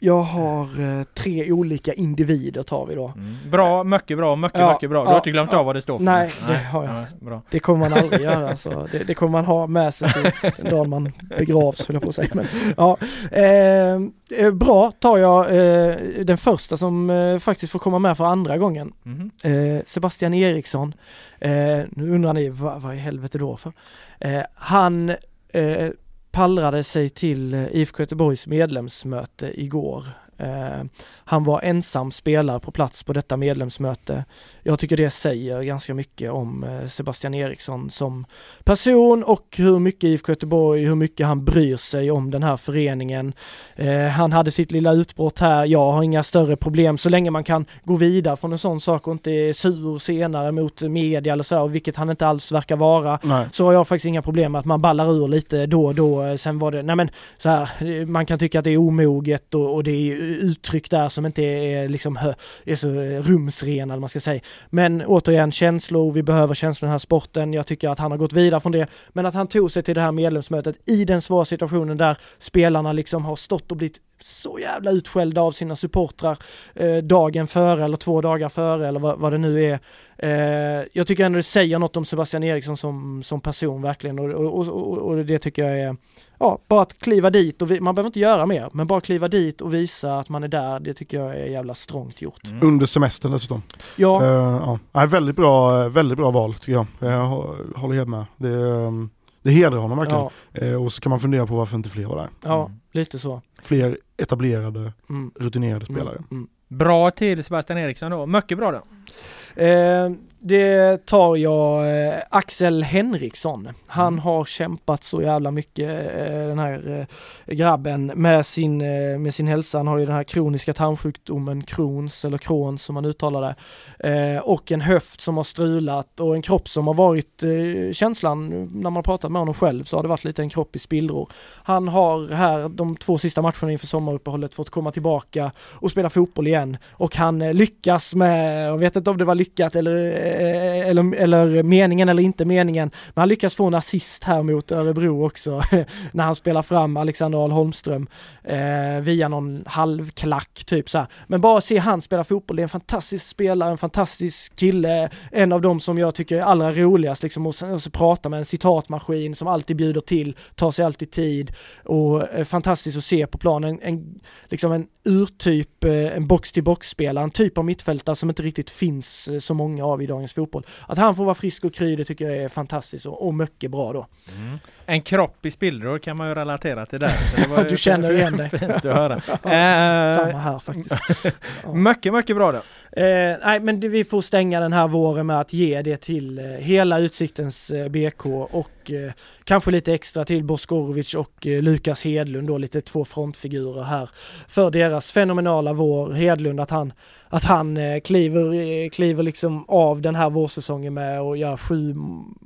Speaker 5: jag har eh, tre olika individer tar vi då.
Speaker 3: Mm. Bra, mycket bra, mycket,
Speaker 5: Ja,
Speaker 3: mycket bra. Du
Speaker 5: ja,
Speaker 3: har inte glömt
Speaker 5: ja.
Speaker 3: av vad det står för?
Speaker 5: Nej, det har jag.
Speaker 3: Ja, bra.
Speaker 5: Det kommer man aldrig göra så det, det kommer man ha med sig till den dagen man begravs höll jag på att säga. Men, ja. eh, eh, bra tar jag eh, den första som eh, faktiskt får komma med för andra gången. Eh, Sebastian Eriksson. Nu undrar ni vad, vad i helvete då för? Han pallrade sig till eh, IFK Göteborgs medlemsmöte igår. Eh, han var ensam spelare på plats på detta medlemsmöte. Jag tycker det säger ganska mycket om eh, Sebastian Eriksson som person och hur mycket IFK Göteborg, hur mycket han bryr sig om den här föreningen. Eh, han hade sitt lilla utbrott här, jag har inga större problem så länge man kan gå vidare från en sån sak och inte är sur senare mot media eller så, vilket han inte alls verkar vara
Speaker 4: Nej.
Speaker 5: så har jag faktiskt inga problem med att man ballar ur lite då och då. Sen var det, nej men så här, man kan tycka att det är omoget och, och det är uttryck där som inte är liksom är så eh, rumsrena eller man ska säga. Men återigen känslor, vi behöver känslor i den här sporten. Jag tycker att han har gått vidare från det. Men att han tog sig till det här medlemsmötet i den svåra situationen där spelarna liksom har stått och blivit så jävla utskällda av sina supportrar eh, dagen före eller två dagar före eller vad, vad det nu är. Eh, jag tycker ändå det säger något om Sebastian Eriksson som, som person verkligen och, och, och, och det tycker jag är, ja, bara att kliva dit och vi, man behöver inte göra mer, men bara kliva dit och visa att man är där, det tycker jag är jävla strångt gjort.
Speaker 3: Mm.
Speaker 4: Under semestern dessutom.
Speaker 5: Ja,
Speaker 4: Eh, ja. Väldigt, bra, väldigt bra val tycker jag. Jag hå- håller helt med. Det, ehm, det hedrar honom verkligen.
Speaker 5: ja,
Speaker 4: Eh, och så kan man fundera på varför inte fler var där.
Speaker 5: ja,
Speaker 3: Mm.
Speaker 5: lite så.
Speaker 4: Fler etablerade,
Speaker 5: Mm.
Speaker 4: rutinerade
Speaker 5: Mm,
Speaker 4: spelare.
Speaker 5: mm.
Speaker 3: Bra till Sebastian Eriksson då. Mycket bra då.
Speaker 5: Eh, det tar jag eh, Axel Henriksson. Han
Speaker 3: Mm.
Speaker 5: har kämpat så jävla mycket eh, den här eh, grabben med sin, med sin hälsa. Han har ju den här kroniska tarmsjukdomen Crohns eller Crohns som man uttalar det. Och en höft som har strulat och en kropp som har varit känslan när man pratat med honom själv så har det varit lite en kropp i spillror. Han har här de två sista matcherna inför sommaruppehållet fått komma tillbaka och spela fotboll igen och han lyckas med, jag vet inte om det var lyckat eller, Eh, eller, eller meningen eller inte meningen, men han lyckas få en assist här mot Örebro också när han spelar fram Alexander Ahl Holmström eh, via någon halvklack typ så här. Men bara se han spela fotboll, det är en fantastisk spelare, en fantastisk kille, en av dem som jag tycker är allra roligast liksom och och så prata med en citatmaskin som alltid bjuder till, tar sig alltid tid och eh, fantastiskt att se på planen. En, liksom en urtyp, eh, en box-till-box-spelare, en typ av mittfältare som inte riktigt finns eh, så många av idag dagens fotboll. Att han får vara frisk och kry, det tycker jag är fantastiskt och, och mycket bra då. Mm.
Speaker 3: En kropp i spillror kan man ju relatera till där. Så
Speaker 5: Du känner igen dig.
Speaker 3: Fint att höra.
Speaker 5: Samma
Speaker 3: Eh,
Speaker 5: här faktiskt. Ja.
Speaker 3: mycket, mycket bra då.
Speaker 5: Eh, nej men det, vi får stänga den här våren med att ge det till eh, hela Utsiktens eh, BK och kanske lite extra till Boskorovic och Lukas Hedlund då, lite två frontfigurer här för deras fenomenala vår. Hedlund att han, att han kliver, kliver liksom av den här vårsäsongen med och gör sju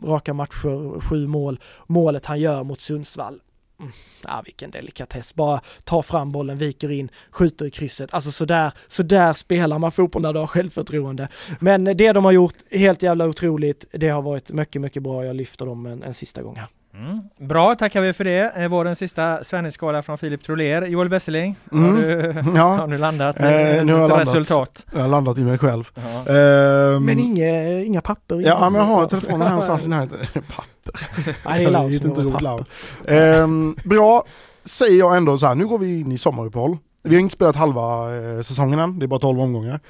Speaker 5: raka matcher, sju mål. Målet han gör mot Sundsvall. Mm, ja, vilken delikatess. Bara ta fram bollen, viker in, skjuter i krysset. Alltså sådär, sådär spelar man fotboll när du har självförtroende. Men det de har gjort, helt jävla otroligt. Det har varit mycket, mycket bra. Jag lyfter dem en, en sista gång här.
Speaker 3: Mm. Bra, tackar vi för det. Eh, Vårens sista Svennisskala från Filip Troler. Joel Besseling,
Speaker 4: Mm.
Speaker 3: har, du,
Speaker 4: Ja.
Speaker 3: har du landat
Speaker 4: Eh, nu har jag landat.
Speaker 3: resultat?
Speaker 4: Jag har landat i mig själv.
Speaker 3: Ja.
Speaker 4: Ehm,
Speaker 5: Men inga, inga papper? inga-
Speaker 4: Ja men jag har telefonen här någonstans i närheten. Papper.
Speaker 5: Nej, det är
Speaker 4: vet inte roligt. Ehm, Bra, säger jag ändå så här. nu går vi in i sommaruppehåll. Vi har inte spelat halva eh, säsongen än, det är bara 12 omgångar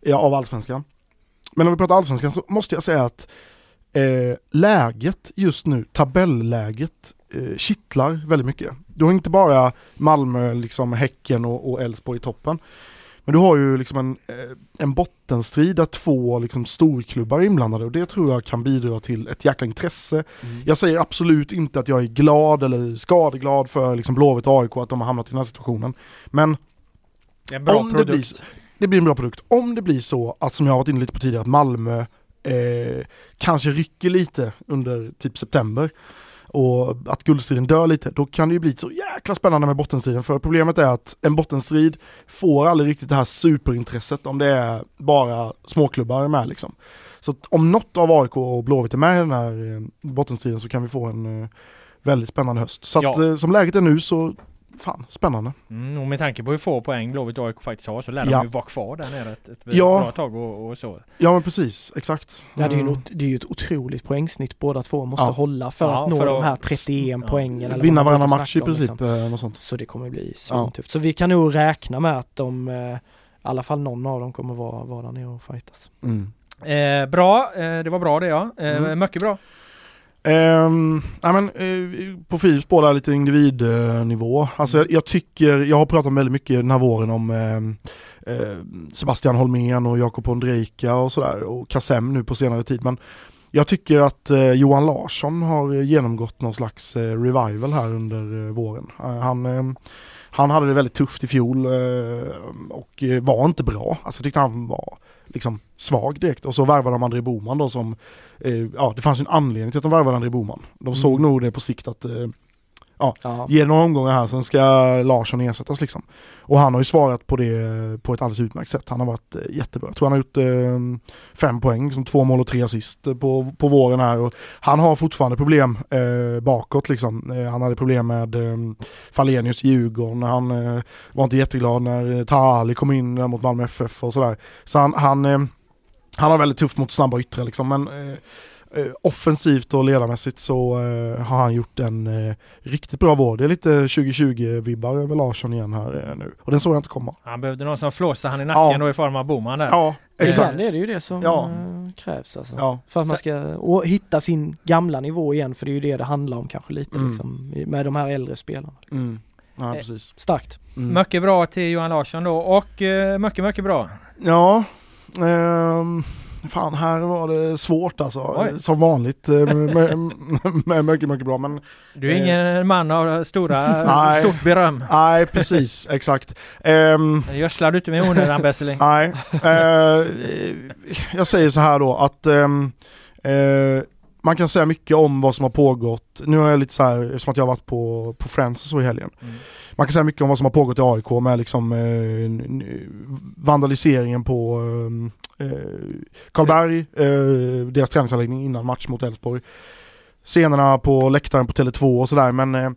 Speaker 4: ja, av Allsvenskan. Men om vi pratar Allsvenskan så måste jag säga att eh, läget just nu, tabelläget, eh, kittlar väldigt mycket. Du har inte bara Malmö, liksom Häcken och Elfsborg i toppen. Men du har ju liksom en, eh, en bottenstrid där två liksom storklubbar är inblandade och det tror jag kan bidra till ett jäkla intresse. Jag säger absolut inte att jag är glad eller skadeglad för liksom Blåvitt och AIK att de har hamnat i den här situationen. Men
Speaker 3: Det
Speaker 4: om det blir, det blir en bra produkt. Om det blir så att, som jag har varit inne lite på tidigare, att Malmö eh, kanske rycker lite under typ september och att guldstriden dör lite, då kan det ju bli så jäkla spännande med bottenstriden. För problemet är att en bottenstrid får aldrig riktigt det här superintresset om det är bara småklubbar med liksom. Så om något av AIK och Blåvitt är med i den här eh, bottenstriden så kan vi få en eh, väldigt spännande höst. Så att
Speaker 3: Ja.
Speaker 4: eh, som läget är nu så, fan, spännande.
Speaker 3: Mm, och med tanke på hur få poäng Blåvitt och AIK faktiskt har så lär
Speaker 4: Ja.
Speaker 3: de ju vara kvar där nere ett, ett
Speaker 4: Ja.
Speaker 3: bra tag och, och så.
Speaker 4: Ja men precis, exakt.
Speaker 5: Ja, det, är ju
Speaker 4: Mm.
Speaker 5: något, det är ju ett otroligt poängsnitt båda två måste
Speaker 4: Ja.
Speaker 5: hålla för
Speaker 3: Ja,
Speaker 5: att nå
Speaker 3: för
Speaker 5: de här 31
Speaker 3: ja.
Speaker 5: poängen. Eller
Speaker 4: Vinna varannan match i
Speaker 5: snacka om,
Speaker 4: princip,
Speaker 5: liksom.
Speaker 4: eh, något sånt.
Speaker 5: Så det kommer bli svintufft. Så vi kan nog räkna med att de, eh, i alla fall någon av dem kommer vara, vara där nere och fightas.
Speaker 4: Mm.
Speaker 3: Eh, bra, eh, det var bra det ja. Eh,
Speaker 4: Mm.
Speaker 3: Mycket bra.
Speaker 4: Um, ja, men, eh, på Philips båda lite individnivå. Alltså jag, jag tycker, jag har pratat väldigt mycket den här våren om eh, Sebastian Holmén och Jakob Ondrejka och sådär och Kassem nu på senare tid. Men jag tycker att Johan Larsson har genomgått någon slags revival här under våren. Han, ehm, han hade det väldigt tufft i fjol eh, och eh, var inte bra. Alltså jag tyckte han var liksom svag direkt och så värvade de André Boman då som eh, ja det fanns ju en anledning till att de värvade André Boman. De såg
Speaker 5: Mm.
Speaker 4: nog det på sikt att eh,
Speaker 5: Ja.
Speaker 4: ge några omgångar här sen ska Larsson ersättas liksom. Och han har ju svarat på det på ett alldeles utmärkt sätt. Han har varit eh, jättebra. Jag tror han har gjort eh, fem poäng, liksom två mål och tre assist eh, på, på våren här. Och han har fortfarande problem eh, bakåt liksom. Eh, han hade problem med eh, Falenius i Djurgården. Han eh, var inte jätteglad när Tahali kom in mot Malmö FF och sådär. Så han, han, han har väldigt tufft mot snabba yttrar liksom. Men eh, offensivt och ledarmässigt så eh, har han gjort en eh, riktigt bra vår. Det är lite 2020-vibbar över Larsson igen här eh, nu. Och den såg jag inte komma.
Speaker 3: Han behövde någon som flåsade han i nacken
Speaker 4: Ja.
Speaker 3: då i form av Boman där.
Speaker 4: Ja, exakt.
Speaker 5: Ibland är det ju det som
Speaker 4: Ja.
Speaker 5: eh, krävs alltså.
Speaker 4: Ja.
Speaker 5: För att man ska hitta sin gamla nivå igen, för det är ju det det handlar om kanske lite
Speaker 4: Mm.
Speaker 5: liksom, med de här äldre spelarna.
Speaker 4: Mm. Ja,
Speaker 3: Eh,
Speaker 4: precis.
Speaker 5: Starkt.
Speaker 4: Mm.
Speaker 3: Mycket bra till Johan Larsson då och eh, mycket, mycket bra.
Speaker 4: Ja, ehm, fan här var det svårt alltså.
Speaker 3: Oj.
Speaker 4: Som vanligt eh, med, med, mycket, mycket bra. Men
Speaker 3: Du är
Speaker 4: Eh.
Speaker 3: ingen man av stora,
Speaker 4: Nej.
Speaker 3: stort beröm.
Speaker 4: nej, precis, exakt. Ehm,
Speaker 3: Gödslar du inte med onödan Besseling?
Speaker 4: Nej, eh, jag säger så här då att ehm, eh, man kan säga mycket om vad som har pågått. Nu har jag lite så här, eftersom att jag har varit på, på Friends och så i helgen.
Speaker 3: Mm.
Speaker 4: Man kan säga mycket om vad som har pågått i AIK med liksom eh, vandaliseringen på eh, eh, Eh, Karlberg, eh, deras träningsanläggning innan match mot Elfsborg. Scenerna på läktaren på Tele2 och sådär men eh,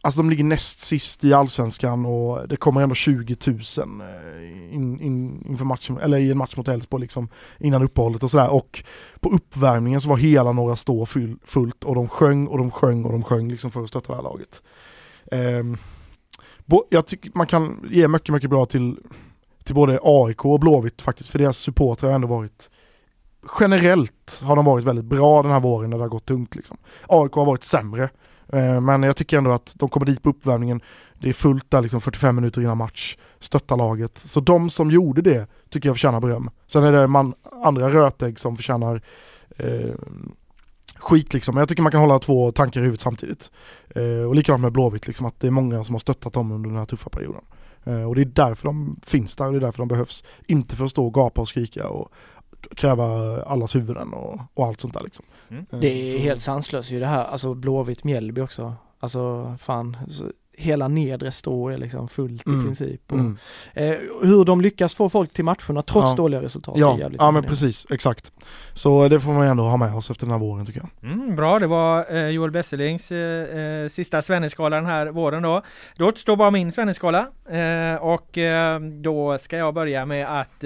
Speaker 4: Alltså de ligger näst sist i Allsvenskan och det kommer ändå 20 000 eh, in, in, inför matchen, eller i en match mot Elfsborg liksom innan uppehållet och sådär. Och på uppvärmningen så var hela Norra Stå full, fullt och de sjöng och de sjöng och de sjöng liksom för att stötta det här laget. Ehm, bo, jag tycker man kan ge mycket, mycket bra till, till både AIK och Blåvitt faktiskt, för deras supportrar har ändå varit Generellt har de varit väldigt bra den här våren när det har gått tungt liksom. AIK har varit sämre. Eh, men jag tycker ändå att de kommer dit på uppvärmningen, det är fullt där liksom 45 minuter innan match, stöttar laget. Så de som gjorde det tycker jag förtjänar beröm. Sen är det man, andra rötägg som förtjänar eh, skit liksom. Men jag tycker man kan hålla två tankar i huvudet samtidigt. Eh, och likadant med Blåvitt, liksom, att det är många som har stöttat dem under den här tuffa perioden. Eh, och det är därför de finns där och det är därför de behövs. Inte för att stå och gapa och skrika och kräva allas huvuden och, och allt sånt där liksom.
Speaker 3: Mm.
Speaker 4: Eh,
Speaker 5: Det är
Speaker 4: så-
Speaker 5: helt sanslöst ju det här, alltså Blåvitt Mjällby också. Alltså fan, så hela nedre stå är liksom fullt
Speaker 4: Mm.
Speaker 5: i princip. Och,
Speaker 4: Mm.
Speaker 5: eh, hur de lyckas få folk till matcherna trots
Speaker 4: Ja.
Speaker 5: dåliga resultat är
Speaker 4: Ja,
Speaker 5: jävligt
Speaker 4: ja men precis, exakt. Så det får man ändå ha med oss efter den här våren tycker jag.
Speaker 3: Mm, bra, det var eh, Joel Besselings eh, eh, sista Svenneskala den här våren då. Då återstår bara min Svenneskala eh, och eh, då ska jag börja med att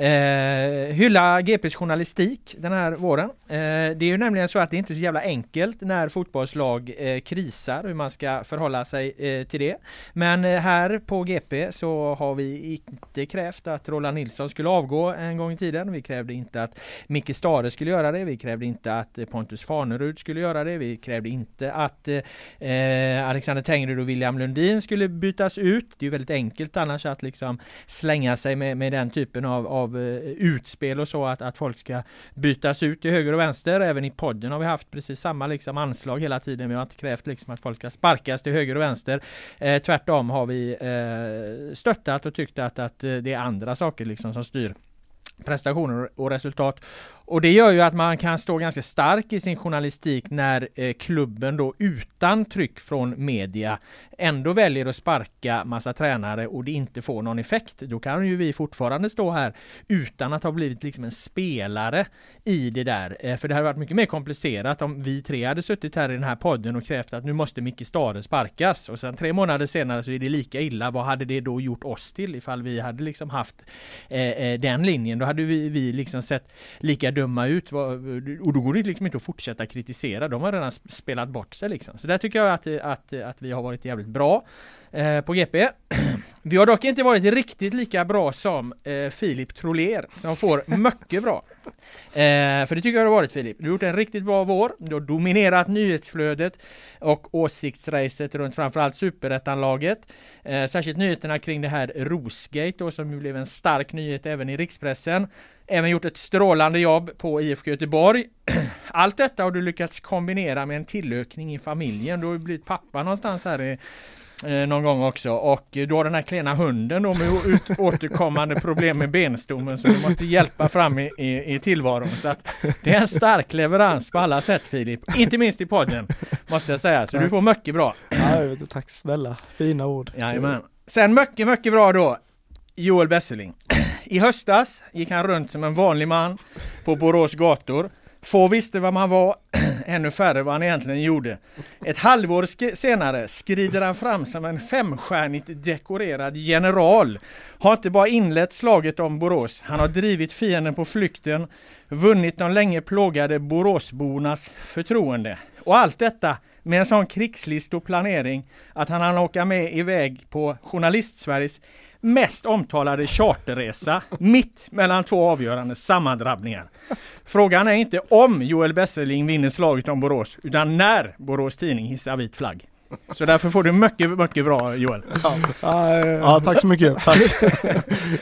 Speaker 3: eh, hylla GPs journalistik den här våren. Eh, det är ju nämligen så att det inte är så jävla enkelt när fotbollslag eh, krisar hur man ska förhålla sig eh, till det. Men eh, här på GP så har vi inte krävt att Roland Nilsson skulle avgå en gång i tiden. Vi krävde inte att Micke Stare skulle göra det. Vi krävde inte att eh, Pontus Farnerud skulle göra det. Vi krävde inte att eh, Alexander Tengryd och William Lundin skulle bytas ut. Det är ju väldigt enkelt annars att liksom slänga sig med, med den typen av, av eh, utspel och så att, att folk ska bytas ut till höger och vänster. Även i podden har vi haft precis samma liksom anslag hela tiden. Vi har inte krävt liksom att folk ska sparkas till höger och vänster. Eh, tvärtom har vi eh, stöttat och tyckt att, att eh, det är andra saker liksom som styr prestationer och resultat. Och det gör ju att man kan stå ganska stark i sin journalistik när eh, klubben då utan tryck från media ändå väljer att sparka massa tränare och det inte får någon effekt. Då kan ju vi fortfarande stå här utan att ha blivit liksom en spelare i det där. Eh, för det hade varit mycket mer komplicerat om vi tre hade suttit här i den här podden och krävt att nu måste Micke Stare sparkas och sen tre månader senare så är det lika illa. Vad hade det då gjort oss till ifall vi hade liksom haft eh, eh den linjen? Då hade vi, vi liksom sett lika döma ut och då går det liksom inte att fortsätta kritisera. De har redan spelat bort sig liksom. Så där tycker jag att, att, att vi har varit jävligt bra eh, på GP. Vi har dock inte varit riktigt lika bra som eh, Filip Troler som får mycket bra. Eh, för det tycker jag det har varit Filip. Du har gjort en riktigt bra vår. Du har dominerat nyhetsflödet och åsiktsracet runt framförallt superettanlaget. Eh, särskilt nyheterna kring det här Rosgate då som ju blev en stark nyhet även i rikspressen. Även gjort ett strålande jobb på IFK Göteborg. Allt detta har du lyckats kombinera med en tillökning i familjen. Du har ju blivit pappa någonstans här i, eh, någon gång också och du har den här klena hunden då med ut, återkommande problem med benstommen som du måste hjälpa fram i, i, i tillvaron. Så att det är en stark leverans på alla sätt Filip, inte minst i podden måste jag säga. Så du får mycket bra.
Speaker 5: Ja, tack snälla, fina ord.
Speaker 3: Jajamän. Sen mycket, mycket bra då. Joel Besseling. I höstas gick han runt som en vanlig man på Borås gator. Få visste vad man var, ännu färre vad han egentligen gjorde. Ett halvår sk- senare skrider han fram som en femstjärnigt dekorerad general. Har inte bara inlett slaget om Borås, han har drivit fienden på flykten, vunnit de länge plågade Boråsbornas förtroende. Och allt detta med en sån krigslist och planering att han hann åka med iväg på Journalistsveriges mest omtalade charterresa mitt mellan två avgörande sammandrabbningar. Frågan är inte om Joel Besseling vinner slaget om Borås, utan när Borås Tidning hissar vit flagg. Så därför får du mycket, mycket bra Joel.
Speaker 4: Ja, tack så mycket. Tack.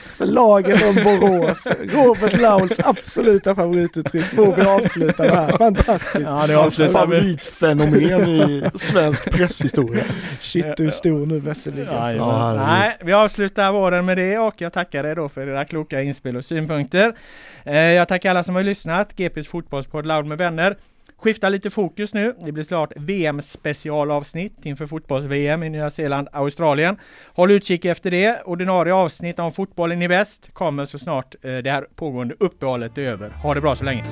Speaker 5: Slaget om Borås, Robert Lauls absoluta favorituttryck får vi avsluta med här. Fantastiskt.
Speaker 3: Ja, det vi.
Speaker 4: favoritfenomen i svensk presshistoria.
Speaker 5: Shit du är stor nu Vesselin.
Speaker 3: Ja,
Speaker 4: Ja, herregud.
Speaker 3: Nej, vi avslutar våren med det och jag tackar er då för era kloka inspel och synpunkter. Eh, jag tackar alla som har lyssnat. GPs fotbollspodd Loud med vänner. Skifta lite fokus nu. Det blir snart VM specialavsnitt inför fotbolls-VM i Nya Zeeland, Australien. Håll utkik efter det. Ordinarie avsnitt om fotbollen i väst kommer så snart eh, det här pågående uppehållet är över. Ha det bra så länge.